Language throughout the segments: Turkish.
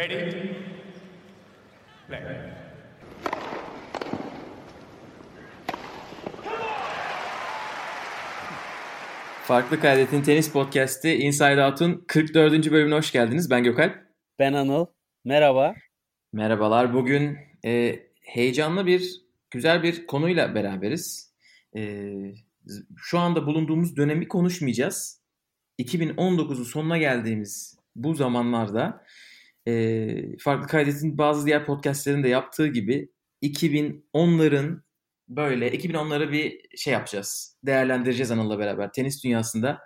Ready? Play. Farklı Kaydetin Tenis Podcast'i Inside Out'un 44. bölümüne hoş geldiniz. Ben Gökalp. Ben Anıl. Merhaba. Merhabalar. Bugün e, heyecanlı bir, güzel bir konuyla beraberiz. E, şu anda bulunduğumuz dönemi konuşmayacağız. 2019'un sonuna geldiğimiz bu zamanlarda e, Farklı Kaydet'in bazı diğer podcastlerin de yaptığı gibi 2010'ların böyle 2010'ları bir şey yapacağız. Değerlendireceğiz Anıl'la beraber. Tenis dünyasında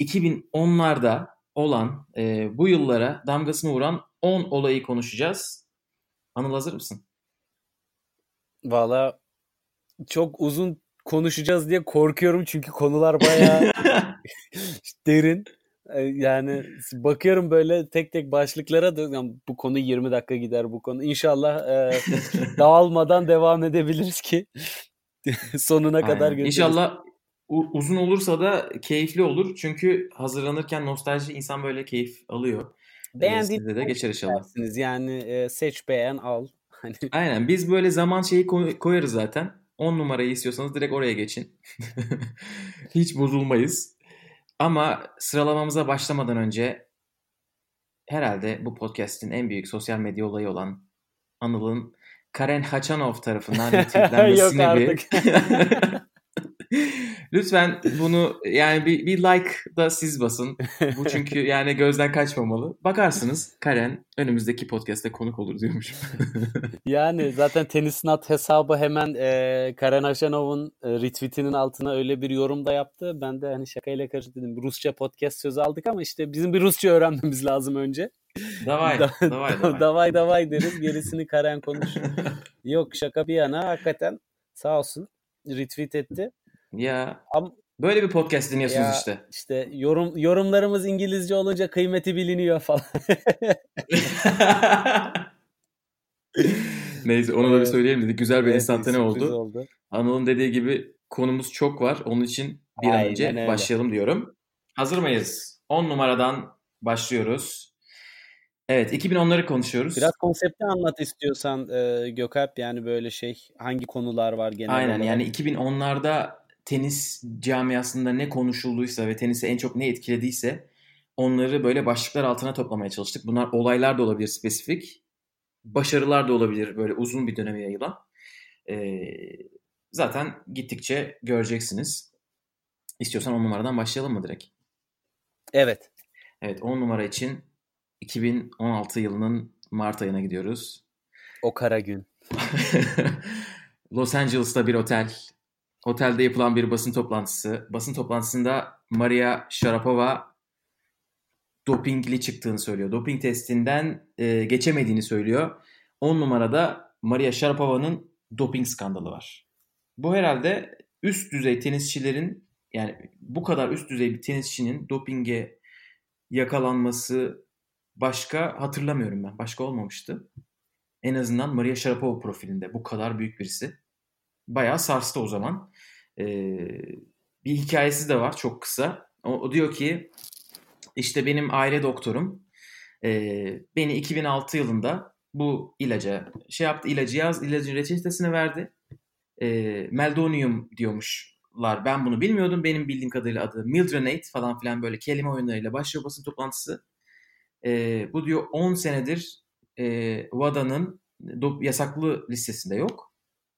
2010'larda olan e, bu yıllara damgasını vuran 10 olayı konuşacağız. Anıl hazır mısın? Valla çok uzun konuşacağız diye korkuyorum çünkü konular bayağı derin. Ee, Yani bakıyorum böyle tek tek başlıklara da yani bu konu 20 dakika gider bu konu. İnşallah e, dağılmadan devam edebiliriz ki sonuna kadar Aynen. götürürüz. İnşallah uzun olursa da keyifli olur. Çünkü hazırlanırken nostalji insan böyle keyif alıyor. E, Beğendiğiniz size de geçer inşallah. Yani e, seç beğen al. Hani Aynen biz böyle zaman şeyi koy- koyarız zaten. 10 numarayı istiyorsanız direkt oraya geçin. Hiç bozulmayız. Ama sıralamamıza başlamadan önce herhalde bu podcast'in en büyük sosyal medya olayı olan Anıl'ın Karen Haçanov tarafından retweetlenmesini bir. Lütfen bunu yani bir, bir like da siz basın. Bu çünkü yani gözden kaçmamalı. Bakarsınız Karen önümüzdeki podcast'te konuk olur diyormuş. Yani zaten Tenisnat hesabı hemen e, Karen Aşanov'un e, retweetinin altına öyle bir yorum da yaptı. Ben de hani şakayla karışık dedim. Rusça podcast sözü aldık ama işte bizim bir Rusça öğrenmemiz lazım önce. davay, Da- davay, davay. davay davay deriz. Gerisini Karen konuşur. Yok şaka bir yana hakikaten sağ olsun retweet etti. Ya Ama böyle bir podcast dinliyorsunuz ya işte. işte yorum yorumlarımız İngilizce olunca kıymeti biliniyor falan. Neyse onu da bir söyleyelim dedik. Güzel bir Evet, enstantane sürpriz oldu. oldu. Anıl'ın dediği gibi konumuz çok var. Onun için bir an Aynen önce öyle. başlayalım diyorum. Hazır mıyız? 10 numaradan başlıyoruz. Evet 2010'ları konuşuyoruz. Biraz konsepti anlat istiyorsan e, Gökalp yani böyle şey hangi konular var genel Aynen olarak? yani 2010'larda tenis camiasında ne konuşulduysa ve tenisi en çok ne etkilediyse onları böyle başlıklar altına toplamaya çalıştık. Bunlar olaylar da olabilir spesifik. Başarılar da olabilir böyle uzun bir döneme yayılan. Ee, zaten gittikçe göreceksiniz. İstiyorsan 10 numaradan başlayalım mı direkt? Evet. Evet 10 numara için 2016 yılının Mart ayına gidiyoruz. O kara gün. Los Angeles'ta bir otel. Otelde yapılan bir basın toplantısı. Basın toplantısında Maria Sharapova dopingli çıktığını söylüyor. Doping testinden e, geçemediğini söylüyor. 10 numarada Maria Sharapova'nın doping skandalı var. Bu herhalde üst düzey tenisçilerin yani bu kadar üst düzey bir tenisçinin dopinge yakalanması başka hatırlamıyorum ben. Başka olmamıştı. En azından Maria Sharapova profilinde bu kadar büyük birisi. Bayağı sarstı o zaman. Ee, bir hikayesi de var çok kısa. O, o diyor ki işte benim aile doktorum e, beni 2006 yılında bu ilaca şey yaptı ilacı yaz ilacın reçetesini verdi. E, Meldonium diyormuşlar. Ben bunu bilmiyordum. Benim bildiğim kadarıyla adı Mildronate falan filan böyle kelime oyunlarıyla başlıyor basın toplantısı. E, bu diyor 10 senedir e, WADA'nın yasaklı listesinde yok.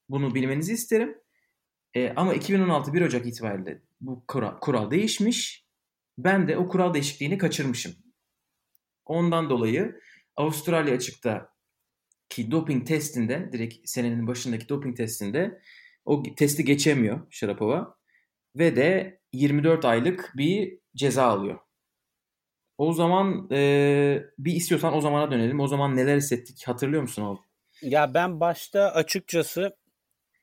Bunu bilmenizi isterim. E, ama 2016 1 Ocak itibariyle bu kural, kural değişmiş. Ben de o kural değişikliğini kaçırmışım. Ondan dolayı Avustralya açıkta ki doping testinde direkt senenin başındaki doping testinde o testi geçemiyor Sharapova ve de 24 aylık bir ceza alıyor. O zaman e, bir istiyorsan o zamana dönelim. O zaman neler hissettik hatırlıyor musun oğlum? Ya ben başta açıkçası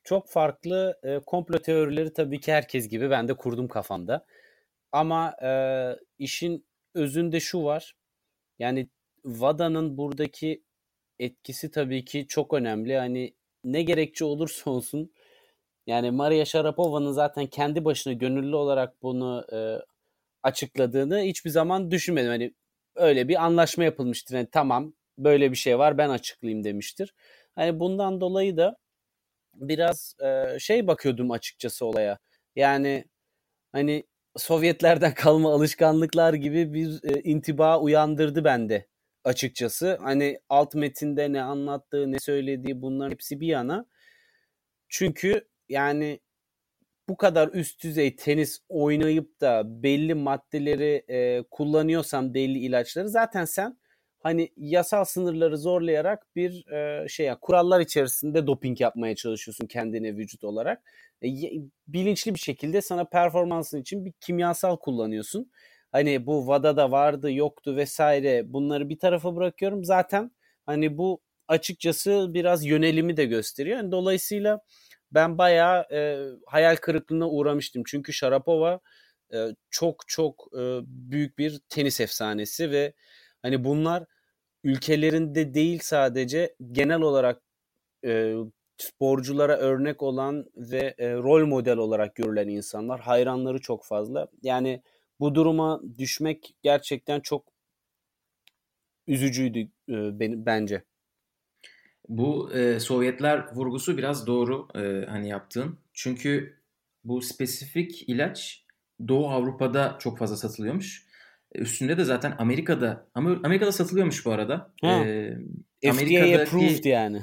çok farklı e, komplo teorileri tabii ki herkes gibi ben de kurdum kafamda. Ama e, işin özünde şu var. Yani WADA'nın buradaki etkisi tabii ki çok önemli. Hani ne gerekçe olursa olsun yani Maria Sharapova'nın zaten kendi başına gönüllü olarak bunu e, açıkladığını hiçbir zaman düşünmedim. Hani öyle bir anlaşma yapılmıştır. Yani tamam böyle bir şey var ben açıklayayım demiştir. Hani bundan dolayı da biraz e, şey bakıyordum açıkçası olaya. Yani hani Sovyetlerden kalma alışkanlıklar gibi bir e, intiba uyandırdı bende açıkçası. Hani alt metinde ne anlattığı, ne söylediği bunların hepsi bir yana. Çünkü yani bu kadar üst düzey tenis oynayıp da belli maddeleri e, kullanıyorsan belli ilaçları zaten sen hani yasal sınırları zorlayarak bir e, şey kurallar içerisinde doping yapmaya çalışıyorsun kendine vücut olarak. E, bilinçli bir şekilde sana performansın için bir kimyasal kullanıyorsun. Hani bu VADA'da vardı yoktu vesaire bunları bir tarafa bırakıyorum. Zaten hani bu açıkçası biraz yönelimi de gösteriyor. Yani dolayısıyla ben bayağı e, hayal kırıklığına uğramıştım. Çünkü Sharapova e, çok çok e, büyük bir tenis efsanesi ve hani bunlar ülkelerinde değil sadece genel olarak e, sporculara örnek olan ve e, rol model olarak görülen insanlar. Hayranları çok fazla. Yani bu duruma düşmek gerçekten çok üzücüydü e, bence. Bu e, Sovyetler vurgusu biraz doğru e, hani yaptığın. Çünkü bu spesifik ilaç Doğu Avrupa'da çok fazla satılıyormuş. Üstünde de zaten Amerika'da Amerika'da satılıyormuş bu arada. Ha. Ee, FDA approved yani.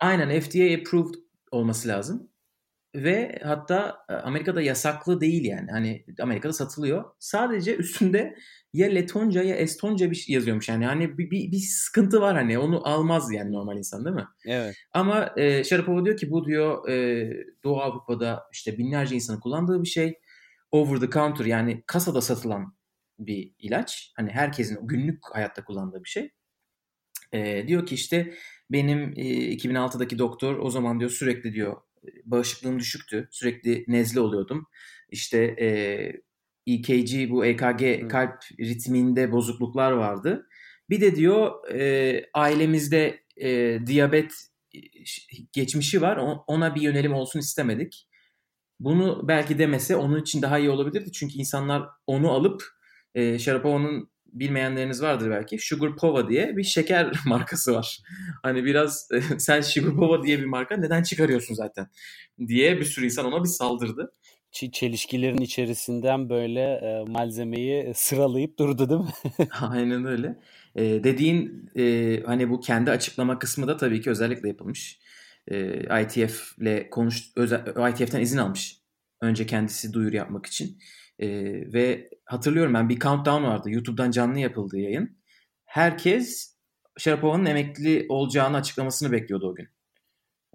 Aynen FDA approved olması lazım. Ve hatta e, Amerika'da yasaklı değil yani. Hani Amerika'da satılıyor. Sadece üstünde ya Letonca ya Estonca bir şey yazıyormuş yani. Hani bir, bir, bir sıkıntı var hani. Onu almaz yani normal insan değil mi? Evet. Ama e, Sharapova diyor ki bu diyor e, Doğu Avrupa'da işte binlerce insanın kullandığı bir şey. Over the counter yani kasada satılan bir ilaç. Hani herkesin günlük hayatta kullandığı bir şey. E, diyor ki işte benim e, 2006'daki doktor o zaman diyor sürekli diyor bağışıklığım düşüktü. Sürekli nezle oluyordum. İşte e, EKG bu EKG kalp ritminde bozukluklar vardı. Bir de diyor e, ailemizde e, diyabet geçmişi var. Ona bir yönelim olsun istemedik. Bunu belki demese onun için daha iyi olabilirdi. Çünkü insanlar onu alıp e, Sharapova'nın bilmeyenleriniz vardır belki. Sugar Pova diye bir şeker markası var. Hani biraz sen Sugar Pova diye bir marka neden çıkarıyorsun zaten diye bir sürü insan ona bir saldırdı. Çelişkilerin içerisinden böyle e, malzemeyi sıralayıp durdu değil mi? Aynen öyle. E, dediğin e, hani bu kendi açıklama kısmı da tabii ki özellikle yapılmış. E, ITF ile konuş özel, ITF'ten izin almış. Önce kendisi duyuru yapmak için. E, ve hatırlıyorum ben bir countdown vardı. YouTube'dan canlı yapıldığı yayın. Herkes Sharapova'nın emekli olacağını açıklamasını bekliyordu o gün.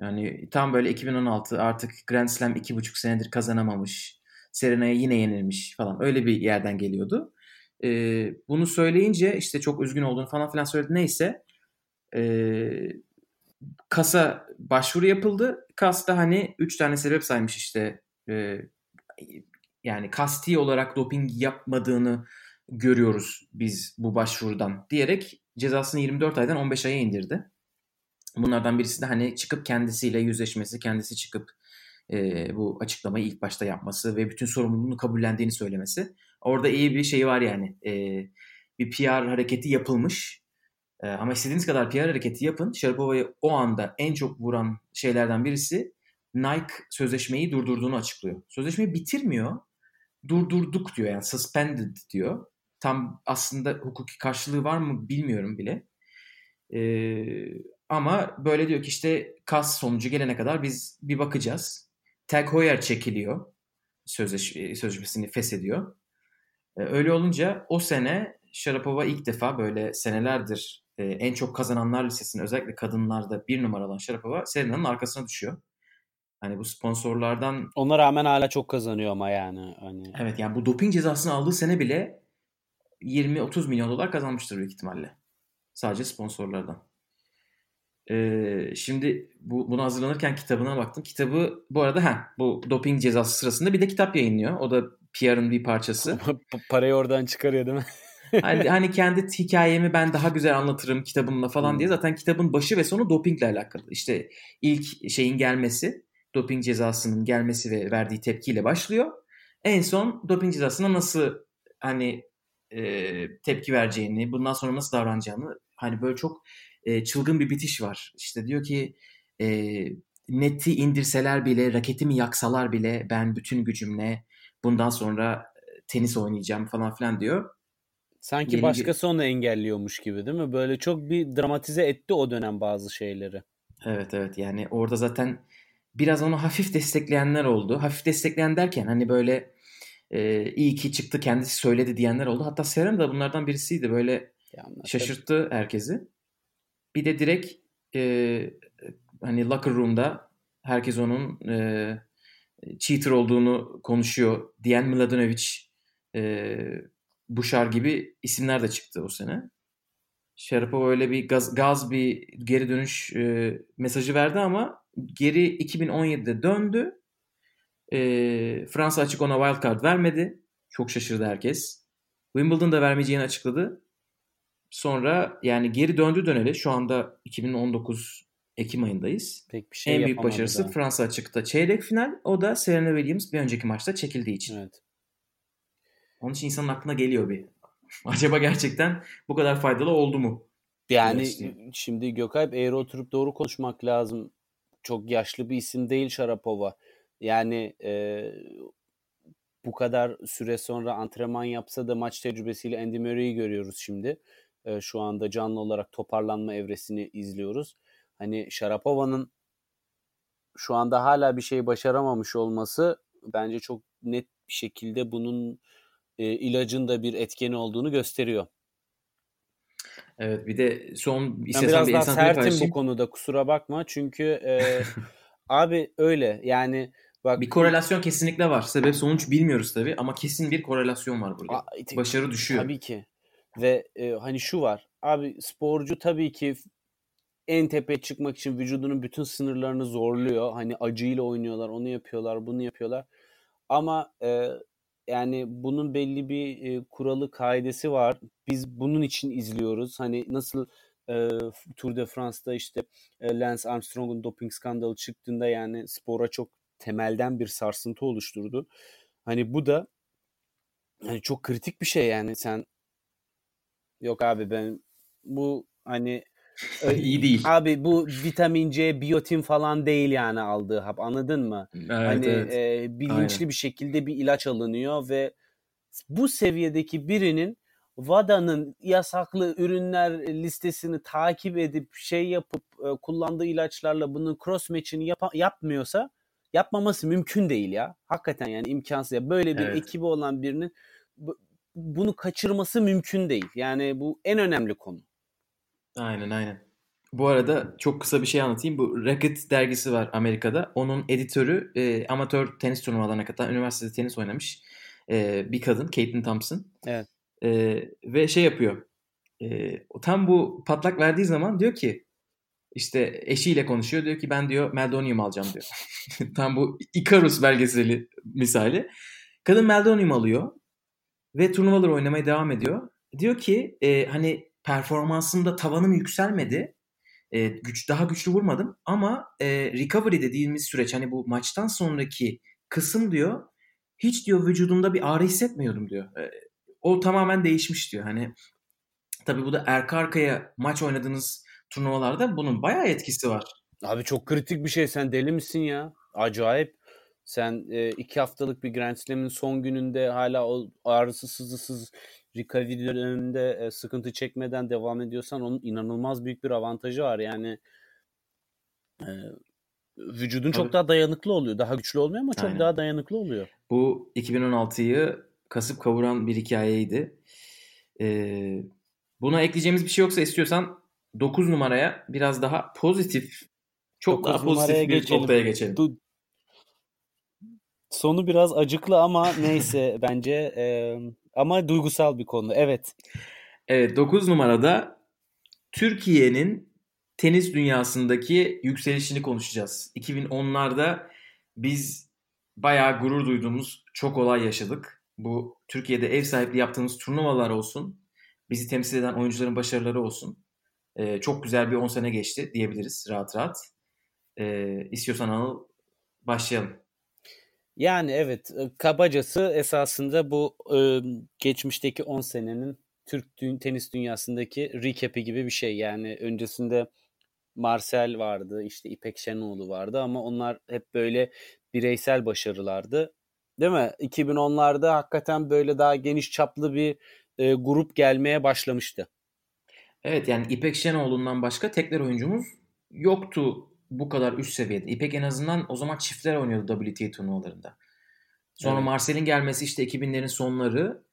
Yani tam böyle 2016 artık Grand Slam 2,5 senedir kazanamamış. Serena'ya yine yenilmiş falan. Öyle bir yerden geliyordu. Ee, bunu söyleyince işte çok üzgün olduğunu falan filan söyledi. Neyse e, kasa başvuru yapıldı. Kas'ta hani 3 tane sebep saymış işte e, yani kasti olarak doping yapmadığını görüyoruz biz bu başvurudan diyerek cezasını 24 aydan 15 aya indirdi. Bunlardan birisi de hani çıkıp kendisiyle yüzleşmesi, kendisi çıkıp e, bu açıklamayı ilk başta yapması ve bütün sorumluluğunu kabullendiğini söylemesi. Orada iyi bir şey var yani. E, bir PR hareketi yapılmış. E, ama istediğiniz kadar PR hareketi yapın. Sharapova'yı o anda en çok vuran şeylerden birisi Nike sözleşmeyi durdurduğunu açıklıyor. Sözleşmeyi bitirmiyor durdurduk diyor yani suspended diyor. Tam aslında hukuki karşılığı var mı bilmiyorum bile. Ee, ama böyle diyor ki işte kas sonucu gelene kadar biz bir bakacağız. Tag Heuer çekiliyor. Sözleş sözleşmesini feshediyor. Ee, öyle olunca o sene Sharapova ilk defa böyle senelerdir e, en çok kazananlar listesinde özellikle kadınlarda bir numara olan Sharapova Serena'nın arkasına düşüyor. Hani bu sponsorlardan... Ona rağmen hala çok kazanıyor ama yani. Hani... Evet yani bu doping cezasını aldığı sene bile 20-30 milyon dolar kazanmıştır büyük ihtimalle. Sadece sponsorlardan. Ee, şimdi bu, bunu hazırlanırken kitabına baktım. Kitabı bu arada ha bu doping cezası sırasında bir de kitap yayınlıyor. O da PR'ın bir parçası. Parayı oradan çıkarıyor değil mi? hani, hani kendi hikayemi ben daha güzel anlatırım kitabımla falan hmm. diye. Zaten kitabın başı ve sonu dopingle alakalı. İşte ilk şeyin gelmesi doping cezasının gelmesi ve verdiği tepkiyle başlıyor. En son doping cezasına nasıl hani e, tepki vereceğini, bundan sonra nasıl davranacağını hani böyle çok e, çılgın bir bitiş var. İşte diyor ki e, neti indirseler bile, raketimi yaksalar bile ben bütün gücümle bundan sonra tenis oynayacağım falan filan diyor. Sanki Yeni başkası onu engelliyormuş gibi değil mi? Böyle çok bir dramatize etti o dönem bazı şeyleri. Evet evet yani orada zaten biraz onu hafif destekleyenler oldu. Hafif destekleyen derken hani böyle e, iyi ki çıktı kendisi söyledi diyenler oldu. Hatta Serena da bunlardan birisiydi. Böyle şaşırttı herkesi. Bir de direkt e, hani locker room'da herkes onun e, cheater olduğunu konuşuyor diyen Mladenovic, e, Buşar gibi isimler de çıktı o sene. Sharapova öyle bir gaz, gaz bir geri dönüş e, mesajı verdi ama geri 2017'de döndü. E, Fransa açık ona wildcard vermedi. Çok şaşırdı herkes. Wimbledon'da vermeyeceğini açıkladı. Sonra yani geri döndü döneli. Şu anda 2019 Ekim ayındayız. pek bir şey en büyük başarısı daha. Fransa açıkta çeyrek final. O da Serena Williams bir önceki maçta çekildiği için. Evet. Onun için insanın aklına geliyor bir. Acaba gerçekten bu kadar faydalı oldu mu? Yani şimdi Gökalp eğri oturup doğru konuşmak lazım. Çok yaşlı bir isim değil Sharapova. Yani e, bu kadar süre sonra antrenman yapsa da maç tecrübesiyle Andy Murray'i görüyoruz şimdi. E, şu anda canlı olarak toparlanma evresini izliyoruz. Hani Sharapova'nın şu anda hala bir şey başaramamış olması bence çok net bir şekilde bunun e, ilacın da bir etkeni olduğunu gösteriyor. Evet bir de son istesen biraz bir daha sertim karşı bu konuda kusura bakma çünkü e, abi öyle yani bak bir korelasyon kesinlikle var. Sebep sonuç bilmiyoruz tabii ama kesin bir korelasyon var burada. A- Başarı düşüyor. tabii ki ve e, hani şu var abi sporcu tabii ki en tepeye çıkmak için vücudunun bütün sınırlarını zorluyor hani acıyla oynuyorlar onu yapıyorlar bunu yapıyorlar ama e, yani bunun belli bir e, kuralı kaidesi var biz bunun için izliyoruz hani nasıl e, Tour de France'da işte e, Lance Armstrong'un doping skandalı çıktığında yani spora çok temelden bir sarsıntı oluşturdu. Hani bu da hani çok kritik bir şey yani sen yok abi ben bu hani İyi değil. abi bu vitamin C biyotin falan değil yani aldığı hap anladın mı? Evet, hani evet. e, bilinçli Aynen. bir şekilde bir ilaç alınıyor ve bu seviyedeki birinin WADA'nın yasaklı ürünler listesini takip edip şey yapıp e, kullandığı ilaçlarla bunun cross match'ini yapa- yapmıyorsa yapmaması mümkün değil ya. Hakikaten yani imkansız. Ya. Böyle bir Evet. ekibi olan birinin bu- bunu kaçırması mümkün değil. Yani bu en önemli konu. Aynen aynen. Bu arada çok kısa bir şey anlatayım. Bu Racket dergisi var Amerika'da. Onun editörü e, amatör tenis turnuvalarına katılan üniversitede tenis oynamış e, bir kadın. Caitlin Thompson. Evet. E, ve şey yapıyor. E, tam bu patlak verdiği zaman diyor ki işte eşiyle konuşuyor. Diyor ki ben diyor Meldonium alacağım diyor. tam bu Icarus belgeseli misali. Kadın Meldonium alıyor ve turnuvalar oynamaya devam ediyor. Diyor ki e, hani performansımda tavanım yükselmedi. E, güç daha güçlü vurmadım ama e, recovery dediğimiz süreç hani bu maçtan sonraki kısım diyor hiç diyor vücudumda bir ağrı hissetmiyordum diyor. E, o tamamen değişmiş diyor. Hani tabii bu da arka arkaya maç oynadığınız turnuvalarda bunun bayağı etkisi var. Abi çok kritik bir şey. Sen deli misin ya? Acayip. Sen e, iki haftalık bir Grand Slam'in son gününde hala o ağrısız sızısız recovery döneminde e, sıkıntı çekmeden devam ediyorsan onun inanılmaz büyük bir avantajı var. Yani e, vücudun çok Tabii. daha dayanıklı oluyor. Daha güçlü olmuyor ama çok Aynen. daha dayanıklı oluyor. Bu 2016'yı kasıp kavuran bir hikayeydi. Ee, buna ekleyeceğimiz bir şey yoksa istiyorsan 9 numaraya biraz daha pozitif, çok daha pozitif bir geçelim. noktaya geçelim. Du- Sonu biraz acıklı ama neyse bence e, ama duygusal bir konu. Evet. Evet 9 numarada Türkiye'nin tenis dünyasındaki yükselişini konuşacağız. 2010'larda biz bayağı gurur duyduğumuz çok olay yaşadık. Bu Türkiye'de ev sahipliği yaptığımız turnuvalar olsun, bizi temsil eden oyuncuların başarıları olsun. Ee, çok güzel bir 10 sene geçti diyebiliriz rahat rahat. Ee, istiyorsan Anıl başlayalım. Yani evet kabacası esasında bu e, geçmişteki 10 senenin Türk dü- tenis dünyasındaki recap'i gibi bir şey. Yani öncesinde Marcel vardı, işte İpek Şenoğlu vardı ama onlar hep böyle bireysel başarılardı. Değil mi? 2010'larda hakikaten böyle daha geniş çaplı bir e, grup gelmeye başlamıştı. Evet yani İpek Şenoğlu'ndan başka tekler oyuncumuz yoktu bu kadar üst seviyede. İpek en azından o zaman çiftler oynuyordu WTA turnuvalarında. Sonra Evet. Marcel'in gelmesi işte 2000'lerin sonları.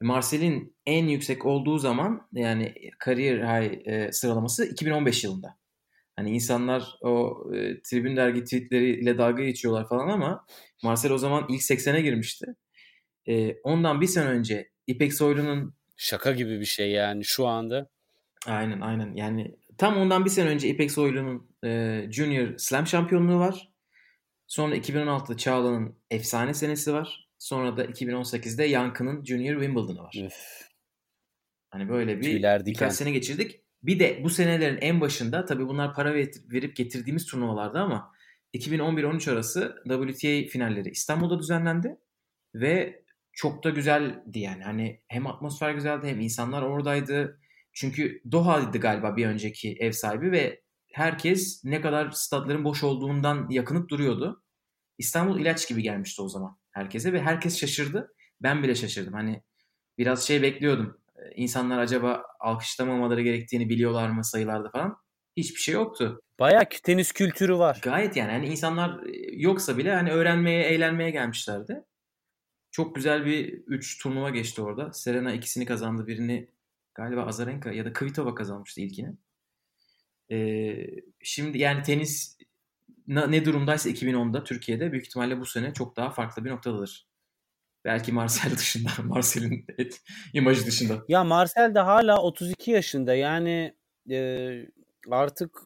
Marcel'in en yüksek olduğu zaman yani kariyer high e, sıralaması 2015 yılında. Hani insanlar o e, tribün dergi tweetleriyle dalga geçiyorlar falan ama Marcel o zaman ilk 80'e girmişti. E, ondan bir sene önce İpek Soylu'nun Şaka gibi bir şey yani şu anda. Aynen aynen. Yani tam ondan bir sene önce İpek Soylu'nun e, Junior Slam şampiyonluğu var. Sonra 2016'da Çağla'nın efsane senesi var. Sonra da 2018'de Yankı'nın Junior Wimbledon'ı var. Üf. Hani böyle bir Tüyler diken. birkaç sene geçirdik. Bir de bu senelerin en başında tabii bunlar para ver- verip getirdiğimiz turnuvalarda ama 2011-13 arası WTA finalleri İstanbul'da düzenlendi ve çok da güzeldi yani. Hani hem atmosfer güzeldi hem insanlar oradaydı. Çünkü Doha'ydı galiba bir önceki ev sahibi ve herkes ne kadar stadların boş olduğundan yakınıp duruyordu. İstanbul ilaç gibi gelmişti o zaman herkese ve herkes şaşırdı. Ben bile şaşırdım. Hani biraz şey bekliyordum. Ee, İnsanlar acaba alkışlamamaları gerektiğini biliyorlar mı sayılarda falan. Hiçbir şey yoktu. Bayağı tenis kültürü var. Gayet yani hani insanlar e, yoksa bile hani öğrenmeye, eğlenmeye gelmişlerdi. Çok güzel bir 3 turnuva geçti orada. Serena ikisini kazandı. Birini galiba Azarenka ya da Kvitova kazanmıştı ilkini. Ee, şimdi yani tenis ne durumdaysa 2010'da Türkiye'de büyük ihtimalle bu sene çok daha farklı bir noktadadır. Belki Marcel dışında, Marcel'in et, imajı dışında. Ya Marcel de hala 32 yaşında. Yani e, artık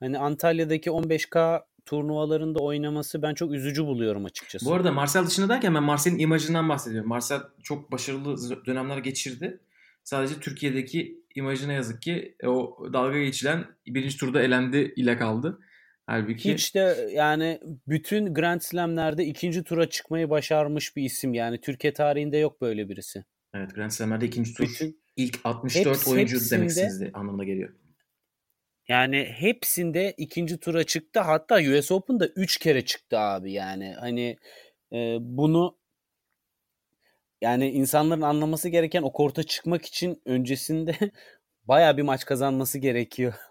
hani Antalya'daki 15K turnuvalarında oynaması ben çok üzücü buluyorum açıkçası. Bu arada Marcel dışında derken ben Marcel'in imajından bahsediyorum. Marcel çok başarılı dönemler geçirdi. Sadece Türkiye'deki imajına yazık ki o dalga geçilen birinci turda elendi ile kaldı. Halbuki Hiç de yani bütün Grand Slam'lerde ikinci tura çıkmayı başarmış bir isim. Yani Türkiye tarihinde yok böyle birisi. evet Grand Slam'lerde ikinci tur Bütün ilk 64 Hepsi- oyuncu hepsinde- demek sizde anlamına geliyor. Yani hepsinde ikinci tura çıktı. Hatta US Open'da 3 kere çıktı abi yani. Hani e, bunu yani insanların anlaması gereken o korta çıkmak için öncesinde baya bir maç kazanması gerekiyor.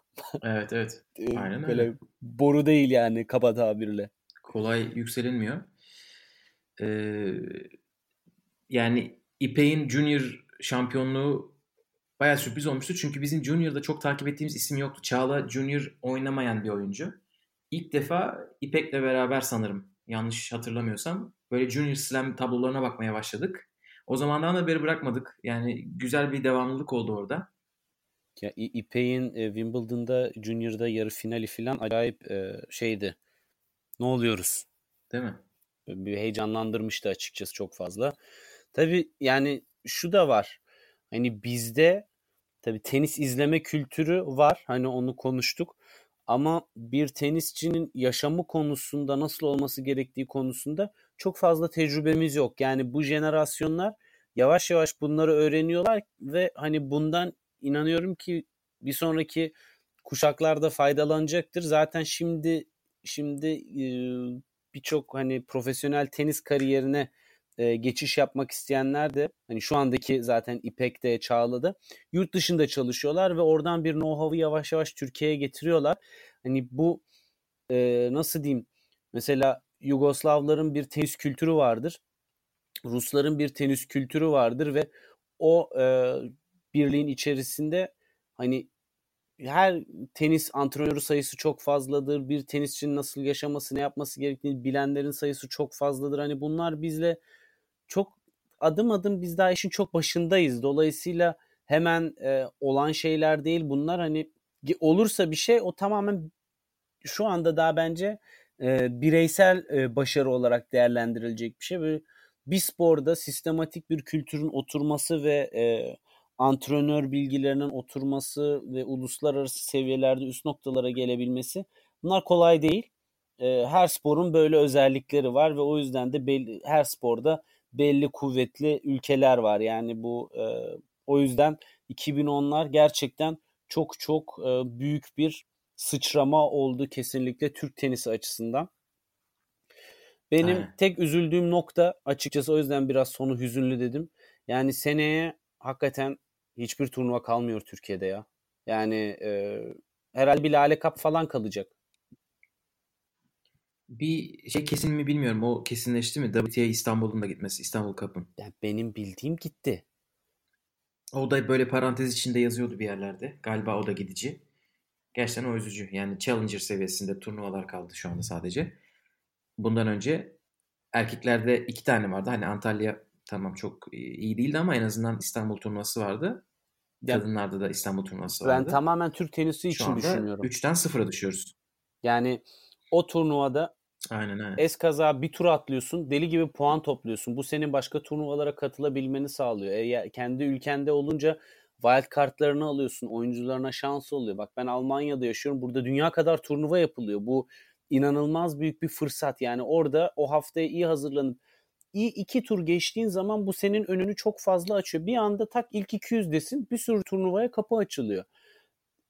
Evet evet. Aynen Böyle öyle. boru değil yani kaba tabirle. Kolay yükselinmiyor. Ee, yani İpek'in Junior şampiyonluğu bayağı sürpriz olmuştu. Çünkü bizim Junior'da çok takip ettiğimiz isim yoktu. Çağla Junior oynamayan bir oyuncu. İlk defa İpek'le beraber sanırım yanlış hatırlamıyorsam böyle Junior Slam tablolarına bakmaya başladık. O zamandan da beri bırakmadık. Yani güzel bir devamlılık oldu orada. Ya İpek'in e, Wimbledon'da Junior'da yarı finali falan acayip e, şeydi. Ne oluyoruz? Değil mi? bir heyecanlandırmıştı açıkçası çok fazla. Tabii yani şu da var. Hani bizde tabii tenis izleme kültürü var. Hani onu konuştuk. Ama bir tenisçinin yaşamı konusunda nasıl olması gerektiği konusunda çok fazla tecrübemiz yok. Yani bu jenerasyonlar yavaş yavaş bunları öğreniyorlar ve hani bundan inanıyorum ki bir sonraki kuşaklarda faydalanacaktır. Zaten şimdi şimdi e, birçok hani profesyonel tenis kariyerine e, geçiş yapmak isteyenler de hani şu andaki zaten İpek'te Çağla'da yurt dışında çalışıyorlar ve oradan bir know-how'ı yavaş yavaş Türkiye'ye getiriyorlar. Hani bu e, nasıl diyeyim mesela Yugoslavların bir tenis kültürü vardır. Rusların bir tenis kültürü vardır ve o e, birliğin içerisinde hani her tenis antrenörü sayısı çok fazladır. Bir tenisçinin nasıl yaşaması, ne yapması gerektiğini bilenlerin sayısı çok fazladır. Hani bunlar bizle çok adım adım biz daha işin çok başındayız. Dolayısıyla hemen e, olan şeyler değil bunlar. Hani olursa bir şey o tamamen şu anda daha bence e, bireysel e, başarı olarak değerlendirilecek bir şey. Böyle bir sporda sistematik bir kültürün oturması ve e, antrenör bilgilerinin oturması ve uluslararası seviyelerde üst noktalara gelebilmesi bunlar kolay değil. E, her sporun böyle özellikleri var ve o yüzden de belli, her sporda belli kuvvetli ülkeler var. Yani bu e, O yüzden 2010'lar gerçekten çok çok e, büyük bir sıçrama oldu kesinlikle Türk tenisi açısından. Benim Aynen. tek üzüldüğüm nokta açıkçası o yüzden biraz sonu hüzünlü dedim. Yani seneye hakikaten hiçbir turnuva kalmıyor Türkiye'de ya. Yani e, herhalde bir Lale Cup falan kalacak. Bir şey kesin mi bilmiyorum. O kesinleşti mi? WTA İstanbul'un da gitmesi. İstanbul Cup'ın. Yani benim bildiğim gitti. O da böyle parantez içinde yazıyordu bir yerlerde. Galiba o da gidici. Gerçekten o üzücü. Yani Challenger seviyesinde turnuvalar kaldı şu anda sadece. Bundan önce erkeklerde iki tane vardı. Hani Antalya tamam çok iyi değildi ama en azından İstanbul turnuvası vardı. Kadınlarda da İstanbul turnuvası Ben vardı. tamamen Türk tenisi Şu için anda düşünüyorum. 3'ten 0'a düşüyoruz. Yani o turnuvada Aynen aynen. eskaza bir tur atlıyorsun. Deli gibi puan topluyorsun. Bu senin başka turnuvalara katılabilmeni sağlıyor. Eğer kendi ülkende olunca wild kartlarını alıyorsun. Oyuncularına şans oluyor. Bak ben Almanya'da yaşıyorum. Burada dünya kadar turnuva yapılıyor. Bu inanılmaz büyük bir fırsat. Yani orada o haftaya iyi hazırlanıp iyi iki tur geçtiğin zaman bu senin önünü çok fazla açıyor. Bir anda tak ilk 200'desin. Bir sürü turnuvaya kapı açılıyor.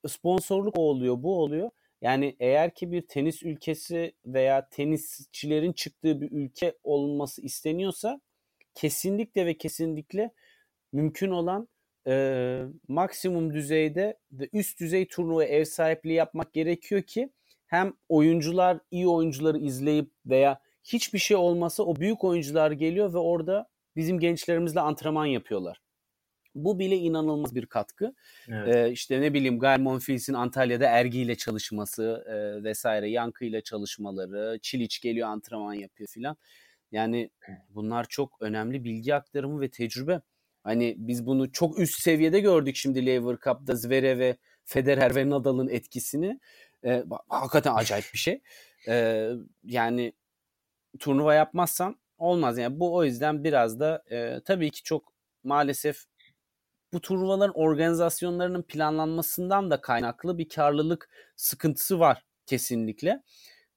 Sponsorluk o oluyor, bu oluyor. Yani eğer ki bir tenis ülkesi veya tenisçilerin çıktığı bir ülke olması isteniyorsa kesinlikle ve kesinlikle mümkün olan e, maksimum düzeyde ve üst düzey turnuva ev sahipliği yapmak gerekiyor ki hem oyuncular iyi oyuncuları izleyip veya hiçbir şey olmasa o büyük oyuncular geliyor ve orada bizim gençlerimizle antrenman yapıyorlar. Bu bile inanılmaz bir katkı. Evet. Ee, işte ne bileyim Gael Monfils'in Antalya'da Ergi ile çalışması e, vesaire, Yankı ile çalışmaları, Çiliç geliyor antrenman yapıyor filan. Yani bunlar çok önemli bilgi aktarımı ve tecrübe. Hani biz bunu çok üst seviyede gördük şimdi Lever Cup'da Zverev ve Federer ve Nadal'ın etkisini. Ee, hakikaten acayip bir şey. Ee, yani turnuva yapmazsan olmaz. Yani bu o yüzden biraz da e, tabii ki çok maalesef bu turnuvaların organizasyonlarının planlanmasından da kaynaklı bir karlılık sıkıntısı var kesinlikle.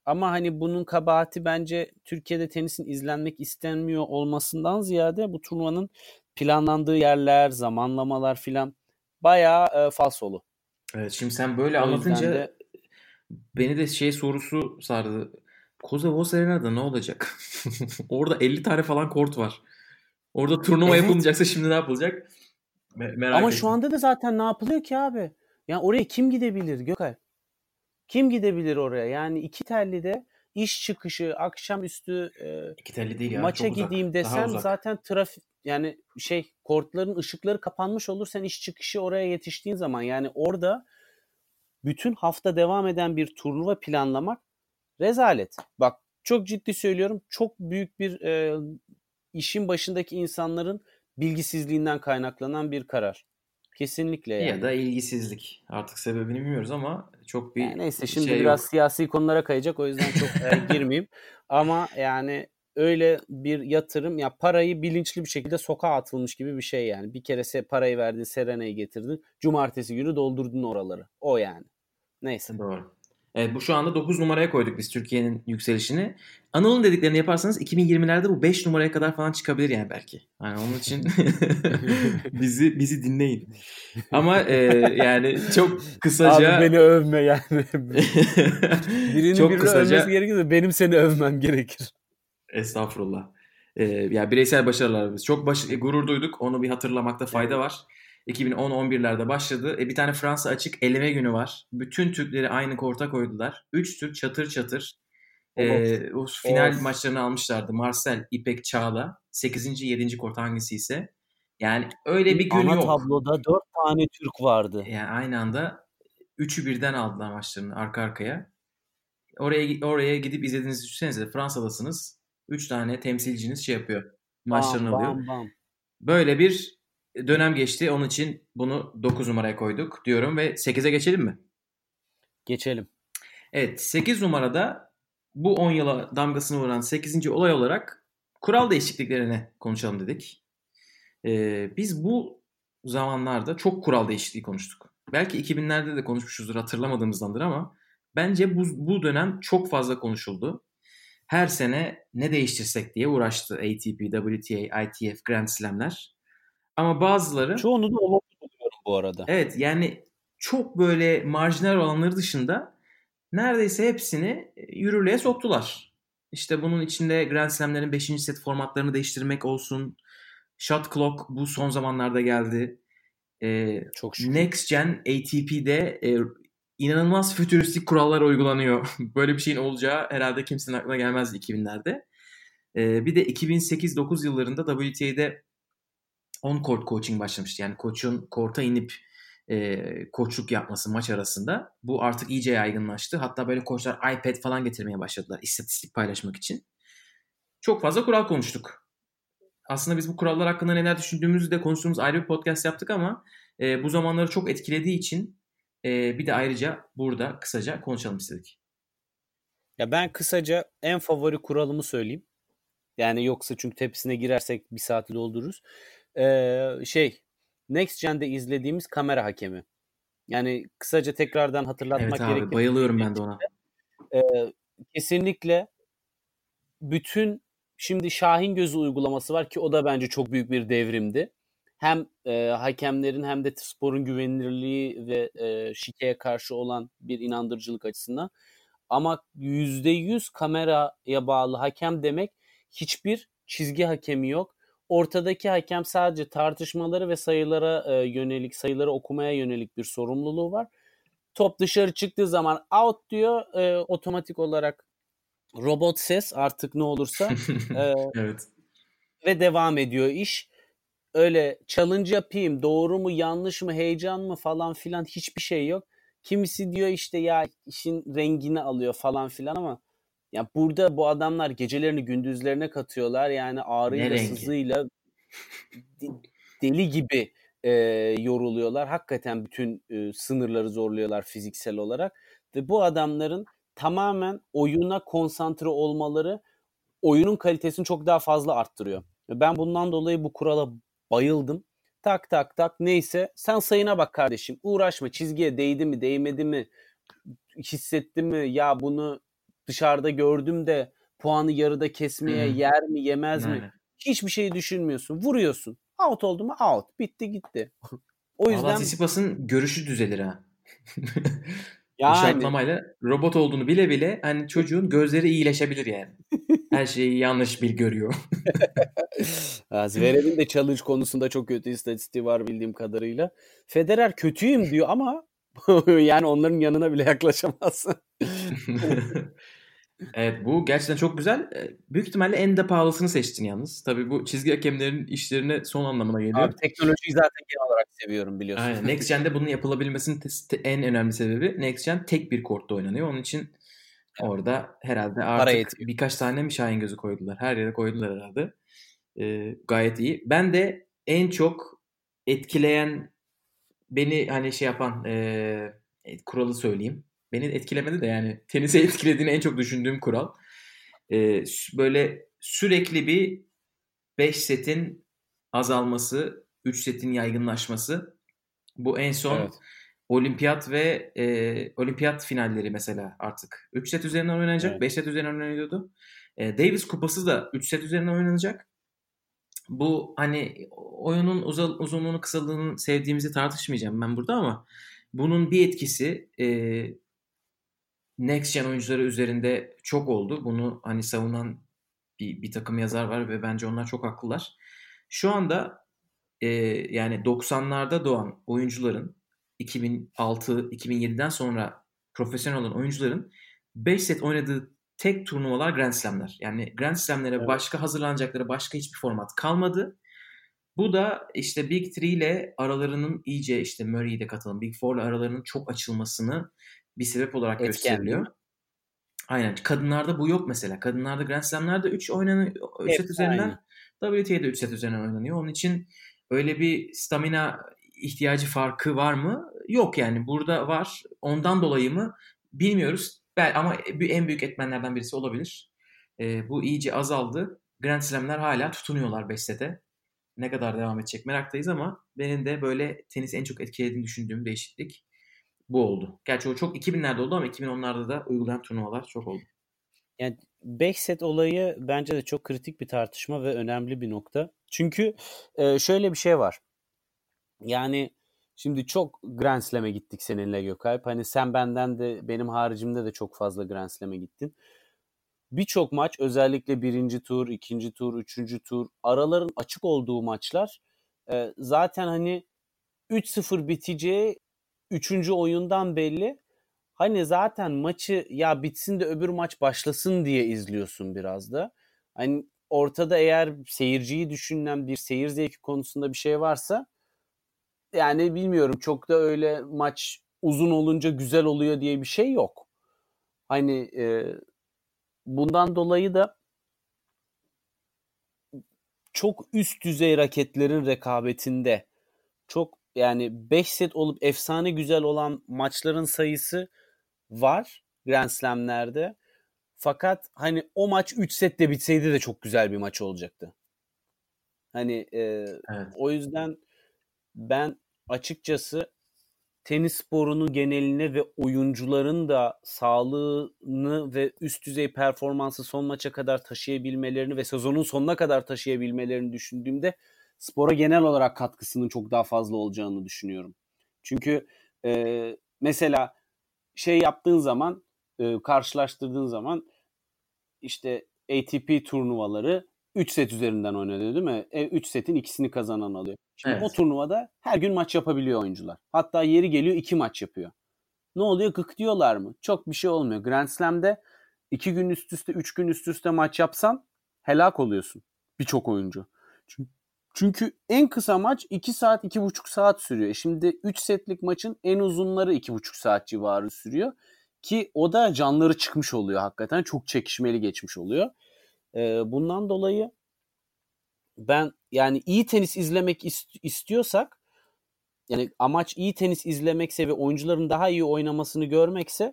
Ama hani bunun kabahati bence Türkiye'de tenisin izlenmek istenmiyor olmasından ziyade bu turnuvanın planlandığı yerler, zamanlamalar filan bayağı e, falsolu. Evet şimdi sen böyle O anlatınca de- beni de şey sorusu sardı. Koza Vos Arena'da ne olacak? Orada 50 tane falan kort var. Orada turnuva Evet. yapılmayacaksa şimdi ne yapılacak? Me- merak Ama ettim. şu anda da zaten ne yapılıyor ki abi? Yani oraya kim gidebilir Gökay? Kim gidebilir oraya? Yani iki telli de iş çıkışı, akşamüstü e, İki telli değil ya. maça uzak. gideyim Daha desen uzak. zaten trafik yani şey kortların ışıkları kapanmış olur sen iş çıkışı oraya yetiştiğin zaman yani orada bütün hafta devam eden bir turnuva planlamak rezalet. Bak çok ciddi söylüyorum çok büyük bir e, işin başındaki insanların bilgisizliğinden kaynaklanan bir karar. Kesinlikle yani. Ya da ilgisizlik. Artık sebebini bilmiyoruz ama çok bir Yani neyse şimdi şey biraz yok. siyasi konulara kayacak o yüzden çok e, girmeyeyim. Ama yani öyle bir yatırım ya parayı bilinçli bir şekilde sokağa atılmış gibi bir şey yani. Bir kere parayı verdin Serena'yı getirdin. Cumartesi günü doldurdun oraları. O yani. Neyse. Doğru. Evet bu şu anda 9 numaraya koyduk biz Türkiye'nin yükselişini. Anıl'ın dediklerini yaparsanız 2020'lerde bu 5 numaraya kadar falan çıkabilir yani belki. Yani onun için bizi bizi dinleyin. Ama e, yani çok kısaca Abi beni övme yani. Birinin çok birini kısaca övmesi gerekir de benim seni övmem gerekir. Estağfurullah. Ee, ya bireysel başarılarımız. Çok baş, e, gurur duyduk. Onu bir hatırlamakta fayda var. 2010-11'lerde başladı. E, bir tane Fransa açık eleme günü var. Bütün Türkleri aynı korta koydular. 3 Türk çatır çatır. E, o final Of. maçlarını almışlardı. Marcel, İpek, Çağla. 8. 7. kort hangisi ise. Yani öyle bir gün Ana yok. tabloda dört tane Türk vardı. Yani aynı anda üçü birden aldılar maçlarını arka arkaya. Oraya oraya gidip izlediğinizi düşünsenize Fransa'dasınız. Üç tane temsilciniz şey yapıyor. Maçlarını Bam, alıyor. bam, bam. Böyle bir dönem geçti. Onun için bunu 9 numaraya koyduk diyorum ve 8'e geçelim mi? Geçelim. Evet 8 numarada bu 10 yıla damgasını vuran 8. olay olarak kural değişikliklerini konuşalım dedik. Ee, biz bu zamanlarda çok kural değişikliği konuştuk. Belki 2000'lerde de konuşmuşuzdur hatırlamadığımızdandır ama bence bu, bu dönem çok fazla konuşuldu. Her sene ne değiştirsek diye uğraştı ATP, WTA, ITF, Grand Slam'ler. Ama bazıları Çoğunu da olumlu buluyorum bu arada. evet yani çok böyle marjinal olanları dışında neredeyse hepsini e, yürürlüğe soktular. İşte bunun içinde Grand Slam'lerin 5. set formatlarını değiştirmek olsun. Shot clock bu son zamanlarda geldi. Ee, Çok şükür. Next Gen ATP'de e, inanılmaz fütüristik kurallar uygulanıyor. Böyle bir şeyin olacağı herhalde kimsenin aklına gelmezdi 2000'lerde. Ee, bir de 2008-9 yıllarında WTA'de on court coaching başlamıştı. Yani koçun korta inip e, koçluk yapması maç arasında. Bu artık iyice yaygınlaştı. Hatta böyle koçlar iPad falan getirmeye başladılar istatistik paylaşmak için. Çok fazla kural konuştuk. Aslında biz bu kurallar hakkında neler düşündüğümüzü de konuştuğumuz ayrı bir podcast yaptık ama e, bu zamanları çok etkilediği için e, bir de ayrıca burada kısaca konuşalım istedik. Ya ben kısaca en favori kuralımı söyleyeyim. Yani yoksa çünkü tepsine girersek bir saati doldururuz. Ee, şey Next Gen'de izlediğimiz kamera hakemi. Yani kısaca tekrardan hatırlatmak Evet abi gerekirse bayılıyorum ben de ona. e, kesinlikle bütün şimdi Şahin Gözü uygulaması var ki o da bence çok büyük bir devrimdi. Hem e, hakemlerin hem de sporun güvenilirliği ve e, şikeye karşı olan bir inandırıcılık açısından. Ama %100 kameraya bağlı hakem demek hiçbir çizgi hakemi yok. Ortadaki hakem sadece tartışmaları ve sayılara e, yönelik, sayıları okumaya yönelik bir sorumluluğu var. Top dışarı çıktığı zaman out diyor e, otomatik olarak robot ses artık ne olursa e, evet. ve devam ediyor iş. Öyle challenge yapayım doğru mu yanlış mı heyecan mı falan filan hiçbir şey yok. Kimisi diyor işte ya işin rengini alıyor falan filan ama ya burada bu adamlar gecelerini gündüzlerine katıyorlar. Yani ağrıyla sızıyla de- deli gibi e, yoruluyorlar. Hakikaten bütün e, sınırları zorluyorlar fiziksel olarak. Ve bu adamların tamamen oyuna konsantre olmaları oyunun kalitesini çok daha fazla arttırıyor. Ben bundan dolayı bu kurala bayıldım. Tak tak tak neyse sen sayına bak kardeşim. Uğraşma çizgiye değdi mi değmedi mi hissetti mi ya bunu dışarıda gördüm de puanı yarıda kesmeye Hı. yer mi yemez mi? Aynen. Hiçbir şeyi düşünmüyorsun. Vuruyorsun. Out oldu mu out. Bitti gitti. o yüzden Valla Tsitsipas'ın görüşü düzelir ha. Bu yani şartlamayla robot olduğunu bile bile hani çocuğun gözleri iyileşebilir yani. Her şeyi yanlış bir görüyor. Zverev'in de challenge konusunda çok kötü istatistiği var bildiğim kadarıyla. Federer kötüyüm diyor ama yani onların yanına bile yaklaşamazsın. evet bu gerçekten çok güzel. Ee, Büyük ihtimalle en de pahalısını seçtin yalnız. Tabii bu çizgi hakemlerin işlerine son anlamına geliyor. Abi teknolojiyi zaten genel olarak seviyorum biliyorsun. Aynen. Next Gen'de bunun yapılabilmesinin en önemli sebebi Next Gen tek bir kortta oynanıyor. Onun için orada herhalde artık birkaç tane mi Şahin gözü koydular. Her yere koydular herhalde. Ee, gayet iyi. Ben de en çok etkileyen beni hani şey yapan e, kuralı söyleyeyim. Beni etkilemedi de yani tenise etkilediğini en çok düşündüğüm kural. S- böyle sürekli bir 5 setin azalması, 3 setin yaygınlaşması. Bu en son Evet. Olimpiyat ve e, olimpiyat finalleri mesela artık 3 set üzerinden oynanacak. Evet. 5 set üzerinden oynanıyordu. E, Davis kupası da 3 set üzerinden oynanacak. Bu hani oyunun uza- uzunluğunu kısalığını sevdiğimizi tartışmayacağım ben burada ama bunun bir etkisi e, next gen oyuncuları üzerinde çok oldu. Bunu hani savunan bir, bir takım yazar var ve bence onlar çok haklılar. Şu anda e, yani 90'larda doğan oyuncuların 2006-2007'den sonra profesyonel olan oyuncuların 5 set oynadığı tek turnuvalar Grand Slam'ler. Yani Grand Slam'lere Evet. başka hazırlanacakları başka hiçbir format kalmadı. Bu da işte Big Three ile aralarının iyice işte Murray'i de katalım. Big Four ile aralarının çok açılmasını bir sebep olarak Etken, gösteriliyor. Aynen. Kadınlarda bu yok mesela. Kadınlarda Grand Slam'lerde 3 oynanıyor. 3 set üzerinden WTA'de 3 set üzerinden oynanıyor. Onun için öyle bir stamina ihtiyacı farkı var mı? Yok yani. Burada var. Ondan dolayı mı? Bilmiyoruz. Bel ama en büyük etmenlerden birisi olabilir. Ee, bu iyice azaldı. Grand Slam'ler hala tutunuyorlar 5 sete. Ne kadar devam edecek meraktayız ama benim de böyle tenis en çok etkilediğini düşündüğüm değişiklik bu oldu. Gerçi o çok 2000'lerde oldu ama 2010'larda da uygulayan turnuvalar çok oldu. Yani 5 set olayı bence de çok kritik bir tartışma ve önemli bir nokta. Çünkü e, şöyle bir şey var. Yani şimdi çok Grand Slam'e gittik seninle Gökalp. Hani sen benden de benim haricimde de çok fazla Grand Slam'e gittin. Birçok maç özellikle birinci tur, ikinci tur, üçüncü tur araların açık olduğu maçlar e, zaten hani 3-0 biteceği üçüncü oyundan belli. Hani zaten maçı ya bitsin de öbür maç başlasın diye izliyorsun biraz da. Hani ortada eğer seyirciyi düşünen bir seyir zevki konusunda bir şey varsa yani bilmiyorum çok da öyle maç uzun olunca güzel oluyor diye bir şey yok. Hani e, bundan dolayı da çok üst düzey raketlerin rekabetinde çok yani 5 set olup efsane güzel olan maçların sayısı var Grand Slam'lerde. Fakat hani o maç 3 sette bitseydi de çok güzel bir maç olacaktı. Hani e, evet. o yüzden ben açıkçası tenis sporunun geneline ve oyuncuların da sağlığını ve üst düzey performansı son maça kadar taşıyabilmelerini ve sezonun sonuna kadar taşıyabilmelerini düşündüğümde spora genel olarak katkısının çok daha fazla olacağını düşünüyorum. Çünkü e, mesela şey yaptığın zaman e, karşılaştırdığın zaman işte ATP turnuvaları 3 set üzerinden oynanıyor değil mi? 3 e, setin ikisini kazanan alıyor. Şimdi evet. o turnuvada her gün maç yapabiliyor oyuncular. Hatta yeri geliyor 2 maç yapıyor. Ne oluyor? Gık diyorlar mı? Çok bir şey olmuyor. Grand Slam'de 2 gün üst üste 3 gün üst üste maç yapsan helak oluyorsun. Birçok oyuncu. Çünkü çünkü en kısa maç 2 saat 2,5 saat sürüyor. E şimdi 3 setlik maçın en uzunları 2,5 saat civarı sürüyor. Ki o da canları çıkmış oluyor hakikaten. Çok çekişmeli geçmiş oluyor. Ee, bundan dolayı ben yani iyi tenis izlemek ist- istiyorsak yani amaç iyi tenis izlemekse ve oyuncuların daha iyi oynamasını görmekse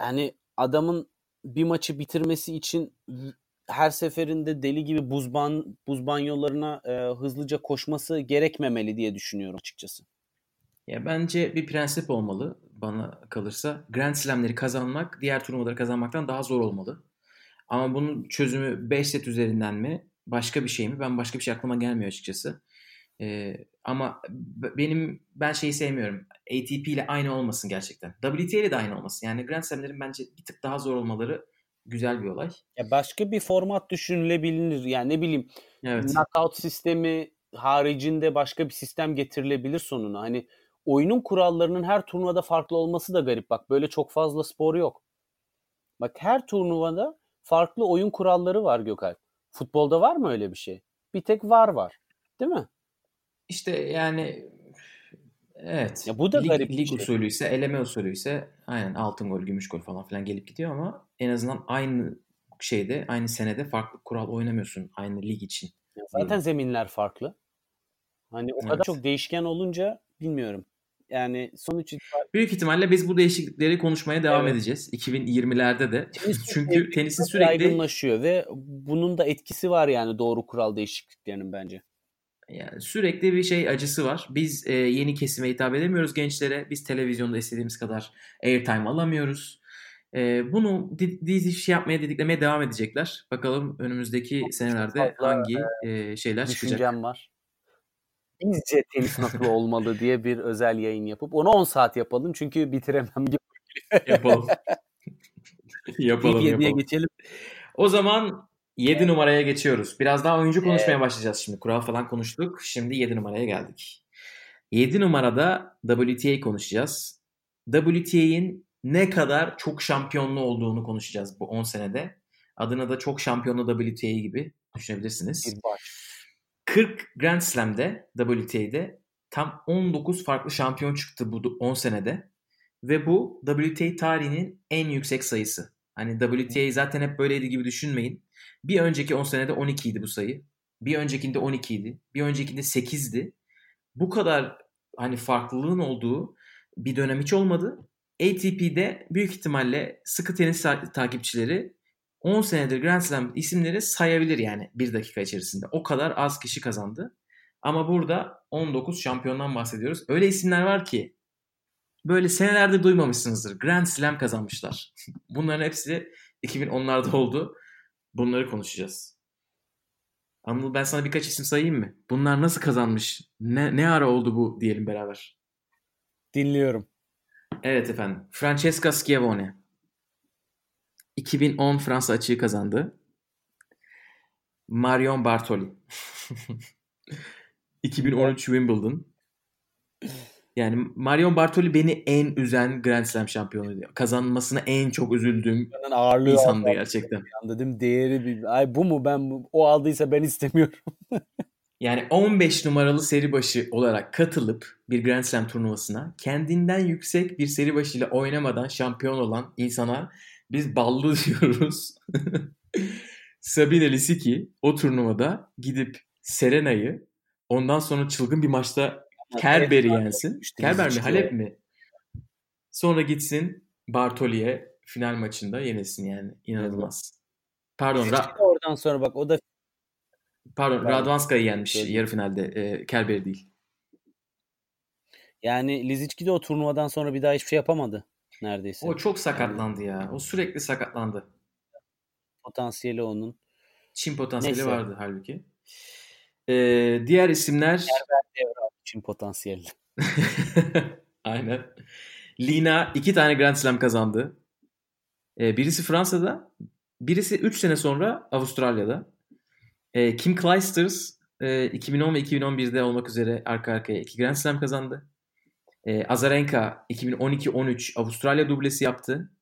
yani adamın bir maçı bitirmesi için her seferinde deli gibi buz, ban, buz banyolarına e, hızlıca koşması gerekmemeli diye düşünüyorum açıkçası. Ya bence bir prensip olmalı bana kalırsa. Grand Slam'leri kazanmak diğer turnuvaları kazanmaktan daha zor olmalı. Ama bunun çözümü 5 set üzerinden mi? Başka bir şey mi? Ben başka bir şey aklıma gelmiyor açıkçası. Ee, ama benim ben şeyi sevmiyorum. ATP ile aynı olmasın gerçekten. WTA ile de aynı olmasın. Yani Grand Slam'lerin bence bir tık daha zor olmaları güzel bir olay. Ya başka bir format düşünülebilir. Yani ne bileyim evet. knockout sistemi haricinde başka bir sistem getirilebilir sonuna. Hani oyunun kurallarının her turnuvada farklı olması da garip. Bak böyle çok fazla spor yok. Bak her turnuvada farklı oyun kuralları var Gökalp. Futbolda var mı öyle bir şey? Bir tek var var. Değil mi? İşte yani evet. Ya bu da lig, garip lig şey. usulü ise eleme usulü ise aynen altın gol, gümüş gol falan filan gelip gidiyor ama en azından aynı şeyde, aynı senede farklı kural oynamıyorsun aynı lig için. Ya zaten zeminler farklı. Hani o evet. kadar çok değişken olunca bilmiyorum. Yani sonuç itibariyle... Büyük ihtimalle biz bu değişiklikleri konuşmaya devam evet. edeceğiz. 2020'lerde de. Tenis Çünkü tenisin sürekli... Yaygınlaşıyor ve bunun da etkisi var yani doğru kural değişikliklerinin bence. Yani sürekli bir şey acısı var. Biz e, yeni kesime hitap edemiyoruz gençlere. Biz televizyonda istediğimiz kadar airtime alamıyoruz. E, bunu dizi şey yapmaya dediklemeye devam edecekler. Bakalım önümüzdeki senelerde hangi e, şeyler çıkacak. Düşüncem var. İngilizce tenis nasıl olmalı diye bir özel yayın yapıp onu 10 saat yapalım çünkü bitiremem gibi. yapalım. yapalım yapalım. geçelim. O zaman 7 evet. numaraya geçiyoruz. Biraz daha oyuncu konuşmaya başlayacağız şimdi. Kural falan konuştuk. Şimdi 7 numaraya geldik. 7 numarada WTA konuşacağız. WTA'in ne kadar çok şampiyonlu olduğunu konuşacağız bu 10 senede. Adına da çok şampiyonlu WTA gibi düşünebilirsiniz. Bir baş. 40 Grand Slam'de WTA'de tam 19 farklı şampiyon çıktı bu 10 senede. Ve bu WTA tarihinin en yüksek sayısı. Hani WTA zaten hep böyleydi gibi düşünmeyin. Bir önceki 10 senede 12 idi bu sayı. Bir öncekinde 12 idi. Bir öncekinde 8'di. Bu kadar hani farklılığın olduğu bir dönem hiç olmadı. ATP'de büyük ihtimalle sıkı tenis takipçileri 10 senedir Grand Slam isimleri sayabilir yani bir dakika içerisinde. O kadar az kişi kazandı. Ama burada 19 şampiyondan bahsediyoruz. Öyle isimler var ki böyle senelerde duymamışsınızdır. Grand Slam kazanmışlar. Bunların hepsi 2010'larda oldu. Bunları konuşacağız. Anıl ben sana birkaç isim sayayım mı? Bunlar nasıl kazanmış? Ne, ne ara oldu bu diyelim beraber. Dinliyorum. Evet efendim. Francesca Schiavone. 2010 Fransa açığı kazandı. Marion Bartoli. 2013 Wimbledon. Yani Marion Bartoli beni en üzen Grand Slam şampiyonu diyor. Kazanmasına en çok üzüldüğüm ağırlığı insandı gerçekten. Dedim değeri bir ay bu mu ben o aldıysa ben istemiyorum. yani 15 numaralı seri başı olarak katılıp bir Grand Slam turnuvasına kendinden yüksek bir seri başıyla oynamadan şampiyon olan insana biz ballı diyoruz. Sabine Lisicki o turnuvada gidip Serena'yı ondan sonra çılgın bir maçta Kerber'i yensin. Kerber mi Halep mi? Sonra gitsin Bartoli'ye final maçında yenilsin yani. İnanılmaz. Pardon. Ra- oradan sonra bak o da Pardon Radvanska'yı yenmiş yarı finalde. E, Kerber'i değil. Yani Lizicki de o turnuvadan sonra bir daha hiçbir şey yapamadı neredeyse. O çok sakatlandı ya. O sürekli sakatlandı. Potansiyeli onun. Çin potansiyeli Neyse. vardı halbuki. Ee, diğer isimler... Çin potansiyeli. Aynen. Lina iki tane Grand Slam kazandı. Ee, birisi Fransa'da, birisi 3 sene sonra Avustralya'da. Ee, Kim Clijsters e, 2010 ve 2011'de olmak üzere arka arkaya iki Grand Slam kazandı. Ee, Azarenka 2012-13 Avustralya dublesi yaptı.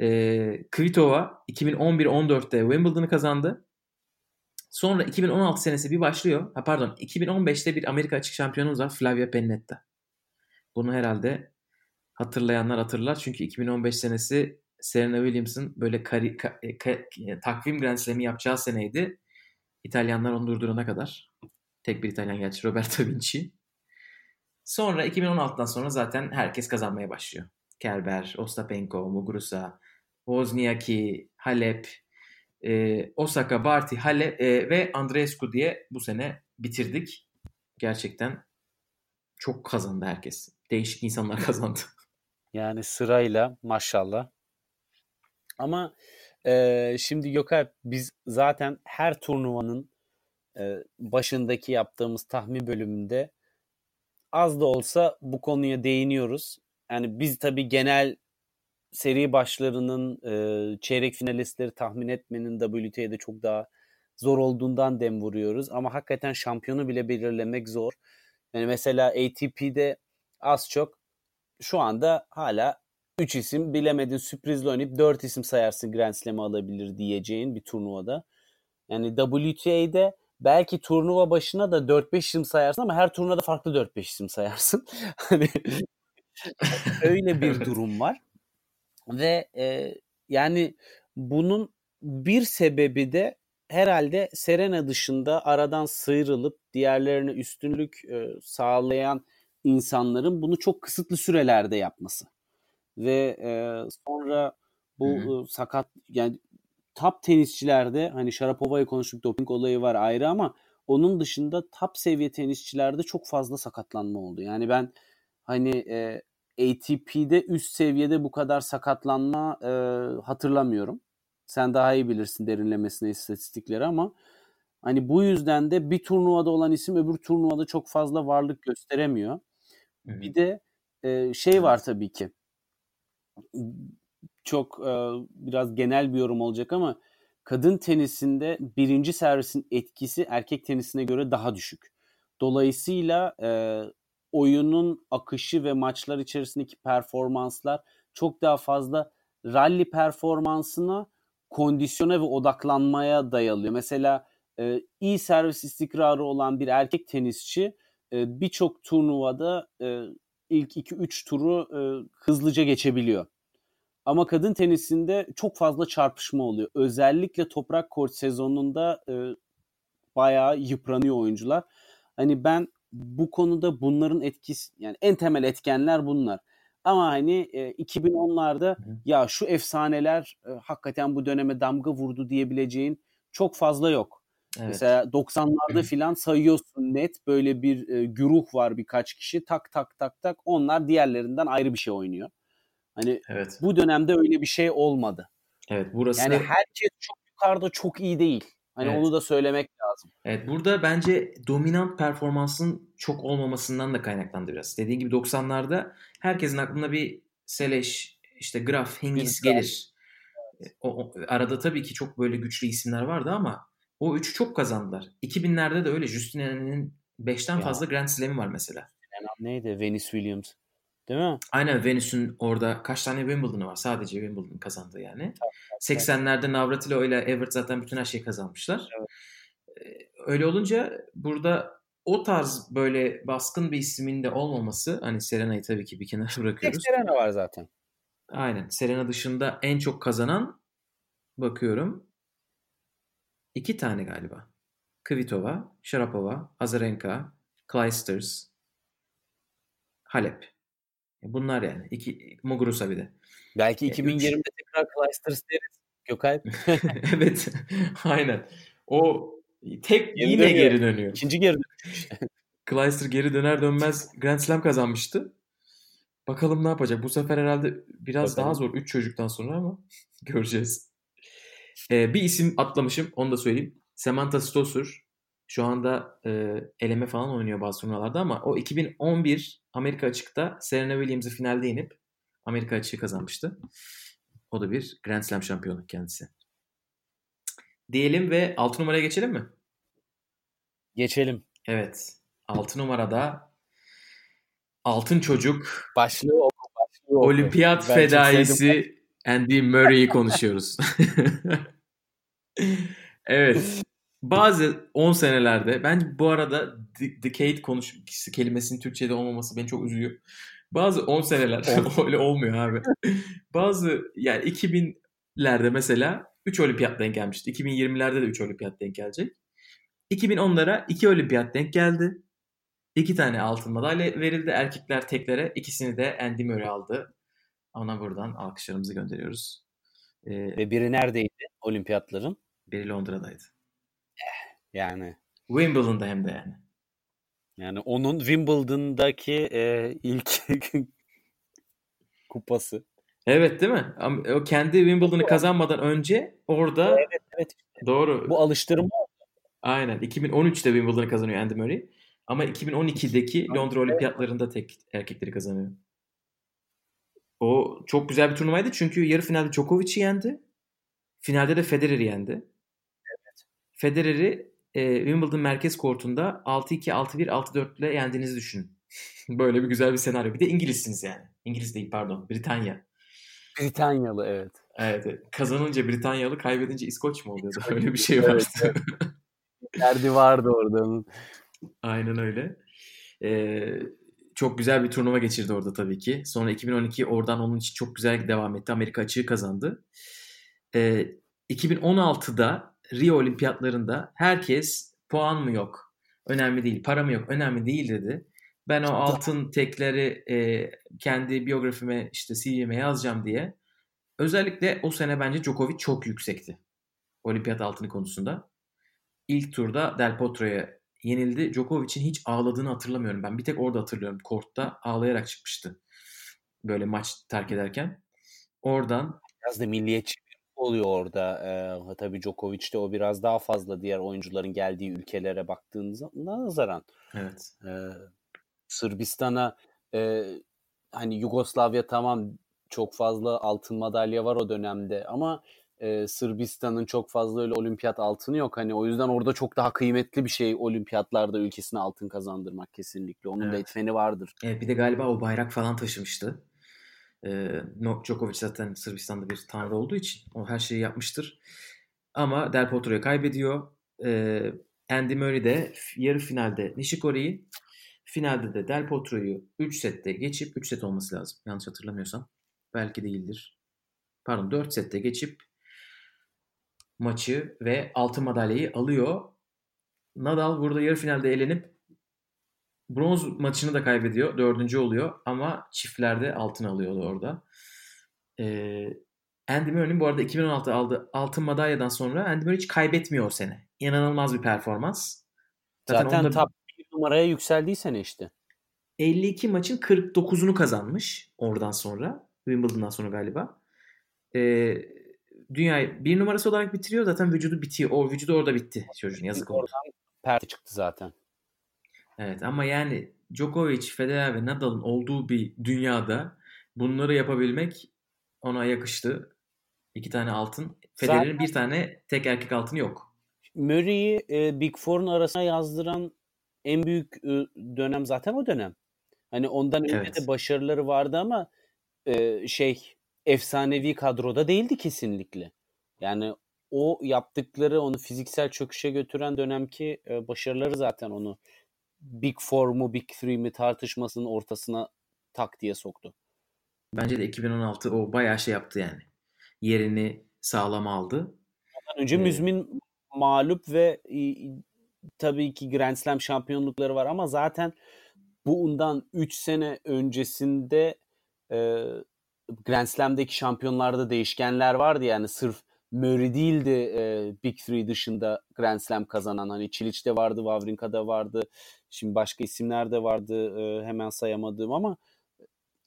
Ee, Kvitova 2011-14'te Wimbledon'ı kazandı. Sonra 2016 senesi bir başlıyor. Ha pardon 2015'te bir Amerika açık şampiyonumuz var Flavia Pennetta. Bunu herhalde hatırlayanlar hatırlar. Çünkü 2015 senesi Serena Williams'ın böyle kari, ka, e, ka, e, takvim Grand Slam'i yapacağı seneydi. İtalyanlar onu durdurana kadar. Tek bir İtalyan gerçi Roberto Vinci. Sonra 2016'dan sonra zaten herkes kazanmaya başlıyor. Kerber, Ostapenko, Muguruza, Wozniacki, Halep, e, Osaka, Barty, Hale e, ve Andreescu diye bu sene bitirdik. Gerçekten çok kazandı herkes. Değişik insanlar kazandı. Yani sırayla maşallah. Ama e, şimdi Gökay biz zaten her turnuvanın e, başındaki yaptığımız tahmin bölümünde az da olsa bu konuya değiniyoruz. Yani biz tabii genel seri başlarının e, çeyrek finalistleri tahmin etmenin WTA'de çok daha zor olduğundan dem vuruyoruz. Ama hakikaten şampiyonu bile belirlemek zor. Yani mesela ATP'de az çok şu anda hala 3 isim bilemedin sürprizle oynayıp 4 isim sayarsın Grand Slam'ı alabilir diyeceğin bir turnuvada. Yani WTA'de belki turnuva başına da 4-5 isim sayarsın ama her turnuvada farklı 4-5 isim sayarsın. Hani öyle bir durum var. Ve e, yani bunun bir sebebi de herhalde Serena dışında aradan sıyrılıp diğerlerine üstünlük e, sağlayan insanların bunu çok kısıtlı sürelerde yapması. Ve e, sonra bu e, sakat yani top tenisçilerde hani Sharapova'yı konuştuk doping olayı var ayrı ama onun dışında top seviye tenisçilerde çok fazla sakatlanma oldu. Yani ben hani e, ATP'de üst seviyede bu kadar sakatlanma e, hatırlamıyorum. Sen daha iyi bilirsin derinlemesine istatistikleri ama hani bu yüzden de bir turnuvada olan isim öbür turnuvada çok fazla varlık gösteremiyor. Evet. Bir de e, şey var tabii ki. Çok e, biraz genel bir yorum olacak ama kadın tenisinde birinci servisin etkisi erkek tenisine göre daha düşük. Dolayısıyla e, oyunun akışı ve maçlar içerisindeki performanslar çok daha fazla rally performansına, kondisyona ve odaklanmaya dayalıyor. Mesela e, iyi servis istikrarı olan bir erkek tenisçi birçok turnuvada ilk 2-3 turu hızlıca geçebiliyor. Ama kadın tenisinde çok fazla çarpışma oluyor. Özellikle toprak kort sezonunda e, bayağı yıpranıyor oyuncular. Hani ben bu konuda bunların etkisi yani en temel etkenler bunlar. Ama hani e, 2010'larda ya şu efsaneler e, hakikaten bu döneme damga vurdu diyebileceğin çok fazla yok. Evet. Mesela 90'larda filan sayıyorsun net böyle bir e, güruh var birkaç kişi tak tak tak tak onlar diğerlerinden ayrı bir şey oynuyor. Hani evet. bu dönemde öyle bir şey olmadı. Evet burası Yani herkes çok yukarıda çok iyi değil. Hani Evet. onu da söylemek lazım. Evet burada bence dominant performansın çok olmamasından da kaynaklandı biraz. Dediğin gibi 90'larda herkesin aklına bir Seleş, işte Graf, Hingis gelir. O, o- arada tabii ki çok böyle güçlü isimler vardı ama o üçü çok kazandılar. 2000'lerde de öyle. Justin Henin'in 5'ten Ya. fazla Grand Slam'i var mesela. Neydi? Venus Williams. Değil mi? Aynen Venüs'ün orada kaç tane Wimbledon'ı var? Sadece Wimbledon kazandı yani. 80'lerde Navratilova ile Evert zaten bütün her şeyi kazanmışlar. Evet. Ee, Öyle olunca burada o tarz böyle baskın bir ismin de olmaması hani Serena'yı tabii ki bir kenara Tek bırakıyoruz. Serena var zaten. Aynen. Serena dışında en çok kazanan bakıyorum iki tane galiba. Kvitova, Sharapova, Azarenka, Clijsters, Halep. Bunlar yani. İki, Muguruza bir de. Belki Ya, 2020'de tekrar Clijsters deriz. Gökay. evet. Aynen. O tek Geri yine dönüyor. geri dönüyor. İkinci geri Clijster geri döner dönmez Grand Slam kazanmıştı. Bakalım ne yapacak. Bu sefer herhalde biraz Bakalım. daha zor 3 çocuktan sonra ama göreceğiz. Ee, bir isim atlamışım. Onu da söyleyeyim. Samantha Stosur. Şu anda e, eleme falan oynuyor bazı turnuvalarda ama o 2011 Amerika açıkta Serena Williams'ı finalde yenip Amerika açığı kazanmıştı. O da bir Grand Slam şampiyonu kendisi. Diyelim ve 6 numaraya geçelim mi? Geçelim. Evet. 6 numarada Altın Çocuk Başlığı oku. Başlığı oku. Olimpiyat Ben fedaisi Andy Murray'i konuşuyoruz. evet. Bazı 10 senelerde bence bu arada de- decade konuş kelimesinin Türkçe'de olmaması beni çok üzüyor. Bazı 10 seneler öyle olmuyor abi. Bazı yani 2000'lerde mesela 3 olimpiyat denk gelmişti. 2020'lerde de 3 olimpiyat denk gelecek. 2010'lara 2 olimpiyat denk geldi. 2 tane altın madalya verildi erkekler teklere. İkisini de Andy Murray aldı. Ona buradan alkışlarımızı gönderiyoruz. Ee, Ve biri neredeydi? Olimpiyatların. biri Londra'daydı. Yani Wimbledon'da hem de yani. yani onun Wimbledon'daki e, ilk kupası. Evet değil mi? O kendi Wimbledon'ı kazanmadan önce orada Evet evet. doğru. Bu alıştırma Aynen. 2013'te Wimbledon'ı kazanıyor Andy Murray. Ama 2012'deki Londra Olimpiyatlarında tek erkekleri kazanıyor. O çok güzel bir turnuvaydı çünkü yarı finalde Djokovic'i yendi. Finalde de Federer'i yendi. Federer'i e, Wimbledon merkez kortunda 6-2, 6-1, 6-4 ile yendiğinizi düşünün. Böyle bir güzel bir senaryo. Bir de İngilizsiniz yani. İngiliz değil pardon. Britanya. Britanyalı evet. Evet. Kazanınca Britanyalı, kaybedince İskoç mu oluyordu? Öyle bir şey vardı. Evet, Derdi vardı orada. Aynen öyle. Ee, çok güzel bir turnuva geçirdi orada tabii ki. Sonra 2012 oradan onun için çok güzel devam etti. Amerika açığı kazandı. Ee, 2016'da Rio Olimpiyatlarında herkes puan mı yok? Önemli değil. Para mı yok? Önemli değil dedi. Ben o altın tekleri e, kendi biyografime işte CV'me yazacağım diye. Özellikle o sene bence Djokovic çok yüksekti. Olimpiyat altını konusunda. İlk turda Del Potro'ya yenildi. Djokovic'in hiç ağladığını hatırlamıyorum ben. Bir tek orada hatırlıyorum. Kortta ağlayarak çıkmıştı. Böyle maç terk ederken. Oradan Biraz da milliyetçi oluyor orada. Ee, tabii Djokovic'te o biraz daha fazla diğer oyuncuların geldiği ülkelere baktığınızda nazaran. evet. Ee, Sırbistan'a e, hani Yugoslavya tamam çok fazla altın madalya var o dönemde ama e, Sırbistan'ın çok fazla öyle olimpiyat altını yok. Hani o yüzden orada çok daha kıymetli bir şey olimpiyatlarda ülkesine altın kazandırmak kesinlikle. Onun da Evet. etmeni vardır. Evet, bir de galiba o bayrak falan taşımıştı. No- Djokovic zaten Sırbistan'da bir tanrı olduğu için o her şeyi yapmıştır. Ama Del Potro'yu kaybediyor. Ee, Andy Murray de yarı finalde Nishikori'yi, finalde de Del Potro'yu 3 sette geçip 3 set olması lazım. Yanlış hatırlamıyorsam. Belki değildir. Pardon 4 sette geçip maçı ve altın madalyayı alıyor. Nadal burada yarı finalde elenip bronz maçını da kaybediyor. Dördüncü oluyor ama çiftlerde altın alıyordu orada. Ee, Andy Murray'nin bu arada 2016 aldığı altın madalyadan sonra Andy Murray hiç kaybetmiyor o sene. İnanılmaz bir performans. Zaten, Zaten onda top numaraya yükseldiysen işte. 52 maçın 49'unu kazanmış oradan sonra. Wimbledon'dan sonra galiba. Ee, dünyayı bir numarası olarak bitiriyor. Zaten vücudu bitiyor. O vücudu orada bitti çocuğun. Yazık oldu. Oradan perde çıktı zaten. Evet ama yani Djokovic, Federer ve Nadal'ın olduğu bir dünyada bunları yapabilmek ona yakıştı. İki tane altın. Federer'in bir tane tek erkek altını yok. Murray'i e, Big Four'un arasına yazdıran en büyük e, dönem zaten o dönem. Hani ondan önce Evet. de başarıları vardı ama e, şey efsanevi kadroda değildi kesinlikle. Yani o yaptıkları onu fiziksel çöküşe götüren dönemki e, başarıları zaten onu Big Four mu Big Three mi tartışmasının ortasına tak diye soktu. Bence de 2016 o bayağı şey yaptı yani. Yerini sağlam aldı. Ondan önce Ee, müzmin mağlup ve e, tabii ki Grand Slam şampiyonlukları var ama zaten bundan 3 sene öncesinde e, Grand Slam'deki şampiyonlarda değişkenler vardı yani sırf Murray değildi e, Big Three dışında Grand Slam kazanan hani Çiliç'te vardı, Wawrinka'da vardı, şimdi başka isimler de vardı e, hemen sayamadığım ama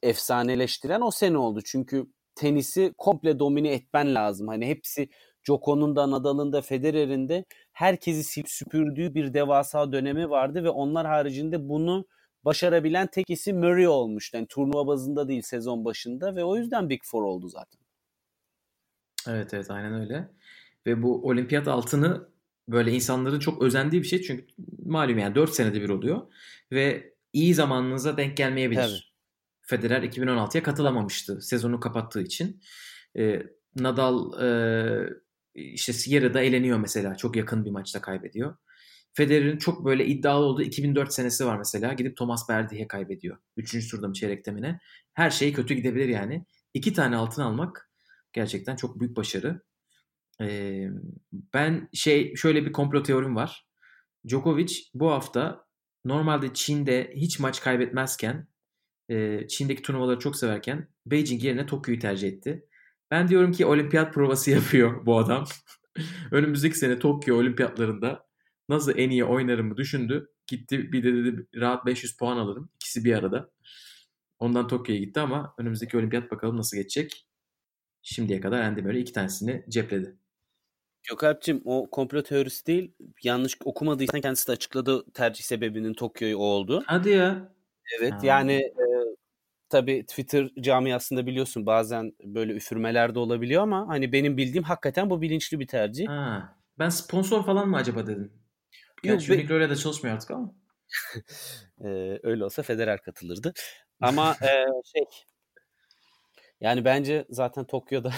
efsaneleştiren o sene oldu çünkü tenisi komple domine etmen lazım hani hepsi Djoko'nun da Nadal'ın da Federer'in de herkesi silip süpürdüğü bir devasa dönemi vardı ve onlar haricinde bunu başarabilen tek isim Murray olmuştu. Yani turnuva bazında değil sezon başında ve o yüzden Big Four oldu zaten. Evet evet aynen öyle. Ve bu olimpiyat altını böyle insanların çok özendiği bir şey. Çünkü malum yani 4 senede bir oluyor. Ve iyi zamanınıza denk gelmeyebilir. Tabii. Federer 2016'ya katılamamıştı sezonu kapattığı için. Ee, Nadal e, işte yarıda eleniyor mesela. Çok yakın bir maçta kaybediyor. Federer'in çok böyle iddialı olduğu 2004 senesi var mesela. Gidip Thomas Berdih'e kaybediyor. Üçüncü turda mı çeyrek temine. Her şey kötü gidebilir yani. İki tane altın almak gerçekten çok büyük başarı. Ee, ben şey şöyle bir komplo teorim var. Djokovic bu hafta normalde Çin'de hiç maç kaybetmezken e, Çin'deki turnuvaları çok severken Beijing yerine Tokyo'yu tercih etti. Ben diyorum ki olimpiyat provası yapıyor bu adam. Önümüzdeki sene Tokyo olimpiyatlarında nasıl en iyi oynarımı düşündü. Gitti bir de dedi rahat 500 puan alırım. İkisi bir arada. Ondan Tokyo'ya gitti ama önümüzdeki olimpiyat bakalım nasıl geçecek. Şimdiye kadar Andy Murray iki tanesini cepledi. Gökalp'cim o komplo teorisi değil. Yanlış okumadıysan kendisi de açıkladı tercih sebebinin Tokyo'yu o oldu. Hadi ya. Evet Ha. yani e, tabii Twitter camiasında biliyorsun bazen böyle üfürmeler de olabiliyor ama hani benim bildiğim hakikaten bu bilinçli bir tercih. Ha. Ben sponsor falan mı acaba dedim. Yok, Gerçi be- Mikro'yla da çalışmıyor artık ama. Ee, öyle olsa Federer katılırdı. Ama e, şey yani bence zaten Tokyo'da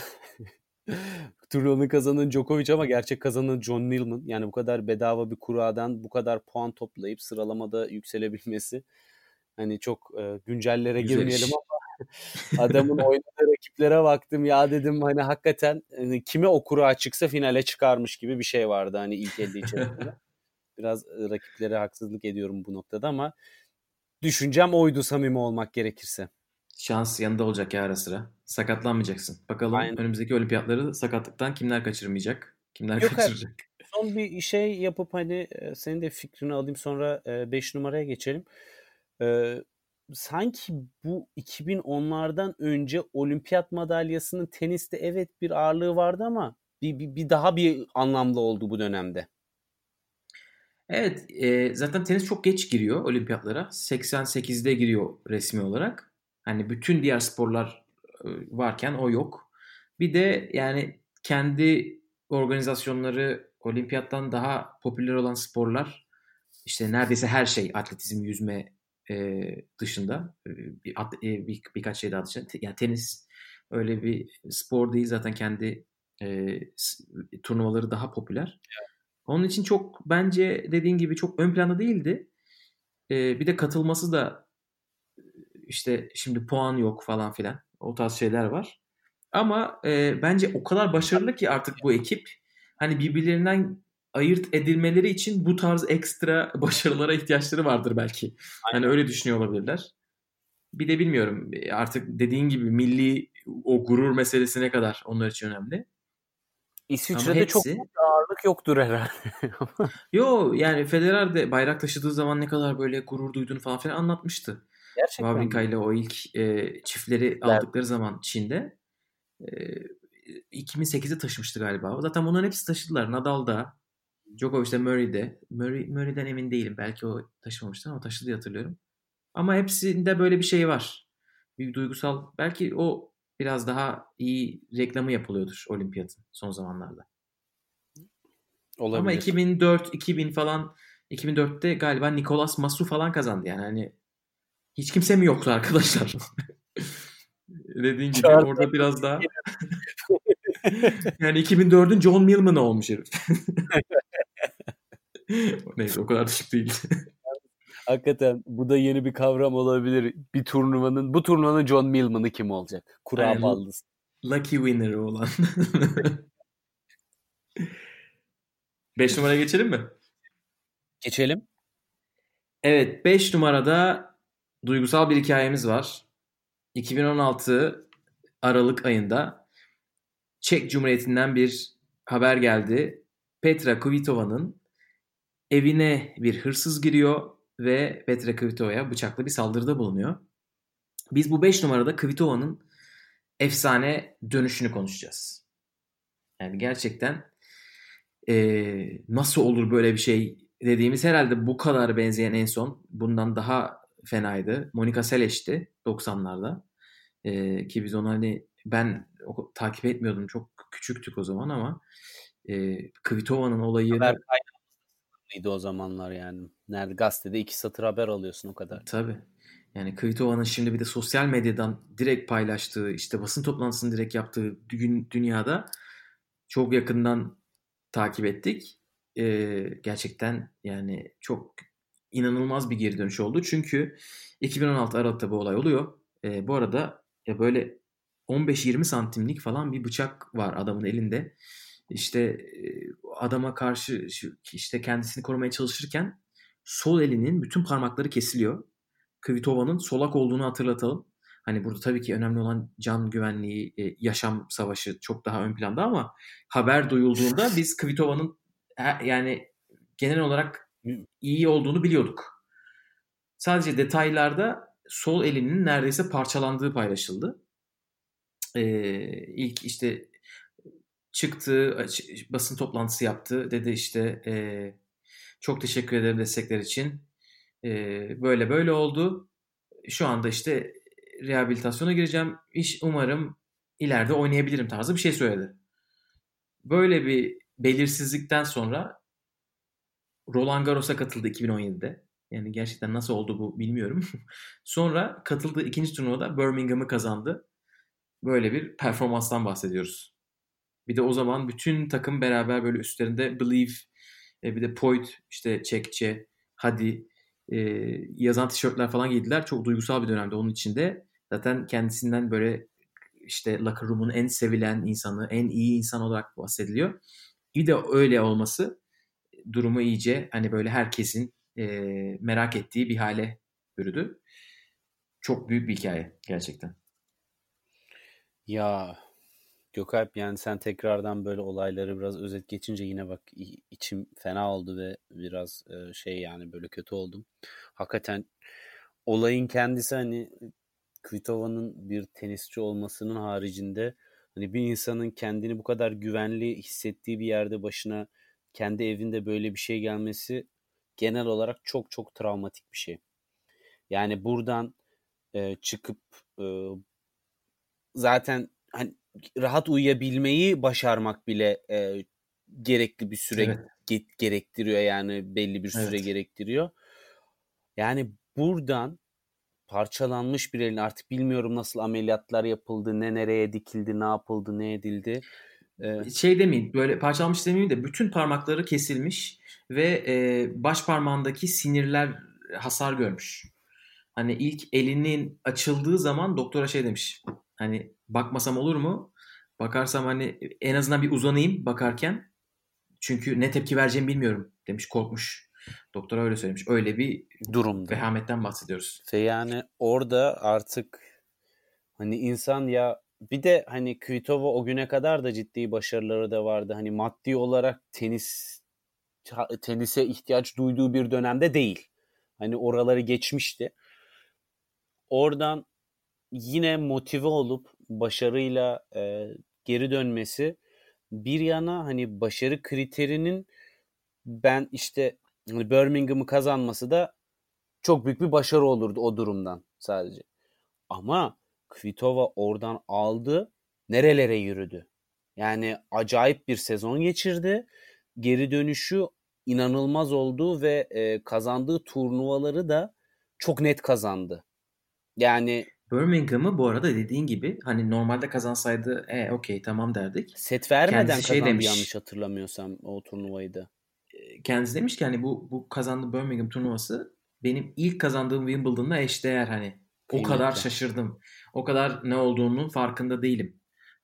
turnuvanın kazanan Djokovic ama gerçek kazanan John Millman. Yani bu kadar bedava bir kuradan bu kadar puan toplayıp sıralamada yükselebilmesi hani çok e, güncellere Güzel girmeyelim iş. ama adamın oynadığı rakiplere baktım ya dedim hani hakikaten hani kime o kura çıksa finale çıkarmış gibi bir şey vardı hani ilk 50 içerisinde. Biraz e, rakiplere haksızlık ediyorum bu noktada ama düşüncem oydu samimi olmak gerekirse. Şans yanında olacak ya ara sıra. Sakatlanmayacaksın. Bakalım Aynen. önümüzdeki olimpiyatları sakatlıktan kimler kaçırmayacak? Kimler Yok abi. kaçıracak? Son bir şey yapıp hani e, senin de fikrini alayım sonra 5 numaraya geçelim. E, sanki bu 2010'lardan önce olimpiyat madalyasının teniste evet bir ağırlığı vardı ama bir, bir, bir daha bir anlamlı oldu bu dönemde. Evet, e, zaten tenis çok geç giriyor olimpiyatlara. 88'de giriyor resmi olarak. Hani bütün diğer sporlar e, varken o yok. Bir de yani kendi organizasyonları olimpiyattan daha popüler olan sporlar işte neredeyse her şey atletizm, yüzme e, dışında e, bir, at- e, bir, birkaç şey daha dışında. Yani tenis öyle bir spor değil zaten kendi e, turnuvaları daha popüler. Onun için çok bence dediğin gibi çok ön planda değildi. Ee, bir de katılması da işte şimdi puan yok falan filan. O tarz şeyler var. Ama e, bence o kadar başarılı ki artık bu ekip. Hani birbirlerinden ayırt edilmeleri için bu tarz ekstra başarılara ihtiyaçları vardır belki. Hani öyle düşünüyor olabilirler. Bir de bilmiyorum artık dediğin gibi milli o gurur meselesi ne kadar onlar için önemli. İsviçre'de Ama çok hepsi- büyük ağırlık yoktur herhalde. Yo yani Federer de bayrak taşıdığı zaman ne kadar böyle gurur duyduğunu falan filan anlatmıştı. Gerçekten. Wawrinka ile o ilk e, çiftleri aldıkları zaman Çin'de e, 2008'de taşımıştı galiba. Zaten bunların hepsi taşıdılar. Nadal da, Djokovic de, Murray de. Murray, Murray'den emin değilim. Belki o taşımamıştı ama taşıdı diye hatırlıyorum. Ama hepsinde böyle bir şey var. Bir duygusal. Belki o biraz daha iyi reklamı yapılıyordur olimpiyatın son zamanlarda. Olabilir. Ama 2004, 2000 falan 2004'te galiba Nicolas Masu falan kazandı yani hani hiç kimse mi yoktu arkadaşlar? Dediğin gibi Çağırdı. orada biraz daha yani 2004'ün John Millman olmuş herif. Neyse o kadar düşük değil. Hakikaten bu da yeni bir kavram olabilir. Bir turnuvanın bu turnuvanın John Millman'ı kim olacak? Kura ballısı. Lucky winner olan. 5 numaraya geçelim mi? Geçelim. Evet 5 numarada duygusal bir hikayemiz var. 2016 Aralık ayında Çek Cumhuriyeti'nden bir haber geldi. Petra Kvitova'nın evine bir hırsız giriyor ve Petra Kvitova'ya bıçaklı bir saldırıda bulunuyor. Biz bu 5 numarada Kvitova'nın efsane dönüşünü konuşacağız. Yani gerçekten eee, nasıl olur böyle bir şey dediğimiz herhalde bu kadar benzeyen en son bundan daha fenaydı. Monica Seles'ti 90'larda. Eee, ki biz onu hani ben o- takip etmiyordum. Çok küçüktük o zaman ama eee Kvitova'nın olayı Haber kaynağıydı o zamanlar yani. Nerede gazetede iki satır haber alıyorsun o kadar. Tabii. Yani Kvitova'nın şimdi bir de sosyal medyadan direkt paylaştığı, işte basın toplantısını direkt yaptığı dü- dünyada çok yakından takip ettik. Ee, gerçekten yani çok inanılmaz bir geri dönüş oldu. Çünkü 2016 Aralık'ta bu olay oluyor. Ee, bu arada ya böyle 15-20 santimlik falan bir bıçak var adamın elinde. İşte e, adama karşı işte kendisini korumaya çalışırken sol elinin bütün parmakları kesiliyor. Kvitova'nın solak olduğunu hatırlatalım. Hani burada tabii ki önemli olan can güvenliği, e, yaşam savaşı çok daha ön planda ama haber duyulduğunda biz Kvitova'nın e, yani genel olarak iyi olduğunu biliyorduk. Sadece detaylarda sol elinin neredeyse parçalandığı paylaşıldı. Ee, ilk işte çıktı, basın toplantısı yaptı. Dedi işte e, çok teşekkür ederim destekler için. E, böyle böyle oldu. Şu anda işte rehabilitasyona gireceğim. İş umarım ileride oynayabilirim tarzı bir şey söyledi. Böyle bir belirsizlikten sonra Roland Garros'a katıldı 2017'de. Yani gerçekten nasıl oldu bu bilmiyorum. Sonra katıldığı ikinci turnuvada Birmingham'ı kazandı. Böyle bir performanstan bahsediyoruz. Bir de o zaman bütün takım beraber böyle üstlerinde Believe, e, bir de Poit, işte Çekçe, Hadi e, yazan tişörtler falan giydiler. Çok duygusal bir dönemde onun içinde. Zaten kendisinden böyle işte locker room'un en sevilen insanı, en iyi insan olarak bahsediliyor. Bir de öyle olması durumu iyice hani böyle herkesin e, merak ettiği bir hale bürüdü. Çok büyük bir hikaye gerçekten. Ya Gökalp yani sen tekrardan böyle olayları biraz özet geçince yine bak içim fena oldu ve biraz e, şey yani böyle kötü oldum. Hakikaten olayın kendisi hani Kvitova'nın bir tenisçi olmasının haricinde hani bir insanın kendini bu kadar güvenli hissettiği bir yerde başına kendi evinde böyle bir şey gelmesi genel olarak çok çok travmatik bir şey. Yani buradan e, çıkıp e, zaten hani rahat uyuyabilmeyi başarmak bile e, gerekli bir süre Evet. ge- gerektiriyor yani belli bir süre Evet. gerektiriyor. Yani buradan parçalanmış bir elin artık bilmiyorum nasıl ameliyatlar yapıldı, ne nereye dikildi, ne yapıldı, ne edildi. E, Şey demeyin böyle parçalanmış demeyeyim de bütün parmakları kesilmiş ve e, baş parmağındaki sinirler hasar görmüş. Hani ilk elinin açıldığı zaman doktora şey demiş. Hani bakmasam olur mu? Bakarsam hani en azından bir uzanayım bakarken. Çünkü ne tepki vereceğimi bilmiyorum demiş korkmuş. Doktora öyle söylemiş. Öyle bir durumda. vehametten bahsediyoruz. Ve yani orada artık hani insan ya bir de hani Kvitova o güne kadar da ciddi başarıları da vardı. Hani maddi olarak tenis tenise ihtiyaç duyduğu bir dönemde değil. Hani oraları geçmişti. Oradan yine motive olup başarıyla e, geri dönmesi bir yana hani başarı kriterinin ben işte hani Birmingham'ı kazanması da çok büyük bir başarı olurdu o durumdan sadece. Ama Kvitova oradan aldı, nerelere yürüdü. Yani acayip bir sezon geçirdi. Geri dönüşü inanılmaz oldu ve e, kazandığı turnuvaları da çok net kazandı. Yani Birmingham'ı bu arada dediğin gibi hani normalde kazansaydı e okey tamam derdik. set vermeden Kendisi şey kazandı demiş. yanlış hatırlamıyorsam o turnuvayı da. Kendisi demiş ki hani bu bu kazandığı Birmingham turnuvası benim ilk kazandığım Wimbledon'la eşdeğer hani. O kadar şaşırdım. O kadar ne olduğunun farkında değilim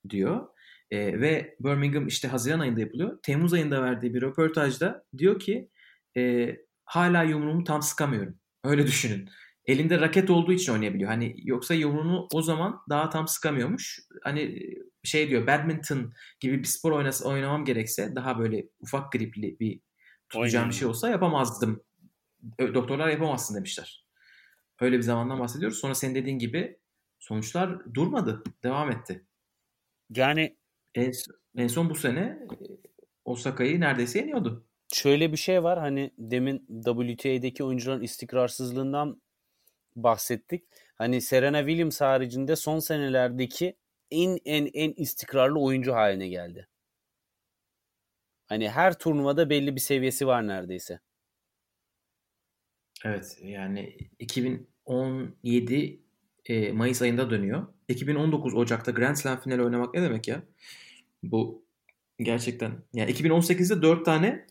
diyor. E, ve Birmingham işte Haziran ayında yapılıyor. Temmuz ayında verdiği bir röportajda diyor ki e, hala yumruğumu tam sıkamıyorum. Öyle düşünün. Elinde raket olduğu için oynayabiliyor. Hani yoksa yumruğunu o zaman daha tam sıkamıyormuş. Hani şey diyor badminton gibi bir spor oynas oynamam gerekse daha böyle ufak gripli bir tutacağım bir şey olsa yapamazdım. Doktorlar yapamazsın demişler. Öyle bir zamandan bahsediyoruz. Sonra senin dediğin gibi sonuçlar durmadı. Devam etti. Yani En, en son bu sene e, Osaka'yı neredeyse yeniyordu. şöyle bir şey var hani demin WTA'deki oyuncuların istikrarsızlığından bahsettik. Hani Serena Williams haricinde son senelerdeki en en en istikrarlı oyuncu haline geldi. Hani her turnuvada belli bir seviyesi var neredeyse. Evet yani 2017 e, Mayıs ayında dönüyor. 2019 Ocak'ta Grand Slam finali oynamak ne demek ya? Bu gerçekten yani 2018'de 4 tane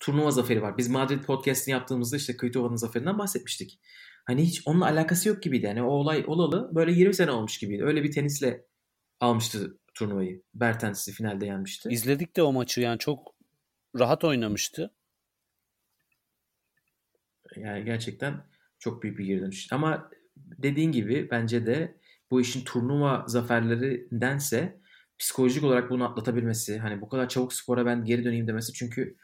turnuva zaferi var. Biz Madrid podcast'ini yaptığımızda işte Kvitova'nın zaferinden bahsetmiştik. Hani hiç onunla alakası yok gibiydi. Yani o olay olalı böyle 20 sene olmuş gibiydi. Öyle bir tenisle almıştı turnuvayı. Bertens'i finalde yenmişti. İzledik de o maçı yani çok rahat oynamıştı. Yani gerçekten çok büyük bir geri dönüş. Ama dediğin gibi bence de bu işin turnuva zaferlerindense psikolojik olarak bunu atlatabilmesi, hani bu kadar çabuk spora ben geri döneyim demesi çünkü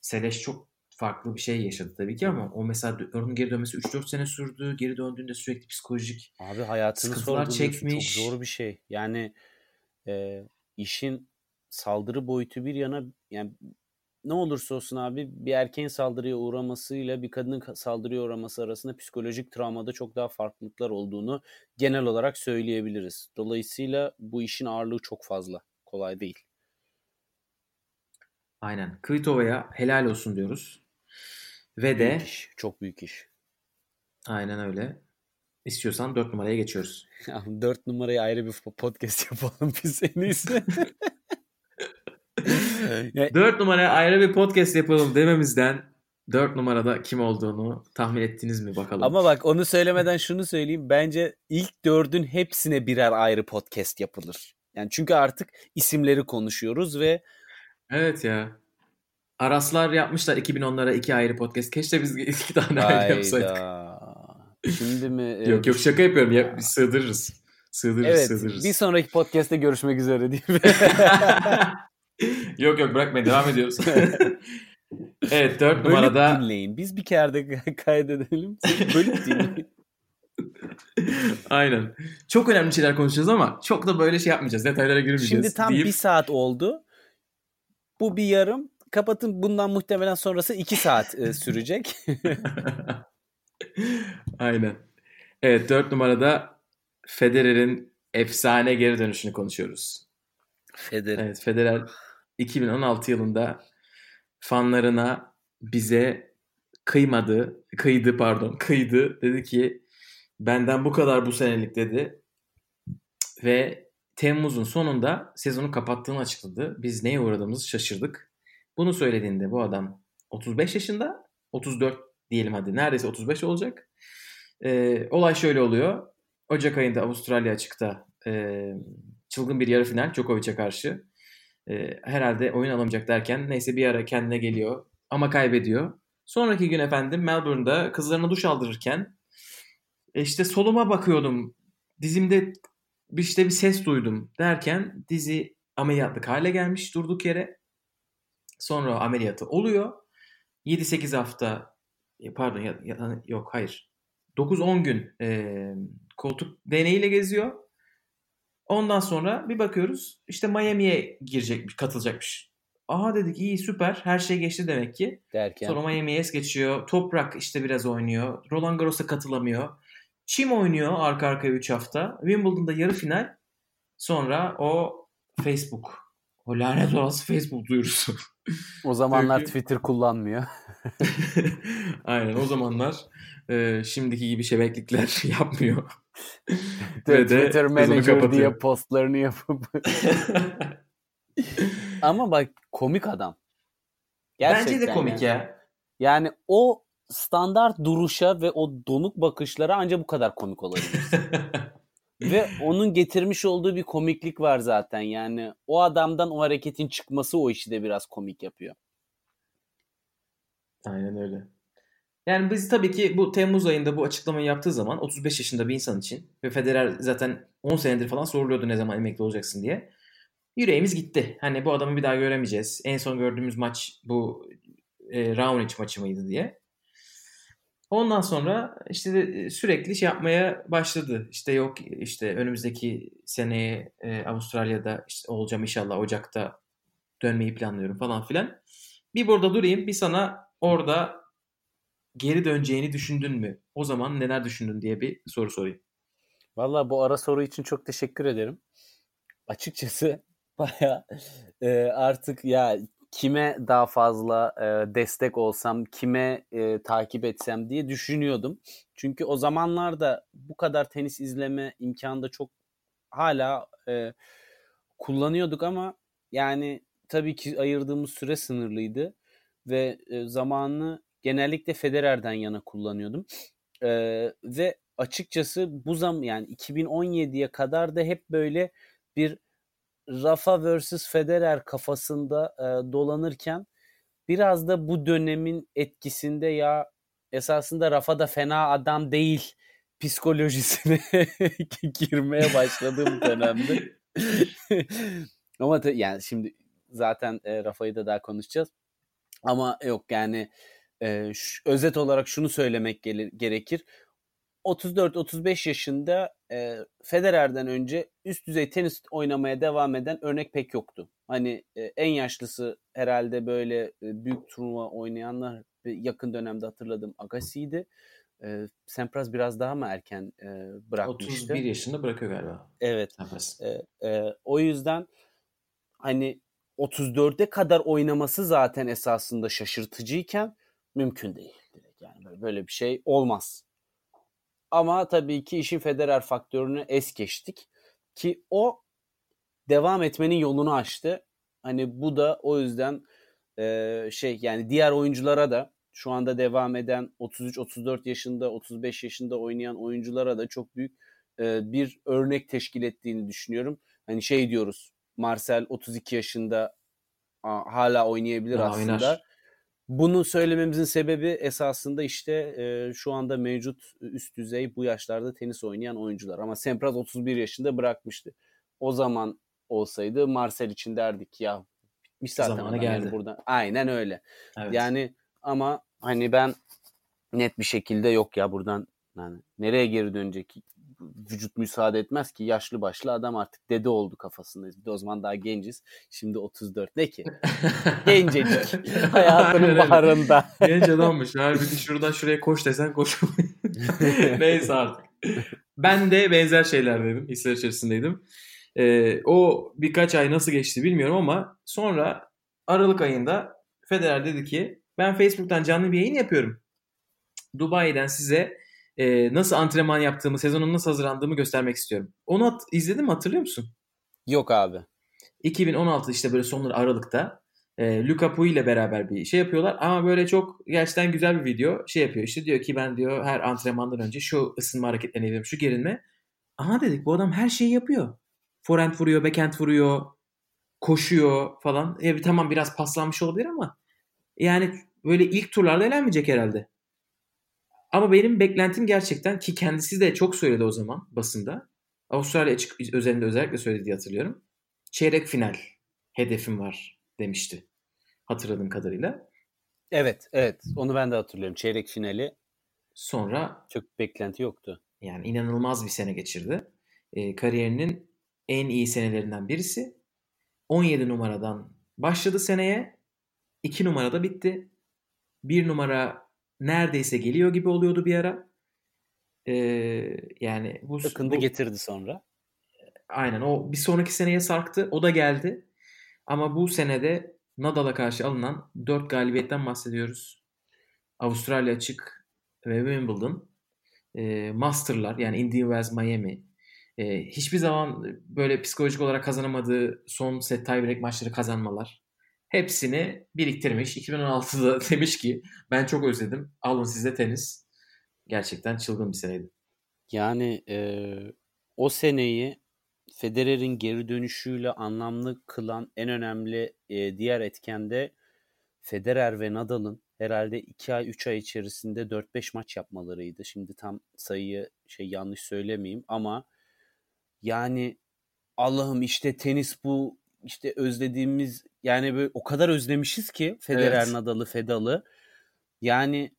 Seleş çok farklı bir şey yaşadı tabii ki ama o mesela onun geri dönmesi 3-4 sene sürdü. Geri döndüğünde sürekli psikolojik Abi hayatını Sıkıntılar çekmiş. Çok zor bir şey. Yani e, işin saldırı boyutu bir yana yani ne olursa olsun abi bir erkeğin saldırıya uğramasıyla bir kadının ka- saldırıya uğraması arasında psikolojik travmada çok daha farklılıklar olduğunu genel olarak söyleyebiliriz. Dolayısıyla bu işin ağırlığı çok fazla. Kolay değil. aynen Kvitova'ya helal olsun diyoruz. Ve de Büyük iş. Çok büyük iş. aynen öyle. İstiyorsan 4 numaraya geçiyoruz. Dört numarayı ayrı bir podcast yapalım biz en iyisi. 4 numaraya ayrı bir podcast yapalım dememizden 4 numarada kim olduğunu tahmin ettiniz mi bakalım. Ama bak onu söylemeden şunu söyleyeyim. Bence ilk dördün hepsine birer ayrı podcast yapılır. Yani çünkü artık isimleri konuşuyoruz ve Evet ya. Araslar yapmışlar 2010'lara iki ayrı podcast. Keşke biz iki tane ayrı yapsaydık. hayda. Şimdi mi? Yok yok şaka yapıyorum. Ya, biz sığdırırız. Sığdırırız Evet. sığdırırız. Bir sonraki podcast'te görüşmek üzere diyeyim. yok yok bırakmayın devam ediyoruz. evet 4 Bölüp numarada dinleyin. Biz bir kere de kaydedelim. Bölüp dinleyin. aynen. Çok önemli şeyler konuşacağız ama çok da böyle şey yapmayacağız. Detaylara girmeyeceğiz. Şimdi tam deyip- bir saat oldu. Bu bir yarım. Kapatın bundan muhtemelen sonrası iki saat e, sürecek. Aynen. Evet 4 numarada Federer'in efsane geri dönüşünü konuşuyoruz. Federer. Evet Federer 2016 yılında fanlarına bize kıymadı, kıydı pardon, kıydı. Dedi ki benden bu kadar bu senelik dedi. Ve Temmuz'un sonunda sezonu kapattığını açıkladı. Biz neye uğradığımızı şaşırdık. Bunu söylediğinde bu adam 35 yaşında, 34 diyelim hadi neredeyse 35 olacak. Ee, olay şöyle oluyor. Ocak ayında Avustralya açıkta e, çılgın bir yarı final Djokovic'e karşı. E, herhalde oyun alamayacak derken neyse bir ara kendine geliyor ama kaybediyor. Sonraki gün efendim Melbourne'da kızlarına duş aldırırken e, işte soluma bakıyordum. Dizimde işte bir ses duydum derken dizi ameliyatlık hale gelmiş durduk yere. Sonra ameliyatı oluyor. 7-8 hafta e, pardon ya, ya- yok hayır 9-10 gün e, koltuk deneyiyle geziyor. Ondan sonra bir bakıyoruz işte Miami'ye girecekmiş, katılacakmış. Aha dedik iyi süper her şey geçti demek ki. Derken. Sonra Miami'ye es geçiyor. Toprak işte biraz oynuyor. Roland Garros'a katılamıyor. Çim oynuyor arka arkaya 3 hafta. Wimbledon'da yarı final. Sonra o Facebook. O lanet olası Facebook duyurusu. O zamanlar Çünkü- Twitter kullanmıyor. Aynen o zamanlar e, şimdiki gibi şebeklikler yapmıyor. Ve de Twitter Manager diye postlarını yapıp. Ama bak komik adam. Bence de Gerçekten komik yani. ya. Yani o standart duruşa ve o donuk bakışlara ancak bu kadar komik olabilir. ve onun getirmiş olduğu bir komiklik var zaten. Yani o adamdan o hareketin çıkması o işi de biraz komik yapıyor. Aynen öyle. Yani biz tabii ki bu Temmuz ayında bu açıklamayı yaptığı zaman 35 yaşında bir insan için ve Federer zaten 10 senedir falan soruluyordu ne zaman emekli olacaksın diye. Yüreğimiz gitti. Hani bu adamı bir daha göremeyeceğiz. En son gördüğümüz maç bu e, Raonic maçı mıydı diye. Ondan sonra işte de sürekli şey yapmaya başladı. İşte yok işte önümüzdeki seneye e, Avustralya'da işte olacağım inşallah Ocak'ta dönmeyi planlıyorum falan filan. Bir burada durayım bir sana orada geri döneceğini düşündün mü? O zaman neler düşündün diye bir soru sorayım. Valla bu ara soru için çok teşekkür ederim. Açıkçası baya artık ya kime daha fazla e, destek olsam, kime e, takip etsem diye düşünüyordum. Çünkü o zamanlarda bu kadar tenis izleme imkanı da çok hala e, kullanıyorduk ama yani tabii ki ayırdığımız süre sınırlıydı ve e, zamanını genellikle Federer'den yana kullanıyordum. E, ve açıkçası bu zam yani 2017'ye kadar da hep böyle bir Rafa vs Federer kafasında e, dolanırken biraz da bu dönemin etkisinde ya esasında Rafa da fena adam değil psikolojisine girmeye başladığım dönemde. Ama ta- yani şimdi zaten e, Rafa'yı da daha konuşacağız. Ama yok yani e, ş- özet olarak şunu söylemek gelir, gerekir. 34-35 yaşında e, Federer'den önce üst düzey tenis oynamaya devam eden örnek pek yoktu. Hani e, en yaşlısı herhalde böyle e, büyük turnuva oynayanlar yakın dönemde hatırladığım Agassi'ydi. E, Sampras biraz daha mı erken e, bırakmıştı? 31 yaşında bırakıyor galiba. Evet. E, e, o yüzden hani 34'e kadar oynaması zaten esasında şaşırtıcıyken mümkün değil. Direkt Yani böyle- bir şey olmaz. Ama tabii ki işin Federer faktörünü es geçtik ki o devam etmenin yolunu açtı. Hani bu da o yüzden e, şey yani diğer oyunculara da şu anda devam eden 33-34 yaşında 35 yaşında oynayan oyunculara da çok büyük e, bir örnek teşkil ettiğini düşünüyorum. Hani şey diyoruz Marcel 32 yaşında a, hala oynayabilir Daha aslında. oynar. Bunu söylememizin sebebi esasında işte e, şu anda mevcut üst düzey bu yaşlarda tenis oynayan oyuncular. Ama Sampras 31 yaşında bırakmıştı. O zaman olsaydı Marcel için derdik ya bitmiş zaten Zamanı adam yani geldi. burada. Aynen öyle. Evet. Yani ama hani ben net bir şekilde yok ya buradan yani nereye geri dönecek? Vücut müsaade etmez ki yaşlı başlı adam artık dede oldu kafasındayız. Bir de o zaman daha genciz. Şimdi 34 ne ki? Gencecik. Hayatının baharında. Genç adammış. Halbuki şuradan şuraya koş desen koşamayız. Neyse artık. Ben de benzer şeyler dedim. Hisler içerisindeydim. Ee, o birkaç ay nasıl geçti bilmiyorum ama sonra Aralık ayında Federer dedi ki ben Facebook'tan canlı bir yayın yapıyorum. Dubai'den size e, nasıl antrenman yaptığımı, sezonun nasıl hazırlandığımı göstermek istiyorum. Onu hat- izledin mi hatırlıyor musun? Yok abi. 2016 işte böyle sonları Aralık'ta e, Luka Pui ile beraber bir şey yapıyorlar ama böyle çok gerçekten güzel bir video şey yapıyor işte diyor ki ben diyor her antrenmandan önce şu ısınma hareketlerini yapıyorum şu gerilme. Aha dedik bu adam her şeyi yapıyor. Forehand vuruyor, backhand vuruyor, koşuyor falan. E, tamam biraz paslanmış olabilir ama yani böyle ilk turlarda elenmeyecek herhalde. Ama benim beklentim gerçekten ki kendisi de çok söyledi o zaman basında. Avustralya açık özelinde özellikle söylediği hatırlıyorum. Çeyrek final hedefim var demişti. Hatırladığım kadarıyla. Evet, evet. Onu ben de hatırlıyorum. Çeyrek finali Sonra çok beklenti yoktu. yani inanılmaz bir sene geçirdi. E, kariyerinin en iyi senelerinden birisi. 17 numaradan başladı seneye. 2 numarada bitti. 1 numara neredeyse geliyor gibi oluyordu bir ara. Ee, yani bu, Takındı bu getirdi sonra. aynen o bir sonraki seneye sarktı. O da geldi. Ama bu senede Nadal'a karşı alınan 4 galibiyetten bahsediyoruz. Avustralya açık ve Wimbledon. Ee, Master'lar yani Indian Wells, Miami. Ee, hiçbir zaman böyle psikolojik olarak kazanamadığı son set tiebreak maçları kazanmalar. Hepsini biriktirmiş. 2016'da demiş ki ben çok özledim. Alın size tenis. Gerçekten çılgın bir seneydi. Yani e, o seneyi Federer'in geri dönüşüyle anlamlı kılan en önemli e, diğer etken de Federer ve Nadal'ın herhalde 2 ay 3 ay içerisinde 4-5 maç yapmalarıydı. Şimdi tam sayıyı şey yanlış söylemeyeyim ama yani Allah'ım işte tenis bu işte özlediğimiz yani böyle o kadar özlemişiz ki Federer Evet. Nadal'ı Fedal'ı. Yani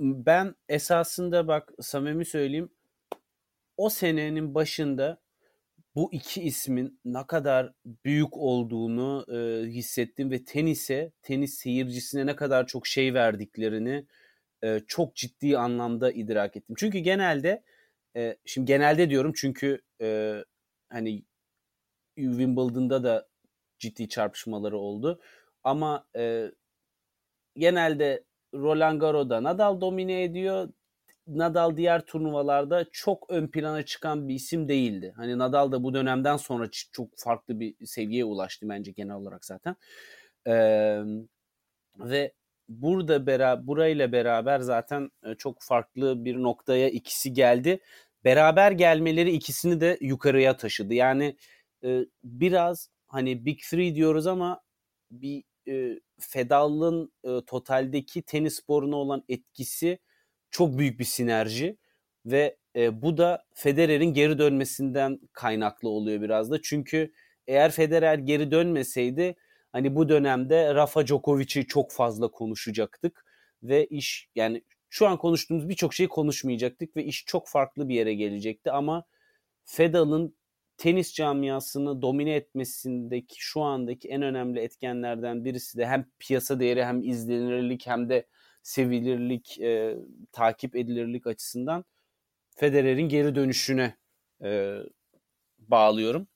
ben esasında bak samimi söyleyeyim o senenin başında bu iki ismin ne kadar büyük olduğunu e, hissettim ve tenise, tenis seyircisine ne kadar çok şey verdiklerini e, çok ciddi anlamda idrak ettim. Çünkü genelde e, şimdi genelde diyorum çünkü e, hani Wimbledon'da da ciddi çarpışmaları oldu. Ama e, genelde Roland Garros'da Nadal domine ediyor. Nadal diğer turnuvalarda çok ön plana çıkan bir isim değildi. Hani Nadal da bu dönemden sonra çok farklı bir seviyeye ulaştı bence genel olarak zaten. Ee, ve burada beraber burayla beraber zaten e, çok farklı bir noktaya ikisi geldi. Beraber gelmeleri ikisini de yukarıya taşıdı. Yani e, biraz hani Big Three diyoruz ama bir e, Fedal'ın e, totaldeki tenis sporuna olan etkisi çok büyük bir sinerji ve e, bu da Federer'in geri dönmesinden kaynaklı oluyor biraz da. Çünkü eğer Federer geri dönmeseydi hani bu dönemde Rafa Djokovic'i çok fazla konuşacaktık ve iş yani şu an konuştuğumuz birçok şeyi konuşmayacaktık ve iş çok farklı bir yere gelecekti ama Fedal'ın tenis camiasını domine etmesindeki şu andaki en önemli etkenlerden birisi de hem piyasa değeri hem izlenirlik hem de sevilirlik, e, takip edilirlik açısından Federer'in geri dönüşüne e, bağlıyorum.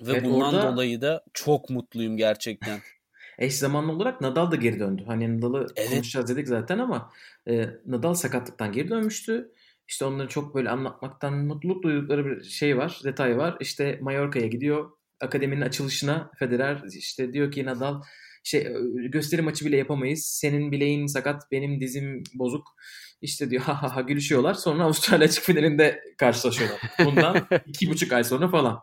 Ve Evet, bundan orada- dolayı da çok mutluyum gerçekten. Eş zamanlı olarak Nadal da geri döndü. Hani Nadal'ı Evet. konuşacağız dedik zaten ama e, Nadal sakatlıktan geri dönmüştü. İşte onları çok böyle anlatmaktan mutluluk duydukları bir şey var, detay var. İşte Mallorca'ya gidiyor. Akademinin açılışına Federer işte diyor ki Nadal şey gösteri maçı bile yapamayız. Senin bileğin sakat, benim dizim bozuk. İşte diyor ha ha ha gülüşüyorlar. Sonra Avustralya açık finalinde karşılaşıyorlar. Bundan iki buçuk ay sonra falan.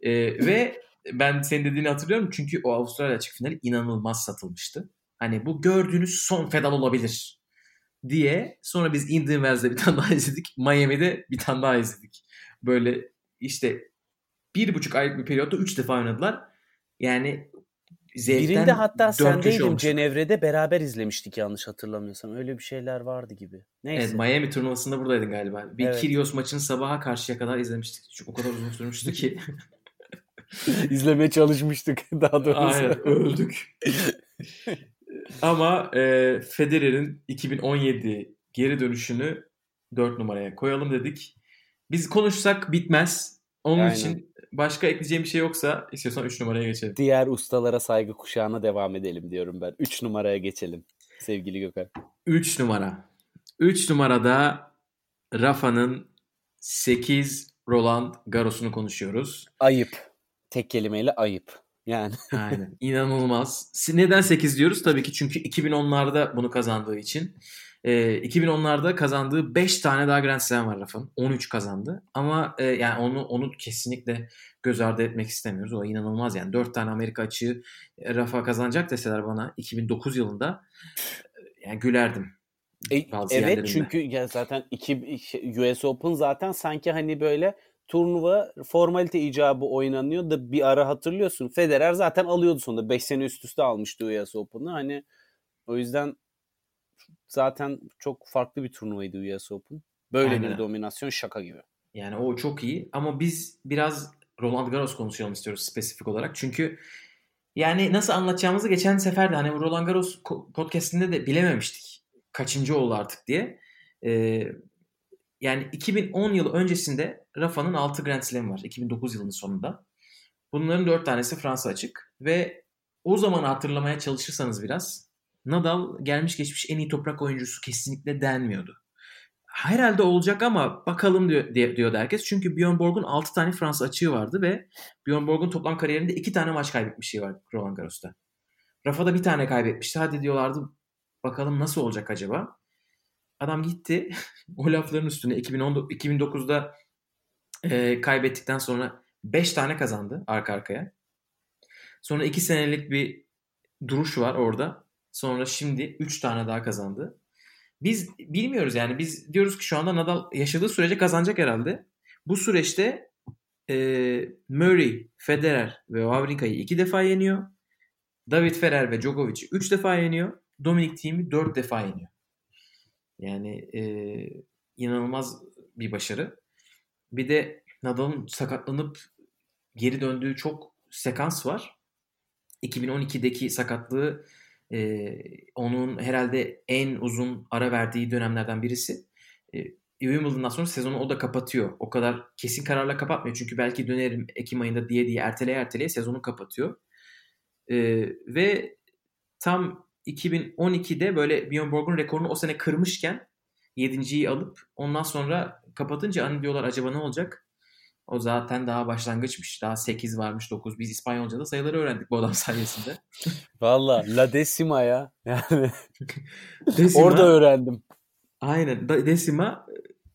E, ve ben senin dediğini hatırlıyorum çünkü o Avustralya açık finali inanılmaz satılmıştı. Hani bu gördüğünüz son fedal olabilir diye sonra biz Indian Wells'de bir tane daha izledik. Miami'de bir tane daha izledik. Böyle işte bir buçuk aylık bir periyotta üç defa oynadılar. Yani zevkten Birinde hatta köşe sendeydim. Cenevre'de beraber izlemiştik yanlış hatırlamıyorsam. Öyle bir şeyler vardı gibi. Neyse. Evet Miami turnuvasında buradaydın galiba. Bir Evet. Kyrgios maçını sabaha karşıya kadar izlemiştik. Çünkü o kadar uzun sürmüştü ki. İzlemeye çalışmıştık daha doğrusu. Aynen öldük. Ama e, Federer'in 2017 geri dönüşünü 4 numaraya koyalım dedik. Biz konuşsak bitmez. Onun Aynen. için başka ekleyeceğim bir şey yoksa istiyorsan 3 numaraya geçelim. Diğer ustalara saygı kuşağına devam edelim diyorum ben. 3 numaraya geçelim sevgili Gökhan. 3 numara. 3 numarada Rafa'nın 8 Roland Garros'unu konuşuyoruz. Ayıp. Tek kelimeyle ayıp. Yani Aynen. İnanılmaz. Neden 8 diyoruz? Tabii ki çünkü 2010'larda bunu kazandığı için. Ee, 2010'larda kazandığı 5 tane daha Grand Slam var Rafa'nın. 13 kazandı. Ama e, yani onu onu kesinlikle göz ardı etmek istemiyoruz. O inanılmaz yani. 4 tane Amerika açığı e, Rafa kazanacak deseler bana 2009 yılında e, yani gülerdim. E, evet yerlerinde. çünkü ya zaten iki US Open zaten sanki hani böyle turnuva formalite icabı oynanıyor da bir ara hatırlıyorsun. Federer zaten alıyordu sonunda. 5 sene üst üste almıştı US Open'ı. Hani o yüzden zaten çok farklı bir turnuvaydı US Open. Böyle Aynen. bir dominasyon şaka gibi. Yani o çok iyi ama biz biraz Roland Garros konuşalım istiyoruz spesifik olarak. Çünkü yani nasıl anlatacağımızı geçen sefer de hani Roland Garros podcastinde de bilememiştik. Kaçıncı oldu artık diye. Ee, yani 2010 yılı öncesinde Rafa'nın 6 Grand Slam var. 2009 yılının sonunda. Bunların 4 tanesi Fransa açık. Ve o zamanı hatırlamaya çalışırsanız biraz Nadal gelmiş geçmiş en iyi toprak oyuncusu kesinlikle denmiyordu. Herhalde olacak ama bakalım diyor, diyordu herkes. Çünkü Björn Borg'un 6 tane Fransa açığı vardı ve Björn Borg'un toplam kariyerinde 2 tane maç kaybetmişliği var Roland Garros'ta. Rafa da bir tane kaybetmişti. Hadi diyorlardı bakalım nasıl olacak acaba. Adam gitti o lafların üstüne 2010, 2009'da e, kaybettikten sonra 5 tane kazandı arka arkaya. Sonra 2 senelik bir duruş var orada. Sonra şimdi 3 tane daha kazandı. Biz bilmiyoruz yani biz diyoruz ki şu anda Nadal yaşadığı sürece kazanacak herhalde. Bu süreçte e, Murray, Federer ve Wawrinka'yı iki defa yeniyor. David Ferrer ve Djokovic'i üç defa yeniyor. Dominic Thiem'i dört defa yeniyor. Yani e, inanılmaz bir başarı. Bir de Nadal'ın sakatlanıp geri döndüğü çok sekans var. 2012'deki sakatlığı e, onun herhalde en uzun ara verdiği dönemlerden birisi. E, Wimbledon'dan sonra sezonu o da kapatıyor. O kadar kesin kararla kapatmıyor. Çünkü belki dönerim Ekim ayında diye diye erteleye erteleye sezonu kapatıyor. E, ve tam 2012'de böyle Björn Borg'un rekorunu o sene kırmışken 7.yi alıp ondan sonra kapatınca hani diyorlar acaba ne olacak? O zaten daha başlangıçmış. Daha 8 varmış 9. Biz İspanyolca'da sayıları öğrendik bu adam sayesinde. Valla La Decima ya. Yani Decima, orada öğrendim. Aynen. Decima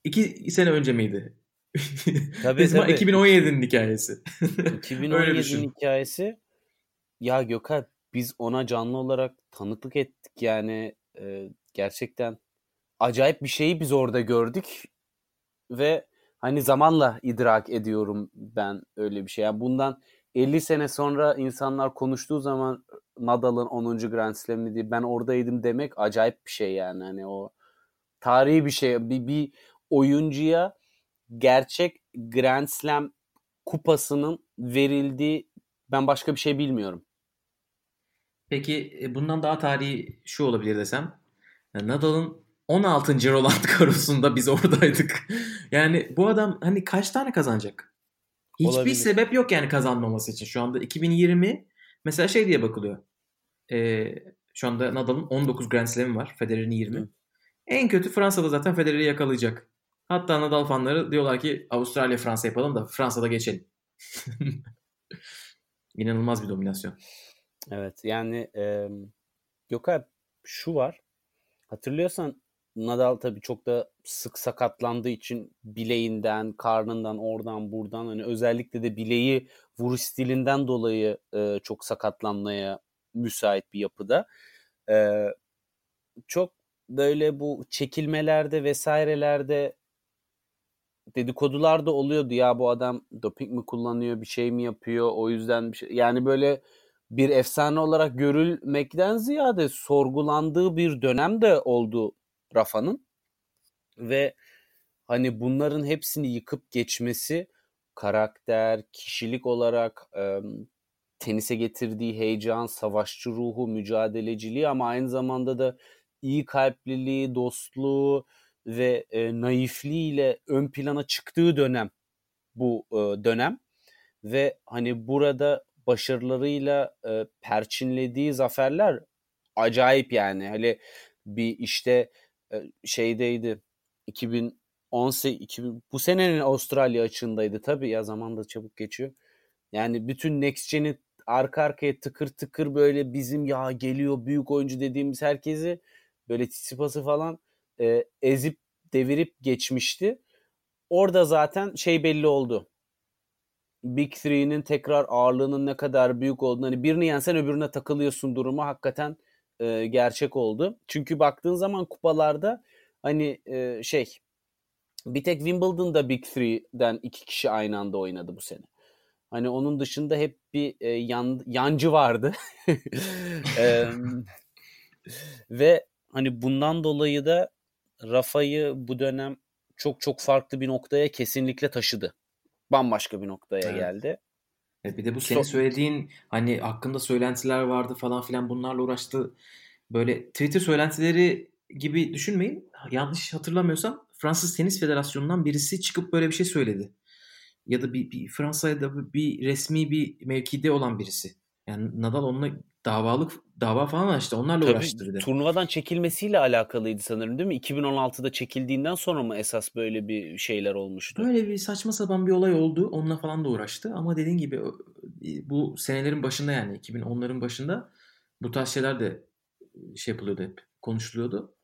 2 sene önce miydi? Tabii, Decima tabii. 2017'nin hikayesi. 2017'nin hikayesi. Ya Gökhan biz ona canlı olarak tanıklık ettik yani e, gerçekten acayip bir şeyi biz orada gördük ve hani zamanla idrak ediyorum ben öyle bir şey. Yani bundan 50 sene sonra insanlar konuştuğu zaman Nadal'ın 10. Grand Slam'i diye ben oradaydım demek acayip bir şey yani. Hani o tarihi bir şey. Bir, bir oyuncuya gerçek Grand Slam kupasının verildiği ben başka bir şey bilmiyorum. Peki e, bundan daha tarihi şu olabilir desem. Nadal'ın 16. Roland Garros'unda biz oradaydık. yani bu adam hani kaç tane kazanacak? Hiçbir Olabilir. sebep yok yani kazanmaması için. Şu anda 2020 mesela şey diye bakılıyor. Ee, şu anda Nadal'ın 19 Grand Slam'i var. Federer'in 20. Hı. En kötü Fransa'da zaten Federer'i yakalayacak. Hatta Nadal fanları diyorlar ki Avustralya Fransa yapalım da Fransa'da geçelim. İnanılmaz bir dominasyon. Evet yani e, Gökhan şu var. Hatırlıyorsan Nadal tabii çok da sık sakatlandığı için bileğinden, karnından, oradan, buradan hani özellikle de bileği vuruş stilinden dolayı e, çok sakatlanmaya müsait bir yapıda. E, çok böyle bu çekilmelerde vesairelerde dedikodular da oluyordu ya bu adam doping mi kullanıyor bir şey mi yapıyor o yüzden bir şey yani böyle bir efsane olarak görülmekten ziyade sorgulandığı bir dönem de oldu Rafa'nın ve hani bunların hepsini yıkıp geçmesi karakter, kişilik olarak e, tenise getirdiği heyecan, savaşçı ruhu, mücadeleciliği ama aynı zamanda da iyi kalpliliği, dostluğu ve e, naifliğiyle ön plana çıktığı dönem bu e, dönem ve hani burada başarılarıyla e, perçinlediği zaferler acayip yani. Hani bir işte şeydeydi 2018 2000, bu senenin Avustralya açığındaydı tabii ya zaman da çabuk geçiyor. Yani bütün Next Gen'i arka arkaya tıkır tıkır böyle bizim ya geliyor büyük oyuncu dediğimiz herkesi böyle Tsitsipas'ı falan e, ezip devirip geçmişti. Orada zaten şey belli oldu. Big Three'nin tekrar ağırlığının ne kadar büyük olduğunu hani birini yensen öbürüne takılıyorsun durumu hakikaten e, gerçek oldu. Çünkü baktığın zaman kupalarda hani e, şey bir tek Wimbledon'da Big Three'den iki kişi aynı anda oynadı bu sene. Hani onun dışında hep bir e, yan, yancı vardı. e, ve hani bundan dolayı da Rafa'yı bu dönem çok çok farklı bir noktaya kesinlikle taşıdı. Bambaşka bir noktaya Evet. geldi. E bir de bu senin So- söylediğin hani hakkında söylentiler vardı falan filan bunlarla uğraştı. Böyle Twitter söylentileri gibi düşünmeyin. Yanlış hatırlamıyorsam Fransız Tenis Federasyonu'ndan birisi çıkıp böyle bir şey söyledi. Ya da bir, bir Fransa'da bir resmi bir mevkide olan birisi. Yani Nadal onunla davalık dava falan açtı. Onlarla Tabii uğraştı bir de. turnuvadan çekilmesiyle alakalıydı sanırım değil mi? 2016'da çekildiğinden sonra mı esas böyle bir şeyler olmuştu? Böyle bir saçma sapan bir olay oldu. Onunla falan da uğraştı. Ama dediğin gibi o- bu senelerin başında yani 2010'ların başında bu tarz şeyler de şey yapılıyordu hep. Konuşuluyordu.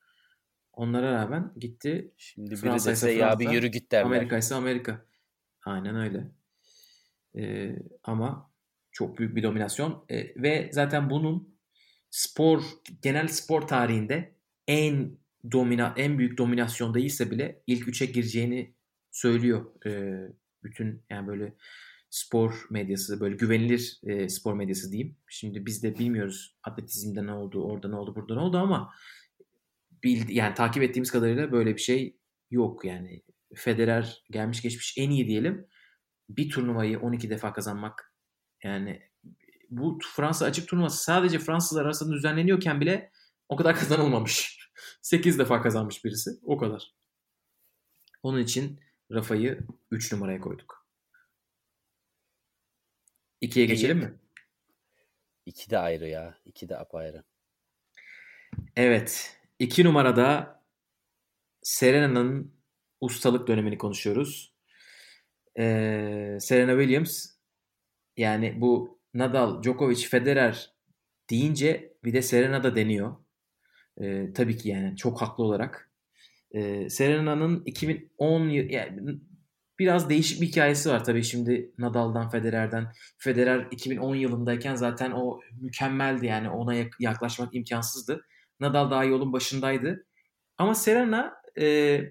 Onlara rağmen gitti. Şimdi Fransa ise ya bir yürü git derler. Amerika ise Amerika. Aynen öyle. Ee, ama çok büyük bir dominasyon. Ee, ve zaten bunun spor, genel spor tarihinde en domina, en büyük dominasyon değilse bile ilk üçe gireceğini söylüyor. Ee, bütün yani böyle spor medyası, böyle güvenilir e, spor medyası diyeyim. Şimdi biz de bilmiyoruz atletizmde ne oldu, orada ne oldu, burada ne oldu ama bildi, yani takip ettiğimiz kadarıyla böyle bir şey yok yani. Federer gelmiş geçmiş en iyi diyelim. Bir turnuvayı 12 defa kazanmak yani bu Fransa açık turnuvası sadece Fransızlar arasında düzenleniyorken bile o kadar kazanılmamış. 8 defa kazanmış birisi. O kadar. Onun için Rafa'yı 3 numaraya koyduk. 2'ye geçelim mi? İki de ayrı ya. İki de apayrı. Evet. 2 numarada Serena'nın ustalık dönemini konuşuyoruz. Ee, Serena Williams yani bu Nadal, Djokovic, Federer deyince bir de Serena da deniyor. Ee, tabii ki yani çok haklı olarak. Ee, Serena'nın 2010 yıl- yani biraz değişik bir hikayesi var tabii şimdi Nadal'dan, Federer'den. Federer 2010 yılındayken zaten o mükemmeldi yani ona yak- yaklaşmak imkansızdı. Nadal daha yolun başındaydı. Ama Serena e,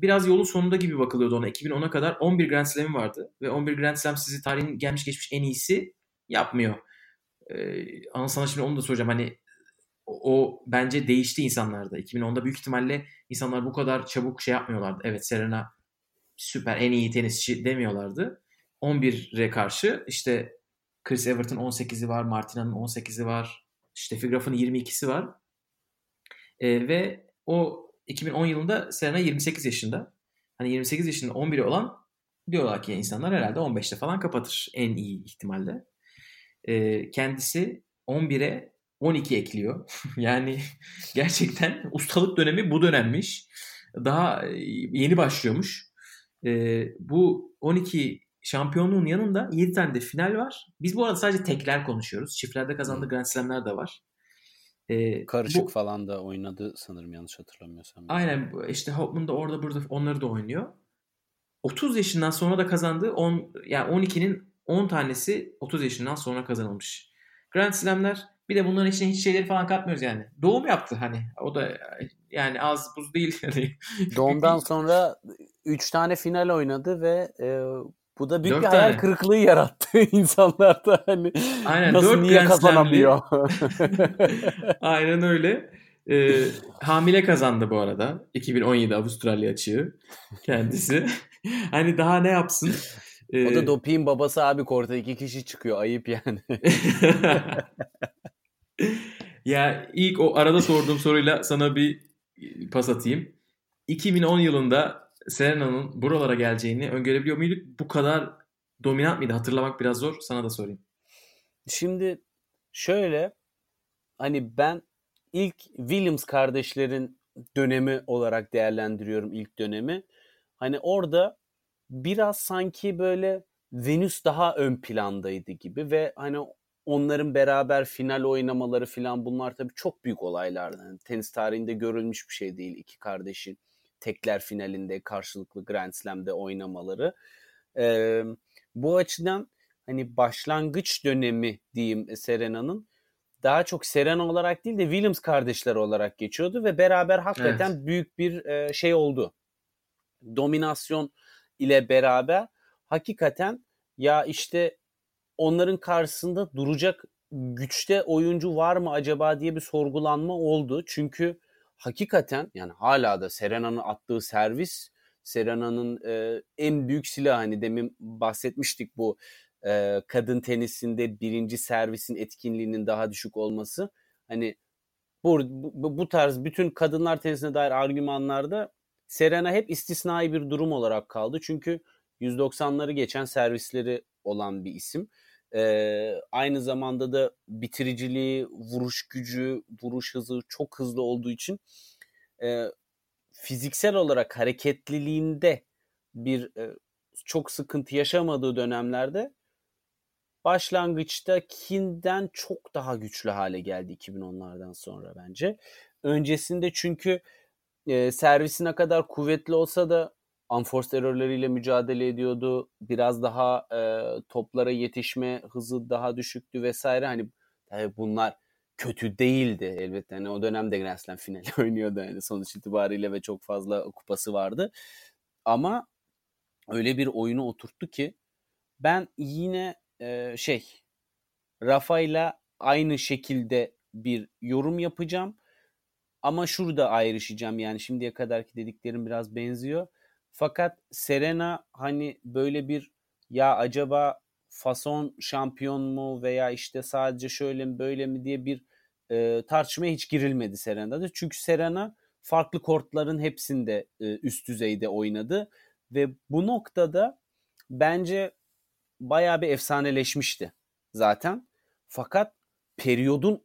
biraz yolun sonunda gibi bakılıyordu ona. 2010'a kadar 11 Grand Slam'i vardı. Ve 11 Grand Slam sizi tarihin gelmiş geçmiş en iyisi yapmıyor. E, ama sana şimdi onu da soracağım. Hani o, o bence değişti insanlarda. 2010'da büyük ihtimalle insanlar bu kadar çabuk şey yapmıyorlardı. Evet Serena süper en iyi tenisçi demiyorlardı. 11'e karşı işte Chris Everton 18'i var, Martina'nın 18'i var, Steffi Graf'ın 22'si var. E, ve o 2010 yılında Serena 28 yaşında. Hani 28 yaşında 11'i olan diyorlar ki insanlar herhalde 15'te falan kapatır en iyi ihtimalle. E, kendisi 11'e 12 ekliyor. yani gerçekten ustalık dönemi bu dönemmiş. Daha e, yeni başlıyormuş. E, bu 12 şampiyonluğun yanında 7 tane de final var. Biz bu arada sadece tekler konuşuyoruz. Çiftlerde kazandığı Grand Slam'ler de var. E, Karışık bu- falan da oynadı sanırım yanlış hatırlamıyorsam. Aynen işte Hopman da orada burada onları da oynuyor. 30 yaşından sonra da kazandığı 10 yani 12'nin 10 tanesi 30 yaşından sonra kazanılmış. Grand Slam'ler bir de bunların içine hiç şeyleri falan katmıyoruz yani. Doğum yaptı hani. O da yani az buz değil. Hani Doğumdan sonra 3 tane final oynadı ve e, bu da büyük Dört bir hayal tane. kırıklığı yarattı insanlarda hani Aynen, nasıl dört niye kazanamıyor. Aynen öyle. Ee, hamile kazandı bu arada. 2017 Avustralya açığı kendisi. hani daha ne yapsın? o Ee, da doping babası abi korta iki kişi çıkıyor ayıp yani. ya ilk o arada sorduğum soruyla sana bir pas atayım. 2010 yılında Serena'nın buralara geleceğini öngörebiliyor muyduk? Bu kadar dominant mıydı? Hatırlamak biraz zor. Sana da sorayım. Şimdi şöyle hani ben ilk Williams kardeşlerin dönemi olarak değerlendiriyorum ilk dönemi. Hani orada biraz sanki böyle Venüs daha ön plandaydı gibi ve hani onların beraber final oynamaları falan bunlar tabii çok büyük olaylardı. Yani tenis tarihinde görülmüş bir şey değil iki kardeşin tekler finalinde karşılıklı Grand Slam'de oynamaları. Ee, bu açıdan hani başlangıç dönemi diyeyim Serena'nın daha çok Serena olarak değil de Williams kardeşler olarak geçiyordu ve beraber hakikaten büyük bir e, şey oldu. Dominasyon ile beraber hakikaten ya işte onların karşısında duracak güçte oyuncu var mı acaba diye bir sorgulanma oldu. Çünkü hakikaten yani hala da Serena'nın attığı servis Serena'nın e, en büyük silahı hani demin bahsetmiştik bu e, kadın tenisinde birinci servisin etkinliğinin daha düşük olması. Hani bu, bu, bu tarz bütün kadınlar tenisine dair argümanlarda Serena hep istisnai bir durum olarak kaldı. Çünkü 190'ları geçen servisleri olan bir isim. Ee, aynı zamanda da bitiriciliği, vuruş gücü, vuruş hızı çok hızlı olduğu için e, fiziksel olarak hareketliliğinde bir e, çok sıkıntı yaşamadığı dönemlerde başlangıçta Kin'den çok daha güçlü hale geldi 2010'lardan sonra bence. Öncesinde çünkü e, servisine kadar kuvvetli olsa da unforced error'larıyla mücadele ediyordu. Biraz daha e, toplara yetişme hızı daha düşüktü vesaire. Hani tabii bunlar kötü değildi elbette. Yani o dönemde Grand Slam finali oynuyordu yani sonuç itibariyle ve çok fazla kupası vardı. Ama öyle bir oyunu oturttu ki ben yine e, şey Rafa'yla aynı şekilde bir yorum yapacağım. Ama şurada ayrışacağım yani şimdiye kadarki dediklerim biraz benziyor. Fakat Serena hani böyle bir ya acaba fason şampiyon mu veya işte sadece şöyle mi böyle mi diye bir e, tartışmaya hiç girilmedi Serena'da. Çünkü Serena farklı kortların hepsinde e, üst düzeyde oynadı ve bu noktada bence bayağı bir efsaneleşmişti zaten. Fakat periyodun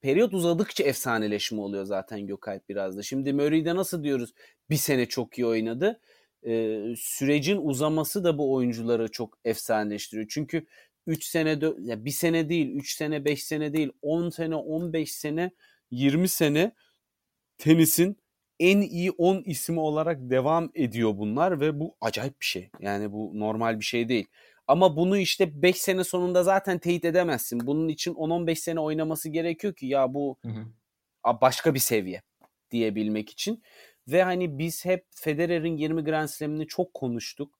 periyot uzadıkça efsaneleşme oluyor zaten Gökalp biraz da. Şimdi Murray'de nasıl diyoruz bir sene çok iyi oynadı. Ee, sürecin uzaması da bu oyuncuları çok efsaneleştiriyor. Çünkü 3 sene, ya bir sene değil, 3 sene, 5 sene değil, 10 sene, 15 sene, 20 sene tenisin en iyi 10 ismi olarak devam ediyor bunlar ve bu acayip bir şey. Yani bu normal bir şey değil. Ama bunu işte 5 sene sonunda zaten teyit edemezsin. Bunun için 10-15 sene oynaması gerekiyor ki ya bu hı hı. başka bir seviye diyebilmek için. Ve hani biz hep Federer'in 20 Grand Slam'ini çok konuştuk.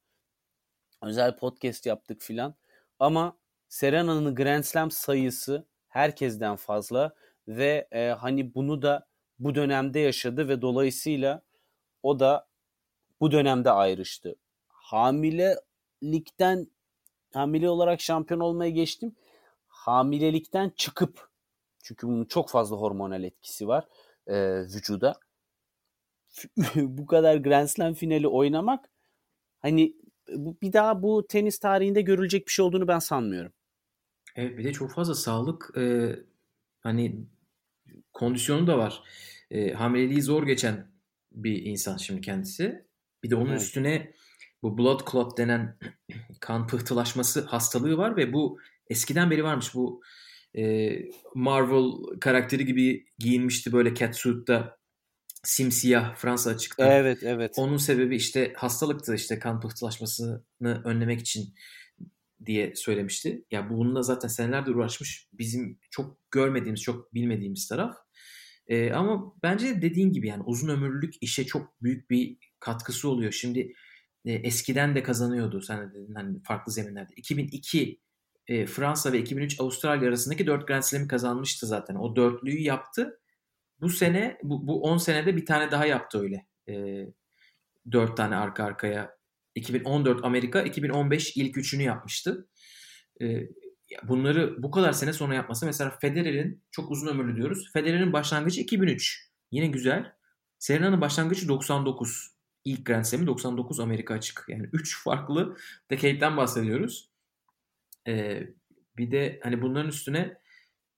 Özel podcast yaptık filan. Ama Serena'nın Grand Slam sayısı herkesten fazla ve e, hani bunu da bu dönemde yaşadı ve dolayısıyla o da bu dönemde ayrıştı. Hamilelikten hamile olarak şampiyon olmaya geçtim. Hamilelikten çıkıp çünkü bunun çok fazla hormonal etkisi var e, vücuda. bu kadar Grand Slam finali oynamak hani bu, bir daha bu tenis tarihinde görülecek bir şey olduğunu ben sanmıyorum. Evet bir de çok fazla sağlık e, hani kondisyonu da var. E, hamileliği zor geçen bir insan şimdi kendisi. Bir de onun evet. üstüne bu blood clot denen kan pıhtılaşması hastalığı var ve bu eskiden beri varmış. Bu e, Marvel karakteri gibi giyinmişti böyle catsuit'ta simsiyah Fransa açıkta. Evet, evet. Onun sebebi işte hastalıktı işte kan pıhtılaşmasını önlemek için diye söylemişti. Ya bununla zaten senelerdir uğraşmış. Bizim çok görmediğimiz, çok bilmediğimiz taraf. Ee, ama bence dediğin gibi yani uzun ömürlülük işe çok büyük bir katkısı oluyor. Şimdi e, eskiden de kazanıyordu sen de dedin hani farklı zeminlerde. 2002 e, Fransa ve 2003 Avustralya arasındaki 4 Grand Slam'i kazanmıştı zaten. O dörtlüyü yaptı. Bu sene bu, bu 10 senede bir tane daha yaptı öyle. E, 4 tane arka arkaya. 2014 Amerika, 2015 ilk üçünü yapmıştı. E, bunları bu kadar sene sonra yapması mesela Federer'in çok uzun ömürlü diyoruz. Federer'in başlangıcı 2003. Yine güzel. Serena'nın başlangıcı 99 ilk Grand Slam'i 99 Amerika açık. Yani 3 farklı decade'den bahsediyoruz. Ee, bir de hani bunların üstüne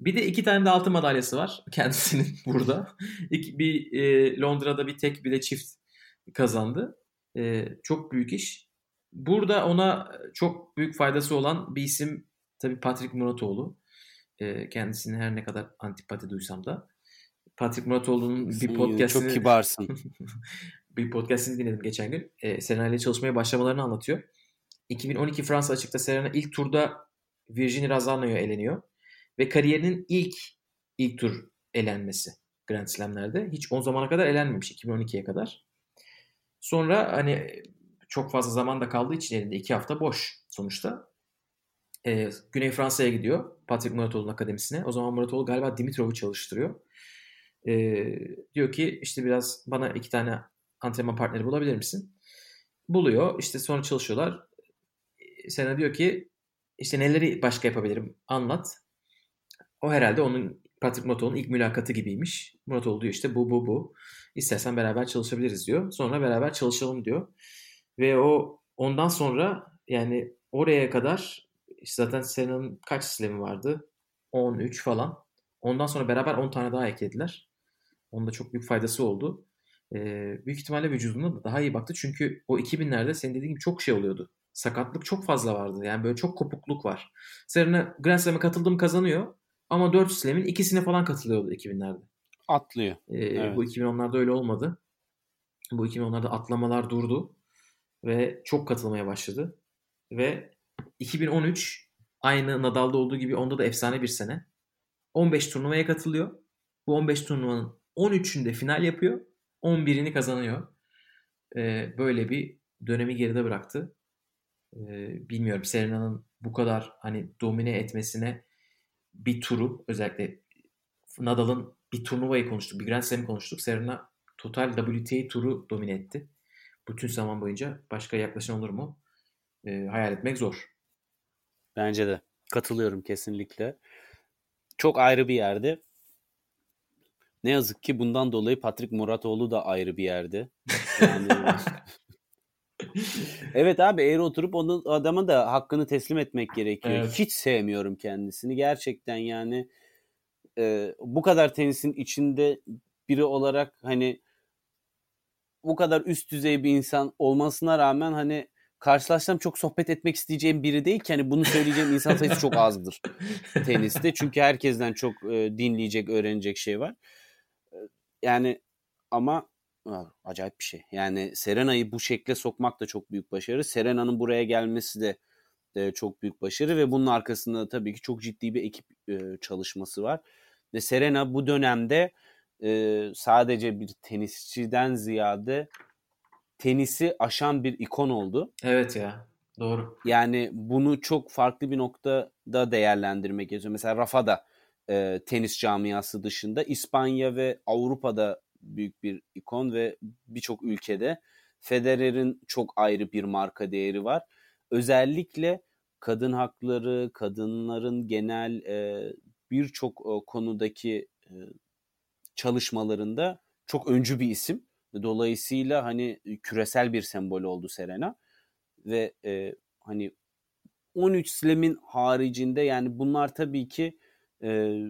bir de iki tane de altın madalyası var kendisinin burada. İki, bir e, Londra'da bir tek bir de çift kazandı. E, çok büyük iş. Burada ona çok büyük faydası olan bir isim tabii Patrick Muratoğlu. E, kendisini her ne kadar antipati duysam da. Patrick Muratoğlu'nun bir podcast'ini... Çok kibarsın. bir podcast'ini dinledim geçen gün. E, Serena ile çalışmaya başlamalarını anlatıyor. 2012 Fransa açıkta Serena ilk turda Virginie Razzano'ya eleniyor. Ve kariyerinin ilk ilk tur elenmesi Grand Slam'lerde. Hiç o zamana kadar elenmemiş 2012'ye kadar. Sonra hani çok fazla zaman da kaldığı için elinde iki hafta boş sonuçta. Ee, Güney Fransa'ya gidiyor. Patrick Muratoğlu'nun akademisine. O zaman Muratoğlu galiba Dimitrov'u çalıştırıyor. Ee, diyor ki işte biraz bana iki tane antrenman partneri bulabilir misin? buluyor. İşte sonra çalışıyorlar. Serena diyor ki işte neleri başka yapabilirim anlat. O herhalde onun Patrick Muratoğlu'nun ilk mülakatı gibiymiş. Muratoğlu diyor işte bu bu bu. İstersen beraber çalışabiliriz diyor. Sonra beraber çalışalım diyor. Ve o ondan sonra yani oraya kadar işte zaten Serena'nın kaç slemi vardı? 13 falan. Ondan sonra beraber 10 tane daha eklediler. Onda çok büyük faydası oldu. Ee, büyük ihtimalle vücuduna da daha iyi baktı. Çünkü o 2000'lerde senin dediğin gibi çok şey oluyordu. Sakatlık çok fazla vardı. Yani böyle çok kopukluk var. Serena Grand Slam'e katıldım kazanıyor. Ama 4 Slam'in ikisine falan katılıyordu 2000'lerde. Atlıyor. Ee, Evet. Bu 2010'larda öyle olmadı. Bu 2010'larda atlamalar durdu. Ve çok katılmaya başladı. Ve 2013 aynı Nadal'da olduğu gibi onda da efsane bir sene. 15 turnuvaya katılıyor. Bu 15 turnuvanın 13'ünde final yapıyor. 11'ini kazanıyor. Ee, böyle bir dönemi geride bıraktı. Ee, bilmiyorum Serena'nın bu kadar hani domine etmesine bir turu özellikle Nadal'ın bir turnuvayı konuştuk. Bir Grand Slam'i konuştuk. Serena total WTA turu domine etti. Bütün zaman boyunca başka yaklaşım olur mu? Ee, hayal etmek zor. Bence de. Katılıyorum kesinlikle. Çok ayrı bir yerde. Ne yazık ki bundan dolayı Patrick Muratoğlu da ayrı bir yerde. Yani... evet abi eğer oturup onun adama da hakkını teslim etmek gerekiyor. Evet. Hiç sevmiyorum kendisini. Gerçekten yani e, bu kadar tenisin içinde biri olarak hani bu kadar üst düzey bir insan olmasına rağmen hani karşılaşsam çok sohbet etmek isteyeceğim biri değil ki hani bunu söyleyeceğim insan sayısı çok azdır teniste. Çünkü herkesten çok e, dinleyecek, öğrenecek şey var. E, Yani ama acayip bir şey. Yani Serena'yı bu şekle sokmak da çok büyük başarı. Serena'nın buraya gelmesi de e, çok büyük başarı ve bunun arkasında tabii ki çok ciddi bir ekip e, çalışması var. Ve Serena bu dönemde e, sadece bir tenisçiden ziyade tenisi aşan bir ikon oldu. Evet ya. Doğru. Yani bunu çok farklı bir noktada değerlendirmek gerekiyor. Mesela Rafa da e, tenis camiası dışında İspanya ve Avrupa'da büyük bir ikon ve birçok ülkede Federer'in çok ayrı bir marka değeri var. Özellikle kadın hakları, kadınların genel e, birçok e, konudaki e, çalışmalarında çok öncü bir isim. Dolayısıyla hani küresel bir sembol oldu Serena ve e, hani 13 slam'in haricinde yani bunlar tabii ki e,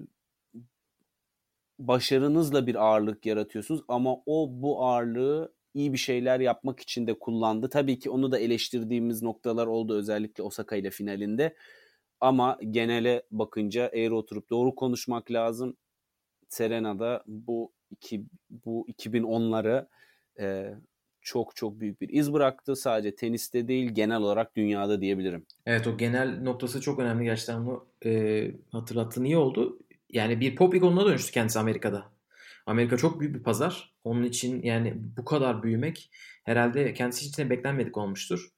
başarınızla bir ağırlık yaratıyorsunuz ama o bu ağırlığı iyi bir şeyler yapmak için de kullandı. Tabii ki onu da eleştirdiğimiz noktalar oldu özellikle Osaka ile finalinde. Ama genele bakınca eğer oturup doğru konuşmak lazım. Serena'da bu iki, bu 2010'ları e, çok çok büyük bir iz bıraktı. Sadece teniste değil genel olarak dünyada diyebilirim. Evet o genel noktası çok önemli gerçekten bunu e, hatırlattığın iyi oldu. Yani bir pop ikonuna dönüştü kendisi Amerika'da. Amerika çok büyük bir pazar. Onun için yani bu kadar büyümek herhalde kendisi için de beklenmedik olmuştur.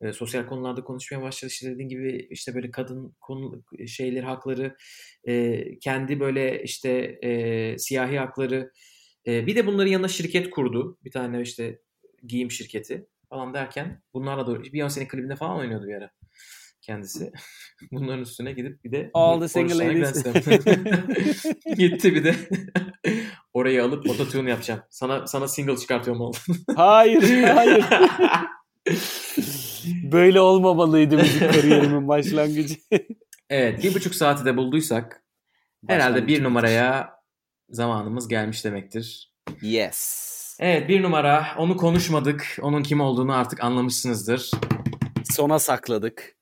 E, sosyal konularda konuşmaya başladı. İşte dediğin gibi işte böyle kadın konu şeyleri hakları, e, kendi böyle işte e, siyahi hakları. E, bir de bunların yanına şirket kurdu. Bir tane işte giyim şirketi falan derken bunlarla da Beyoncé'nin klibinde falan oynuyordu bir ara kendisi. Bunların üstüne gidip bir de All the single 13 tane ladies. Gitti bir de orayı alıp ototune yapacağım. Sana sana single çıkartıyorum oğlum. Hayır, hayır. Böyle olmamalıydı müzik kariyerimin başlangıcı. evet bir buçuk saati de bulduysak herhalde bir numaraya zamanımız gelmiş demektir. Yes. Evet bir numara onu konuşmadık. Onun kim olduğunu artık anlamışsınızdır. Sona sakladık.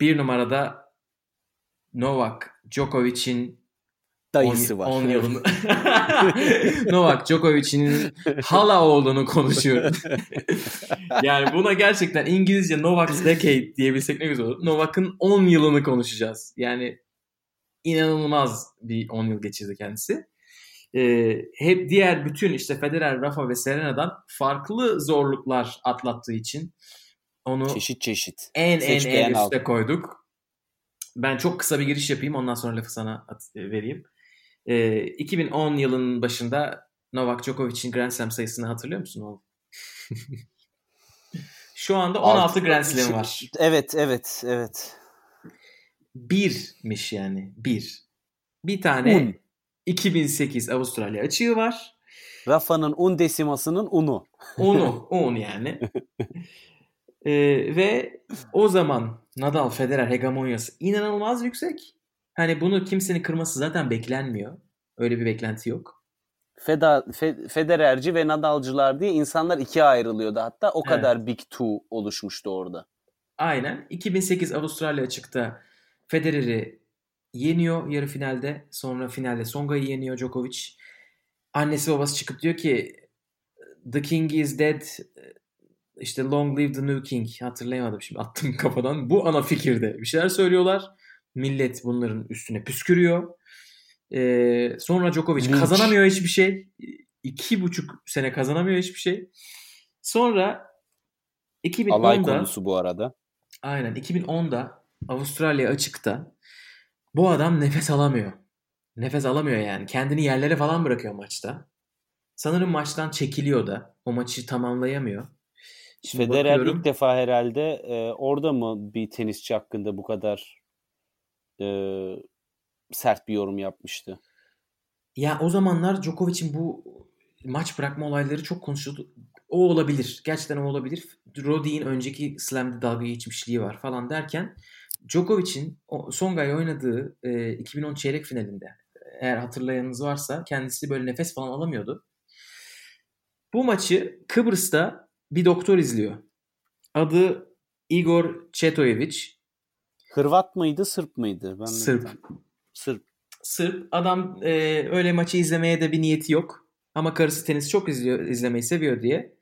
Bir numarada Novak Djokovic'in Dayısı 10 var. 10 yılını Novak Djokovic'in hala olduğunu konuşuyoruz. yani buna gerçekten İngilizce Novak's Decade diyebilsek ne güzel olur. Novak'ın 10 yılını konuşacağız. Yani inanılmaz bir 10 yıl geçirdi kendisi. Ee, hep diğer bütün işte Federer, Rafa ve Serena'dan farklı zorluklar atlattığı için onu Çeşit çeşit. en Seç, en en üste koyduk. Ben çok kısa bir giriş yapayım ondan sonra lafı sana at- e, vereyim. Ee, 2010 yılının başında Novak Djokovic'in Grand Slam sayısını hatırlıyor musun oğlum? Şu anda 16 Grand Slam var. Evet, evet, evet. Birmiş yani. Bir. Bir tane Un. 2008 Avustralya açığı var. Rafa'nın un desimasının unu. Onu, on yani. Ee, ve o zaman Nadal Federer hegemonyası inanılmaz yüksek. Hani bunu kimsenin kırması zaten beklenmiyor. Öyle bir beklenti yok. Feda, Fe- Federerci ve Nadalcılar diye insanlar ikiye ayrılıyordu hatta. O Evet. kadar Big Two oluşmuştu orada. Aynen. 2008 Avustralya açıkta Federer'i yeniyor yarı finalde. Sonra finalde Songa'yı yeniyor Djokovic. Annesi babası çıkıp diyor ki The King is dead. İşte long live the new king. Hatırlayamadım şimdi attım kafadan. Bu ana fikirde bir şeyler söylüyorlar. Millet bunların üstüne püskürüyor. Ee, sonra Djokovic Linç. kazanamıyor hiçbir şey. İki buçuk sene kazanamıyor hiçbir şey. Sonra 2010'da Alay konusu bu arada. Aynen 2010'da Avustralya açıkta bu adam nefes alamıyor. Nefes alamıyor yani. Kendini yerlere falan bırakıyor maçta. Sanırım maçtan çekiliyor da. O maçı tamamlayamıyor. Şimdi Federer bakıyorum. ilk defa herhalde e, orada mı bir tenisçi hakkında bu kadar e, sert bir yorum yapmıştı? Ya o zamanlar Djokovic'in bu maç bırakma olayları çok konuşuldu. O olabilir. Gerçekten o olabilir. Roddi'nin önceki Slam'de dalga geçmişliği var falan derken Djokovic'in o Songa'yla oynadığı e, 2010 çeyrek finalinde eğer hatırlayanınız varsa kendisi böyle nefes falan alamıyordu. Bu maçı Kıbrıs'ta bir doktor izliyor. Adı Igor Çetojevic. Hırvat mıydı, Sırp mıydı? Ben Sırp. Sırp. Sırp adam e, öyle maçı izlemeye de bir niyeti yok. Ama karısı tenis çok izliyor, izlemeyi seviyor diye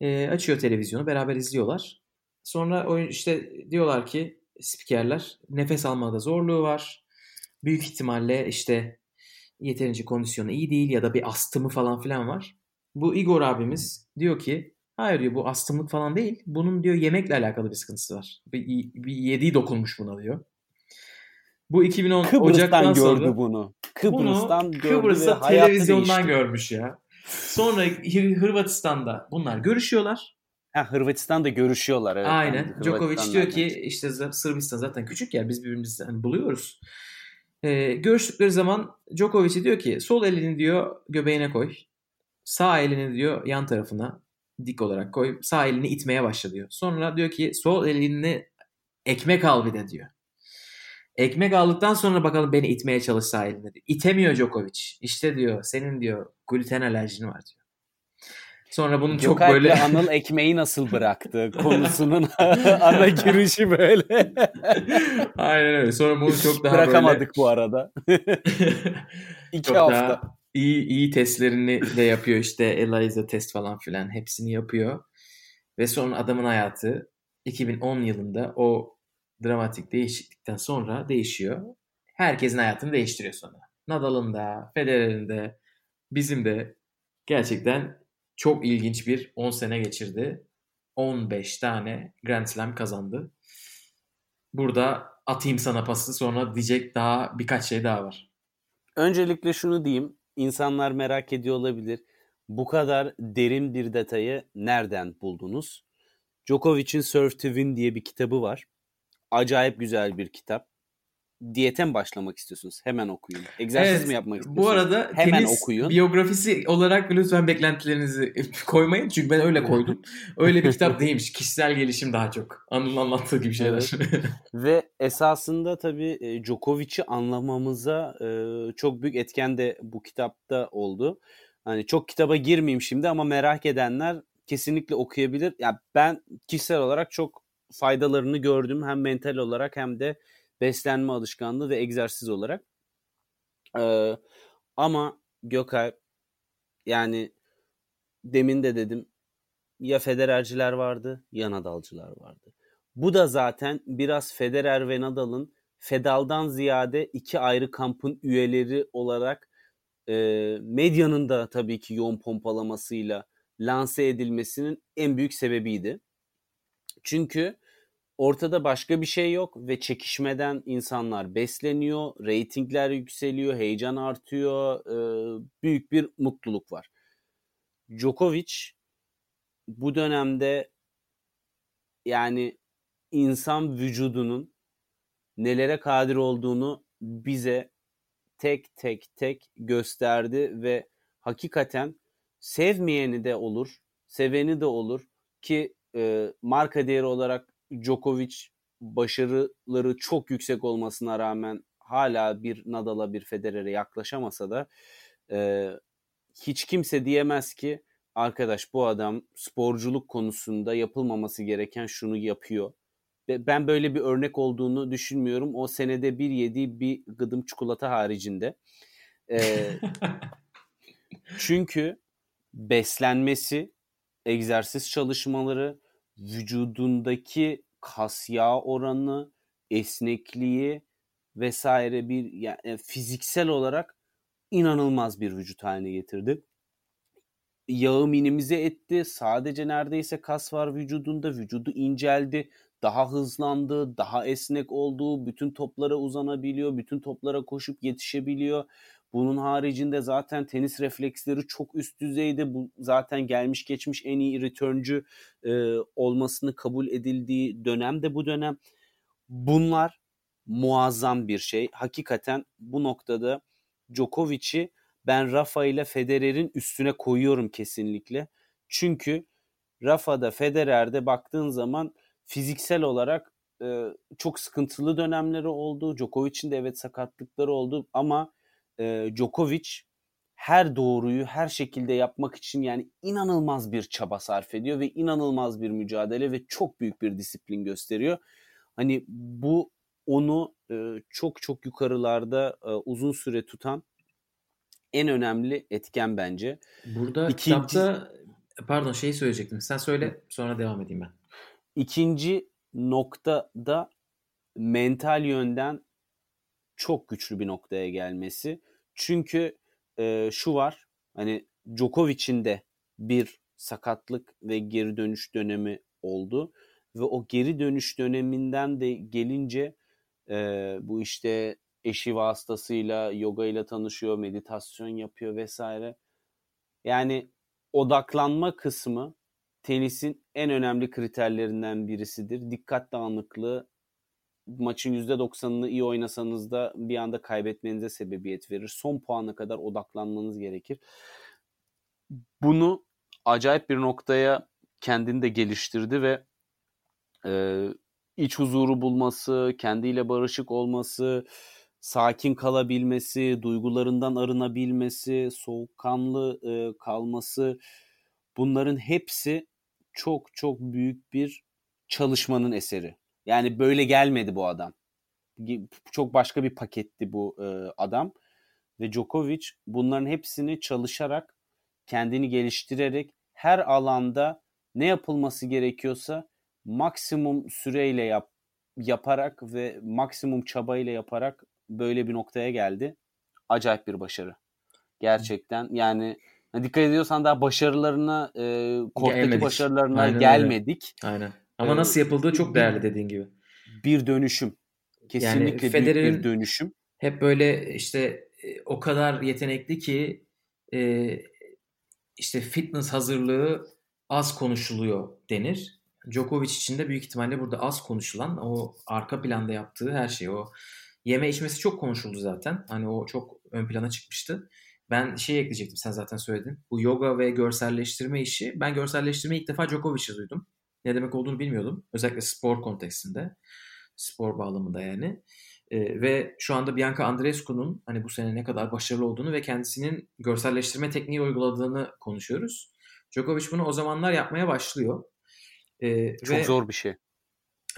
e, açıyor televizyonu beraber izliyorlar. Sonra oyun işte diyorlar ki spikerler nefes almada zorluğu var. Büyük ihtimalle işte yeterince kondisyonu iyi değil ya da bir astımı falan filan var. Bu Igor abimiz diyor ki hayır diyor bu astımlık falan değil. Bunun diyor yemekle alakalı bir sıkıntısı var. Bir, bir yediği dokunmuş buna diyor. Bu 2010 Kıbrıs'tan Ocak'tan gördü sonra bunu. Kıbrıs'tan bunu gördü Kıbrıs'ta televizyondan değişti. görmüş ya. Sonra Hır- Hırvatistan'da bunlar görüşüyorlar. Ha, Hırvatistan'da görüşüyorlar. Evet, Aynen. Djokovic diyor ki işte Sırbistan zaten küçük yer biz birbirimizi hani buluyoruz. Ee, görüştükleri zaman Djokovic diyor ki sol elini diyor göbeğine koy. Sağ elini diyor yan tarafına dik olarak koy. Sağ elini itmeye başla diyor. Sonra diyor ki sol elini ekmek al bir de diyor. Ekmek aldıktan sonra bakalım beni itmeye çalış sağ eline diyor. İtemiyor Djokovic. İşte diyor senin diyor gluten alerjin var diyor. Sonra bunun çok Gökalp'le böyle Anıl ekmeği nasıl bıraktı konusunun ana girişi böyle. Aynen öyle. Sonra bunu çok daha Bırakamadık bu arada. böyle İki çok hafta. daha iyi iyi testlerini de yapıyor işte ELISA test falan filan hepsini yapıyor. Ve sonra adamın hayatı 2010 yılında o dramatik değişiklikten sonra değişiyor. Herkesin hayatını değiştiriyor sonra. Nadal'ın da, Federer'in de, bizim de gerçekten çok ilginç bir 10 sene geçirdi. 15 tane Grand Slam kazandı. Burada atayım sana pası sonra diyecek daha birkaç şey daha var. Öncelikle şunu diyeyim. İnsanlar merak ediyor olabilir. Bu kadar derin bir detayı nereden buldunuz? Djokovic'in Surf to Win diye bir kitabı var. Acayip güzel bir kitap. Diyete mi başlamak istiyorsunuz? Hemen okuyun. Egzersiz Evet, mi yapmak istiyorsunuz? Bu arada Hemen tenis okuyun. biyografisi olarak lütfen beklentilerinizi koymayın. Çünkü ben öyle koydum. Öyle bir kitap değilmiş. Kişisel gelişim daha çok. Anıl'ın anlattığı gibi şeyler. Ve esasında tabii e, Djokovic'i anlamamıza e, çok büyük etken de bu kitapta oldu. Hani çok kitaba girmeyeyim şimdi ama merak edenler kesinlikle okuyabilir. Ya ben kişisel olarak çok faydalarını gördüm hem mental olarak hem de beslenme alışkanlığı ve egzersiz olarak. Ee, ama Gökalp yani demin de dedim ya Federerciler vardı ya Nadalcılar vardı. Bu da zaten biraz Federer ve Nadal'ın Fedal'dan ziyade iki ayrı kampın üyeleri olarak e, medyanın da tabii ki yoğun pompalamasıyla lanse edilmesinin en büyük sebebiydi. Çünkü ortada başka bir şey yok ve çekişmeden insanlar besleniyor, reytingler yükseliyor, heyecan artıyor, e, büyük bir mutluluk var. Djokovic bu dönemde yani insan vücudunun nelere kadir olduğunu bize tek tek tek gösterdi ve hakikaten sevmeyeni de olur, seveni de olur ki e, marka değeri olarak Djokovic başarıları çok yüksek olmasına rağmen hala bir Nadal'a bir Federer'e yaklaşamasa da e, hiç kimse diyemez ki arkadaş bu adam sporculuk konusunda yapılmaması gereken şunu yapıyor. Ben böyle bir örnek olduğunu düşünmüyorum. O senede bir yediği bir gıdım çikolata haricinde. E, çünkü beslenmesi, egzersiz çalışmaları, vücudundaki kas yağ oranı, esnekliği vesaire bir yani fiziksel olarak inanılmaz bir vücut haline getirdi. Yağı minimize etti. Sadece neredeyse kas var vücudunda. Vücudu inceldi. Daha hızlandı. Daha esnek oldu. Bütün toplara uzanabiliyor. Bütün toplara koşup yetişebiliyor. Bunun haricinde zaten tenis refleksleri çok üst düzeyde. Bu zaten gelmiş geçmiş en iyi returncu e, olmasını kabul edildiği dönem de bu dönem. Bunlar muazzam bir şey. Hakikaten bu noktada Djokovic'i ben Rafa ile Federer'in üstüne koyuyorum kesinlikle. Çünkü Rafa'da Federer'de baktığın zaman fiziksel olarak e, çok sıkıntılı dönemleri oldu. Djokovic'in de evet sakatlıkları oldu ama e, Djokovic her doğruyu her şekilde yapmak için yani inanılmaz bir çaba sarf ediyor ve inanılmaz bir mücadele ve çok büyük bir disiplin gösteriyor. Hani bu onu e, çok çok yukarılarda e, uzun süre tutan en önemli etken bence. Burada İkinci... kitapta pardon şeyi söyleyecektim. Sen söyle sonra devam edeyim ben. İkinci noktada mental yönden çok güçlü bir noktaya gelmesi. Çünkü e, şu var hani Djokovic'in de bir sakatlık ve geri dönüş dönemi oldu ve o geri dönüş döneminden de gelince e, bu işte eşi vasıtasıyla yoga ile tanışıyor, meditasyon yapıyor vesaire. Yani odaklanma kısmı tenisin en önemli kriterlerinden birisidir. Dikkat dağınıklığı maçın %90'ını iyi oynasanız da bir anda kaybetmenize sebebiyet verir. Son puana kadar odaklanmanız gerekir. Bunu acayip bir noktaya kendini de geliştirdi ve e, iç huzuru bulması, kendiyle barışık olması, sakin kalabilmesi, duygularından arınabilmesi, soğukkanlı e, kalması bunların hepsi çok çok büyük bir çalışmanın eseri. Yani böyle gelmedi bu adam. Çok başka bir paketti bu e, adam ve Djokovic bunların hepsini çalışarak, kendini geliştirerek her alanda ne yapılması gerekiyorsa maksimum süreyle yap, yaparak ve maksimum çabayla yaparak böyle bir noktaya geldi. Acayip bir başarı. Gerçekten yani dikkat ediyorsan daha başarılarına e, korttaki başarılarına Aynen gelmedik. Öyle. Aynen. Ama ee, nasıl yapıldığı çok değerli dediğin gibi. Bir dönüşüm. Kesinlikle yani Federer'in bir dönüşüm. Hep böyle işte e, o kadar yetenekli ki e, işte fitness hazırlığı az konuşuluyor denir. Djokovic için de büyük ihtimalle burada az konuşulan o arka planda yaptığı her şey o yeme içmesi çok konuşuldu zaten. Hani o çok ön plana çıkmıştı. Ben şey ekleyecektim sen zaten söyledin. Bu yoga ve görselleştirme işi. Ben görselleştirmeyi ilk defa Djokovic'e duydum. Ne demek olduğunu bilmiyordum. Özellikle spor kontekstinde. Spor bağlamında yani. Ee, ve şu anda Bianca Andreescu'nun hani bu sene ne kadar başarılı olduğunu ve kendisinin görselleştirme tekniği uyguladığını konuşuyoruz. Djokovic bunu o zamanlar yapmaya başlıyor. Ee, Çok ve, zor bir şey.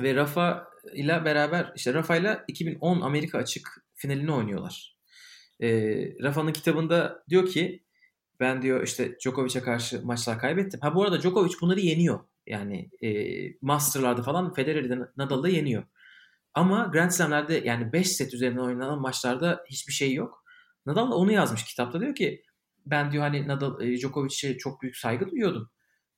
Ve Rafa ile beraber işte Rafa ile 2010 Amerika açık finalini oynuyorlar. Ee, Rafa'nın kitabında diyor ki ben diyor işte Djokovic'e karşı maçlar kaybettim. Ha bu arada Djokovic bunları yeniyor. Yani e, Master'larda falan Federer'i Nadal'da yeniyor. Ama Grand Slam'lerde yani 5 set üzerinden oynanan maçlarda hiçbir şey yok. Nadal da onu yazmış kitapta diyor ki ben diyor hani Nadal e, Djokovic'e çok büyük saygı duyuyordum.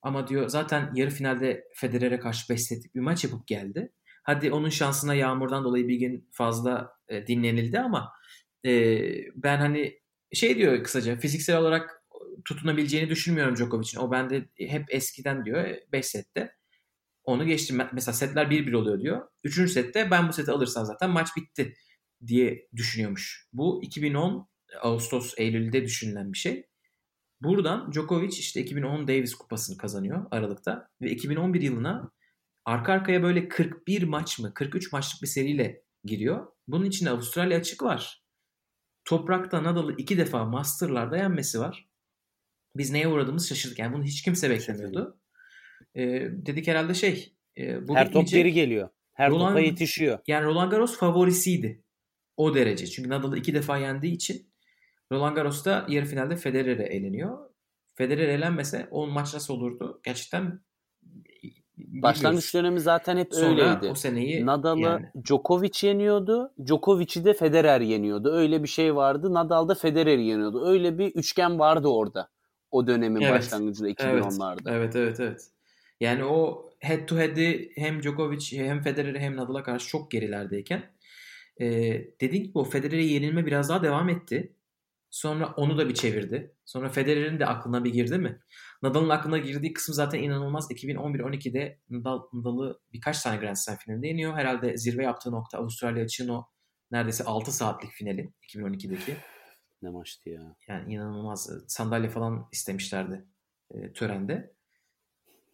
Ama diyor zaten yarı finalde Federer'e karşı 5 setlik bir maç yapıp geldi. Hadi onun şansına yağmurdan dolayı bir gün fazla e, dinlenildi ama e, ben hani şey diyor kısaca fiziksel olarak tutunabileceğini düşünmüyorum Djokovic'in. O bende hep eskiden diyor 5 sette. Onu geçtim. Mesela setler 1-1 oluyor diyor. Üçüncü sette ben bu seti alırsam zaten maç bitti diye düşünüyormuş. Bu 2010 Ağustos Eylül'de düşünülen bir şey. Buradan Djokovic işte 2010 Davis kupasını kazanıyor Aralık'ta ve 2011 yılına arka arkaya böyle 41 maç mı 43 maçlık bir seriyle giriyor. Bunun içinde Avustralya açık var. Toprakta Nadal'ı iki defa Master'larda yenmesi var. Biz neye uğradığımız şaşırdık. Yani bunu hiç kimse beklemiyordu. Ee, dedik herhalde şey. E, bu Her top geri geliyor. Her Roland- topa yetişiyor. Yani Roland Garros favorisiydi. O derece. Çünkü Nadal'ı iki defa yendiği için Roland Garros'ta yarı finalde Federer'e eleniyor. Federer elenmese o maç nasıl olurdu? Gerçekten Başlangıç dönemi zaten hep Sonra öyleydi. o seneyi Nadal'ı yani, Djokovic yeniyordu. Djokovic'i de Federer yeniyordu. Öyle bir şey vardı. Nadal da Federer'i yeniyordu. Öyle bir üçgen vardı orada. O dönemin Evet. başlangıcında Evet. 2010'larda. Evet evet evet. Yani o head to head'i hem Djokovic hem Federer'e hem Nadal'a karşı çok gerilerdeyken e, dediğim gibi o Federer'e yenilme biraz daha devam etti. Sonra onu da bir çevirdi. Sonra Federer'in de aklına bir girdi mi? Nadal'ın aklına girdiği kısım zaten inanılmaz. 2011-12'de Nadal, Nadal'ı birkaç tane Grand Slam finalinde yeniyor. Herhalde zirve yaptığı nokta Avustralya açığın o neredeyse 6 saatlik finali 2012'deki. Ne maçtı ya. Yani inanılmaz. Sandalye falan istemişlerdi e, törende.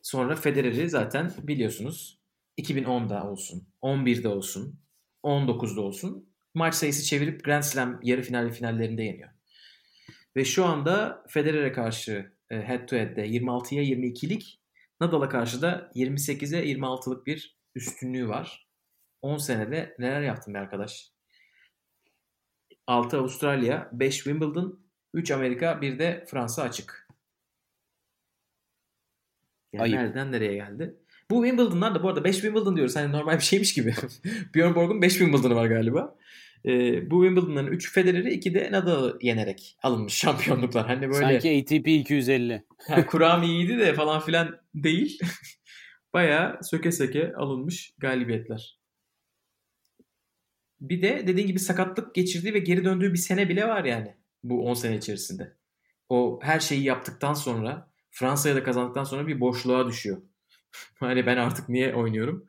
Sonra Federer'i zaten biliyorsunuz 2010'da olsun, 11'de olsun, 19'da olsun maç sayısı çevirip Grand Slam yarı final ve finallerinde yeniyor. Ve şu anda Federer'e karşı e, head to head'de 26'ya 22'lik, Nadal'a karşı da 28'e 26'lık bir üstünlüğü var. 10 senede neler yaptın be arkadaş? 6 Avustralya, 5 Wimbledon, 3 Amerika, bir de Fransa açık. Yani Ayıp. nereden nereye geldi? Bu Wimbledon'lar da bu arada 5 Wimbledon diyoruz. Hani normal bir şeymiş gibi. Björn Borg'un 5 Wimbledon'ı var galiba. Ee, bu Wimbledon'ların 3 Federer'i 2 de Nadal'ı yenerek alınmış şampiyonluklar. Hani böyle Sanki ATP 250. ha, kuram iyiydi de falan filan değil. Bayağı söke söke alınmış galibiyetler. Bir de dediğin gibi sakatlık geçirdiği ve geri döndüğü bir sene bile var yani bu 10 sene içerisinde. O her şeyi yaptıktan sonra Fransa'ya da kazandıktan sonra bir boşluğa düşüyor. hani ben artık niye oynuyorum?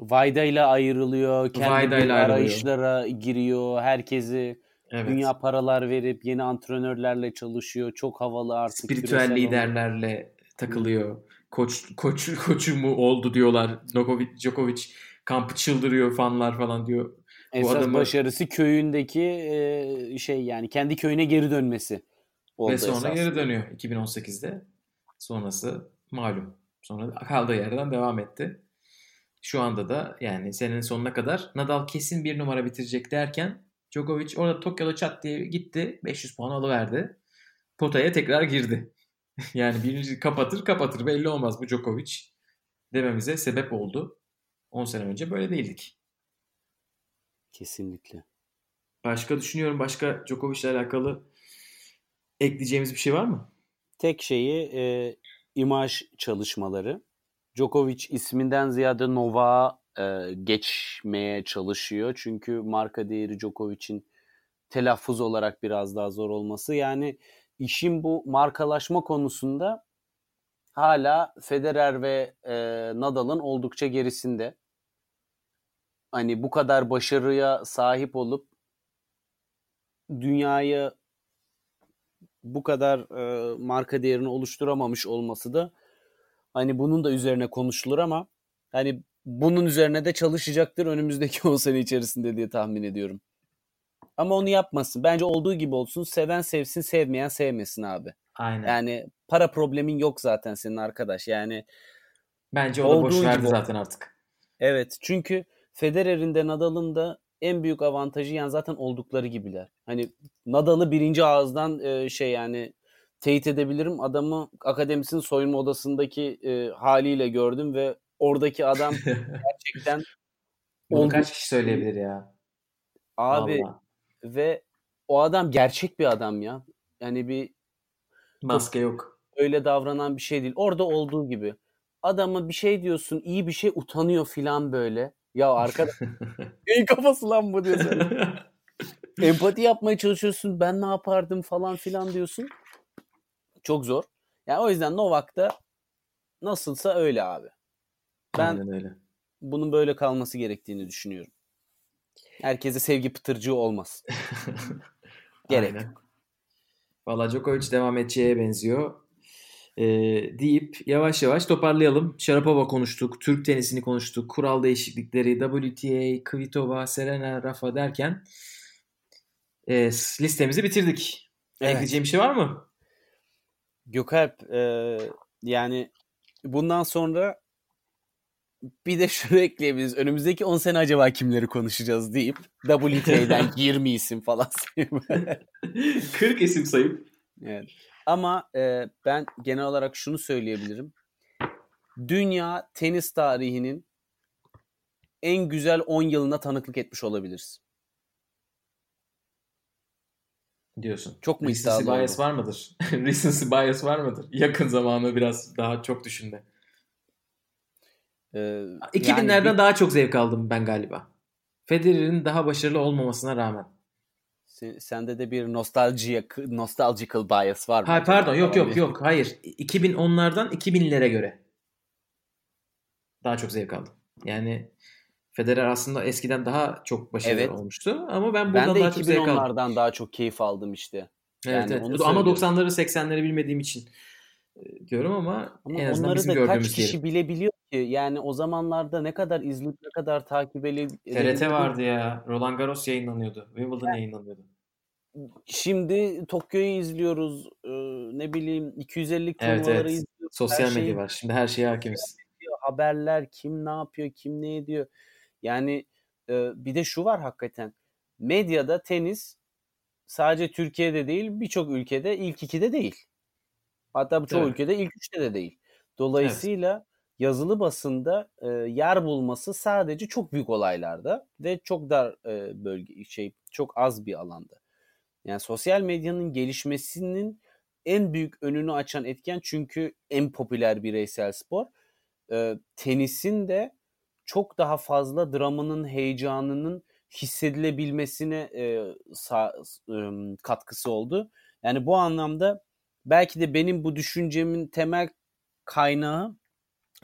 Vayda ile ayrılıyor. Kendi ile ayrılıyor. arayışlara giriyor. Herkesi Evet. dünya paralar verip yeni antrenörlerle çalışıyor. Çok havalı artık. Spiritüel liderlerle takılıyor. Koç koç koçu mu oldu diyorlar. Djokovic, Djokovic kampı çıldırıyor fanlar falan diyor. Esas adamı- başarısı köyündeki e, şey yani kendi köyüne geri dönmesi oldu Ve sonra esasında. geri dönüyor 2018'de. Sonrası malum. Sonra kaldığı yerden devam etti. Şu anda da yani senenin sonuna kadar Nadal kesin bir numara bitirecek derken Djokovic orada Tokyo'da çat diye gitti. 500 puan alıverdi. Potaya tekrar girdi. yani birinci kapatır kapatır belli olmaz bu Djokovic dememize sebep oldu. 10 sene önce böyle değildik. Kesinlikle. Başka düşünüyorum başka Djokovic'le alakalı ekleyeceğimiz bir şey var mı? Tek şeyi e, imaj çalışmaları. Djokovic isminden ziyade Novak'a e, geçmeye çalışıyor. Çünkü marka değeri Djokovic'in telaffuz olarak biraz daha zor olması. Yani işin bu markalaşma konusunda hala Federer ve e, Nadal'ın oldukça gerisinde. Hani bu kadar başarıya sahip olup dünyayı bu kadar e, marka değerini oluşturamamış olması da hani bunun da üzerine konuşulur ama hani bunun üzerine de çalışacaktır önümüzdeki 10 sene içerisinde diye tahmin ediyorum. Ama onu yapmasın. Bence olduğu gibi olsun. Seven sevsin, sevmeyen sevmesin abi. Aynen. Yani para problemin yok zaten senin arkadaş. Yani Bence o da boş verdi zaten artık. Evet çünkü Federer'in de Nadal'ın da en büyük avantajı yani zaten oldukları gibiler. Hani Nadal'ı birinci ağızdan e, şey yani teyit edebilirim. Adamı akademisinin soyunma odasındaki e, haliyle gördüm ve oradaki adam gerçekten Bunu kaç kişi söyleyebilir ya? abi Vallahi. ve o adam gerçek bir adam ya. Yani bir Maske yok. öyle davranan bir şey değil. Orada olduğu gibi. Adama bir şey diyorsun, iyi bir şey utanıyor filan böyle. Ya arkadaş neyin kafası lan bu diyorsun. empati yapmaya çalışıyorsun. Ben ne yapardım falan filan diyorsun. Çok zor. Yani o yüzden Novak da nasılsa öyle abi. Ben Aynen öyle. bunun böyle kalması gerektiğini düşünüyorum. Herkese sevgi pıtırcığı olmaz. Gerek Aynen. Valla Djokovic devam edeceğe benziyor. Ee, deyip yavaş yavaş toparlayalım. Sharapova konuştuk, Türk tenisini konuştuk, kural değişiklikleri, WTA, Kvitova, Serena, Rafa derken e, listemizi bitirdik. Evet. Ekleyeceğim bir şey var mı? Gökalp e, yani bundan sonra bir de şunu ekleyebiliriz. Önümüzdeki 10 sene acaba kimleri konuşacağız deyip WTA'den 20 isim falan sayayım. 40 isim sayıp evet. Ama e, ben genel olarak şunu söyleyebilirim. Dünya tenis tarihinin en güzel 10 yılına tanıklık etmiş olabiliriz. diyorsun. Çok mu Recency iddialı bias oldu? var mıdır? Recency bias var mıdır? Yakın zamanı biraz daha çok düşünme. E, 2000'lerden yani daha çok zevk aldım ben galiba. Federer'in daha başarılı olmamasına rağmen. Sen- Sende de bir nostalji nostalgical bias var mı? Ha acaba? pardon yok yok yok hayır 2010'lardan 2000'lere göre daha çok zevk aldım. Yani Federer aslında eskiden daha çok başarılı Evet. olmuştu ama ben buradan Ben de daha çok zevk aldım. 2010'lardan daha çok keyif aldım işte. Evet, yani evet. onu Ama söylüyorum. 90'ları 80'leri bilmediğim için e, diyorum ama, Ama en azından bizim da kaç kişi diyelim. bilebiliyor ki? Yani o zamanlarda ne kadar izleyip ne kadar takip edip TRT vardı ya. Roland Garros yayınlanıyordu. Wimbledon yayınlanıyordu. Şimdi Tokyo'yu izliyoruz. Ee, ne bileyim 250 Evet turnuvaları evet. izliyoruz. Sosyal şeyi medya var. Şimdi her şeye hakimiz. Haberler kim ne yapıyor, kim ne ediyor. Yani e, bir de şu var hakikaten. Medyada tenis sadece Türkiye'de değil birçok ülkede ilk ikide değil. Hatta çoğu Evet. ülkede ilk üçte de değil. Dolayısıyla yazılı basında e, yer bulması sadece çok büyük olaylarda ve çok dar e, bölge şey çok az bir alanda. Yani sosyal medyanın gelişmesinin en büyük önünü açan etken çünkü en popüler bireysel spor. E, tenisin de çok daha fazla dramının, heyecanının hissedilebilmesine e, sa- e, katkısı oldu. Yani bu anlamda belki de benim bu düşüncemin temel kaynağı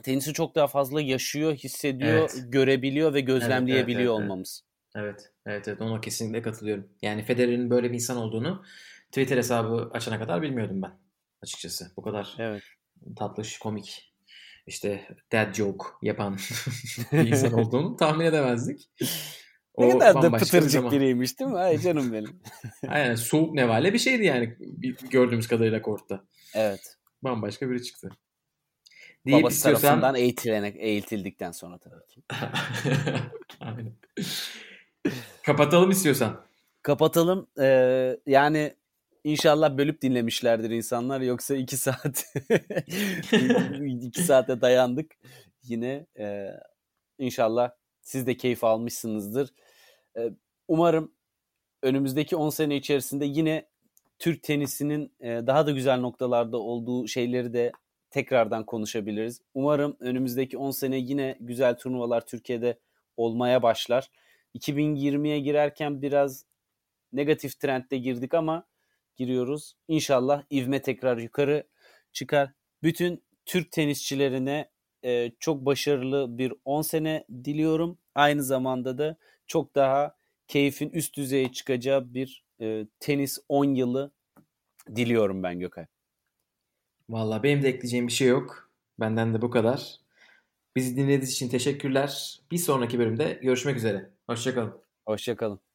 tenisi çok daha fazla yaşıyor, hissediyor, Evet. görebiliyor ve gözlemleyebiliyor evet, evet. olmamız. Evet. Evet evet ona kesinlikle katılıyorum. Yani Federer'in böyle bir insan olduğunu Twitter hesabı açana kadar bilmiyordum ben açıkçası. Bu kadar Evet. tatlış, komik işte dad joke yapan bir insan olduğunu tahmin edemezdik. Ne kadar da bir pıtırcık zaman. biriymiş değil mi? Ay canım benim. Aynen soğuk nevale bir şeydi yani bir- gördüğümüz kadarıyla kortta. Evet. Bambaşka biri çıktı. Deyip Babası istiyorsan... tarafından eğitilenek, eğitildikten sonra tabii ki. Aynen. Kapatalım istiyorsan. Kapatalım. Ee, yani inşallah bölüp dinlemişlerdir insanlar. Yoksa iki saat iki saate dayandık. Yine e, inşallah siz de keyif almışsınızdır. E, umarım önümüzdeki 10 sene içerisinde yine Türk tenisinin e, daha da güzel noktalarda olduğu şeyleri de tekrardan konuşabiliriz. Umarım önümüzdeki 10 sene yine güzel turnuvalar Türkiye'de olmaya başlar. 2020'ye girerken biraz negatif trendde girdik ama giriyoruz. İnşallah ivme tekrar yukarı çıkar. Bütün Türk tenisçilerine e, çok başarılı bir 10 sene diliyorum. Aynı zamanda da çok daha keyfin üst düzeye çıkacağı bir e, tenis 10 yılı diliyorum ben Gökay. Vallahi benim de ekleyeceğim bir şey yok. Benden de bu kadar. Bizi dinlediğiniz için teşekkürler. Bir sonraki bölümde görüşmek üzere. Hoşçakalın. Hoşçakalın.